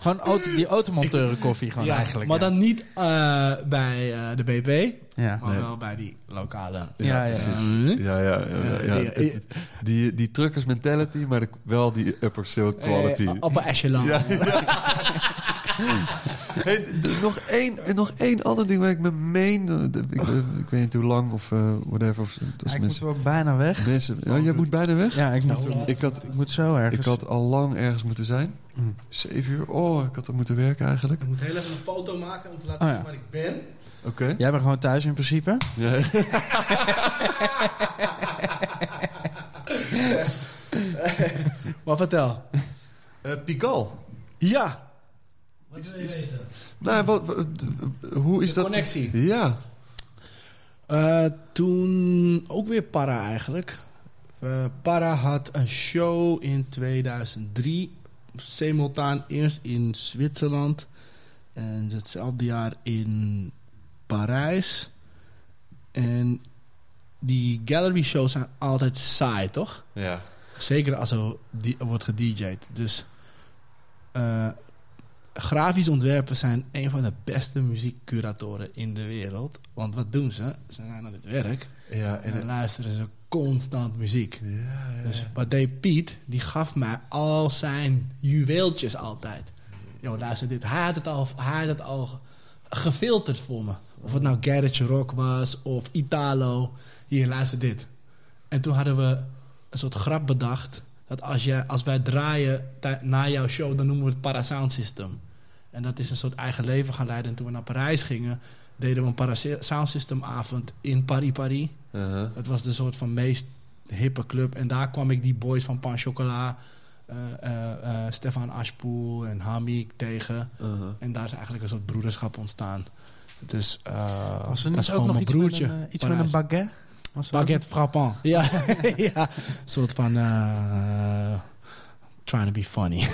Gewoon auto, die automonteuren koffie gewoon eigenlijk. maar ja. dan niet eh, bij eh, de BP, Ja. maar wel bij die lokale. Ja, ja. precies. Ja, ja, ja. ja, Ja, die- Die, die truckers mentality, maar de- wel die upper silk quality. Eh, upper echelon. Hey, nog, één, nog één ander ding waar ik me meen. eh, Ik, eh, ik weet niet hoe lang of eh, whatever. Of, Ja, ik moet mensen, wel bijna weg. mensen, ja, jij moet bijna weg? Ja, ik moet, Nou, Ik had, ik moet zo ergens. ik had al lang ergens moeten zijn. Mm. Zeven uur. Oh, ik had er moeten werken eigenlijk. Ik moet heel even een foto maken om te laten Oh, zien ja. waar ik ben. Oké. Jij bent gewoon thuis in principe. Ja. Maar vertel. Eh, Pikal. Ja. Is- is- Nou, wat, wat- d- hoe is De dat? connectie. Ja. Eh, toen ook weer Para eigenlijk. Eh, Para had een show in 2003. Simultaan eerst in Zwitserland. En hetzelfde jaar in Parijs. En die gallery shows zijn altijd saai, toch? Ja. Zeker als er wordt gedj'd. Dus eh, grafisch ontwerpen zijn een van de beste muziekcuratoren in de wereld. Want wat doen ze? Ze zijn aan het werk Ja, en en, dan luisteren ze constant muziek. ja, ja, Dus wat deed Piet? Die gaf mij al zijn juweeltjes altijd. Yo, luister dit. Hij had het al, hij had het al gefilterd voor me. Of het nou Garage Rock was of Italo. Hier, luister dit. En toen hadden we een soort grap bedacht. Dat als, je, als wij draaien na jouw show, dan noemen we het Parasound System. En dat is een soort eigen leven gaan leiden. En toen we naar Parijs gingen, deden we een Parasound System avond in Paris Paris. Uh-huh. Het was de soort van meest hippe club. En daar kwam ik die boys van Pan Chocola, eh, eh, eh, Stefan Aschpoel en Hamik tegen. Uh-huh. En daar is eigenlijk een soort broederschap ontstaan. Dus uh, Was er dat is niet ook gewoon nog mijn iets, broertje. met een, iets met een baguette? Baguette frappant. Ja, ja. Een soort van... trying to be funny.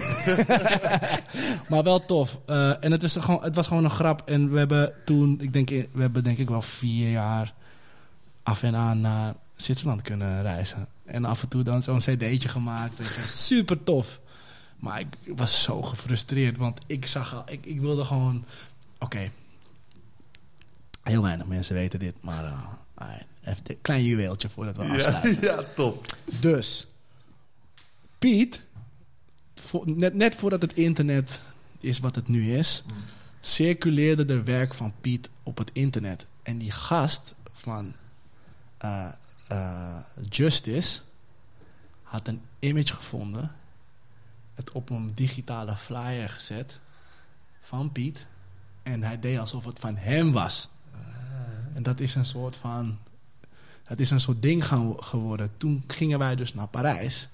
maar wel tof. Eh, en het, is gewoon, het was gewoon een grap. En we hebben toen... Ik denk, we hebben denk ik wel vier jaar af en aan naar Zwitserland kunnen reizen. En af en toe dan zo'n cd'tje gemaakt. Weet je. Super tof. Maar ik was zo gefrustreerd. Want ik zag al... Ik, ik wilde gewoon... Oké. Heel weinig mensen weten dit. Maar eh, even een klein juweeltje voordat we Ja, afsluiten. ja, top. Dus, Piet, voor- net, net voordat het internet is wat het nu is, circuleerde er werk van Piet op het internet. En die gast van eh, eh, Justice had een image gevonden, het op een digitale flyer gezet van Piet. En hij deed alsof het van hem was. En dat is een soort van het is een soort ding gaan, geworden. Toen gingen wij dus naar Parijs.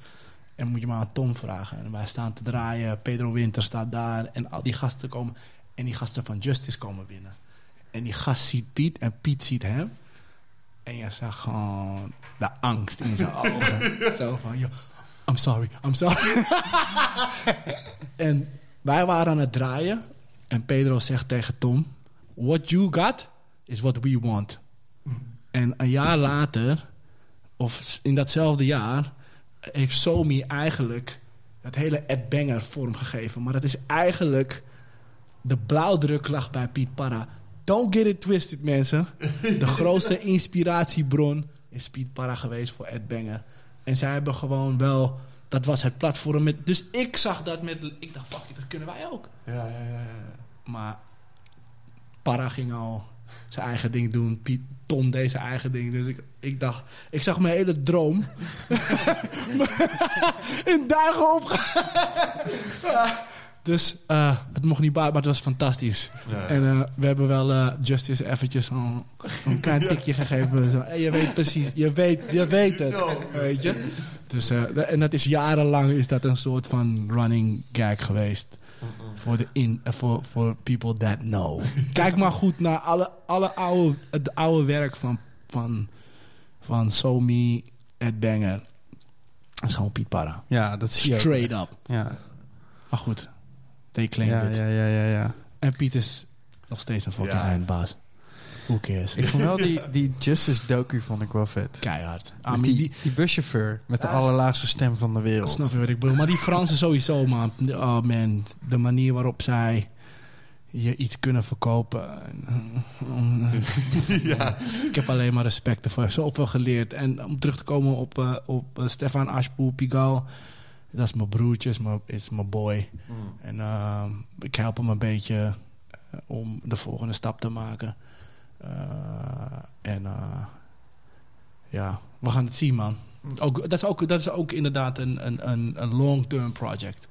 En moet je maar aan Tom vragen. En wij staan te draaien. Pedro Winter staat daar. En al die gasten komen. En die gasten van Justice komen binnen. En die gast ziet Piet. En Piet ziet hem. En je zag gewoon de angst in zijn ogen. Zo van, yo, I'm sorry, I'm sorry. en wij waren aan het draaien. En Pedro zegt tegen Tom... What you got is what we want. En een jaar later, of in datzelfde jaar, heeft Somi eigenlijk het hele Ed Banger vormgegeven. Maar dat is eigenlijk de blauwdruk lag bij Piet Parra. Don't get it twisted, mensen. De grootste inspiratiebron is Piet Parra geweest voor Ed Banger. En zij hebben gewoon wel... Dat was het platform. Met, dus ik zag dat met... Ik dacht, fuck dat kunnen wij ook. Ja, ja, ja. ja. Maar Parra ging al zijn eigen ding doen. Piet, Tom deed zijn eigen ding. Dus ik, ik dacht, ik zag mijn hele droom in duigen opgaan. dus eh, het mocht niet buiten, maar het was fantastisch. Ja. En eh, we hebben wel eh, Justice eventjes een, een klein tikje gegeven. Zo, je weet precies, je weet, je weet het. Weet je? Dus, en dat is jarenlang is dat een soort van running gag geweest. Voor de in, voor voor people that know. Kijk maar goed naar alle, alle oude, het oude werk van, van, van Somi, Ed Banger. Dat is gewoon Piet Parra. Ja, dat zie je Straight up. Ja, Maar goed, they claim ja, it. ja, ja, ja, ja. En Piet is nog steeds een fucking eindbaas. Who cares? Ik vond wel die, die Justice docu vond ik wel vet. Keihard. Ah, Met maar die, die, die buschauffeur met de allerlaagste stem van de wereld. snap je wat ik bedoel? Maar die Fransen sowieso, man. Oh man, de manier waarop zij je iets kunnen verkopen. ja. Ik heb alleen maar respect ervoor. Zoveel geleerd. En om terug te komen op, eh, op eh, Stefan Ashpoel Pigal. Dat is mijn broertje, is mijn, is mijn boy. En eh, ik help hem een beetje om de volgende stap te maken. En ja, we gaan het zien, man. Ook, dat, is ook, dat is ook inderdaad een, een, een, een long-term project.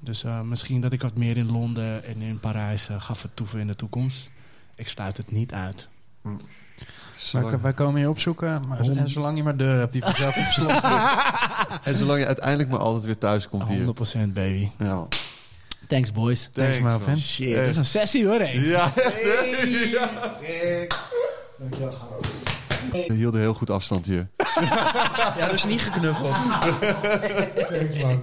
Dus eh, misschien dat ik wat meer in Londen en in Parijs eh, ga vertoeven in de toekomst. Ik sluit het niet uit. Wij, wij komen je opzoeken. Maar, Hond- en zolang je maar deur hebt die vanzelf op slot. En zolang je uiteindelijk maar altijd weer thuis komt hier. 100% baby. Ja. Thanks, boys. Thanks, man. Melvin. Shit, dat is een sessie hoor, hé. Ja, Hey, sick. we hielden heel goed afstand hier. Ja, dat is niet geknuffeld. Thanks, man.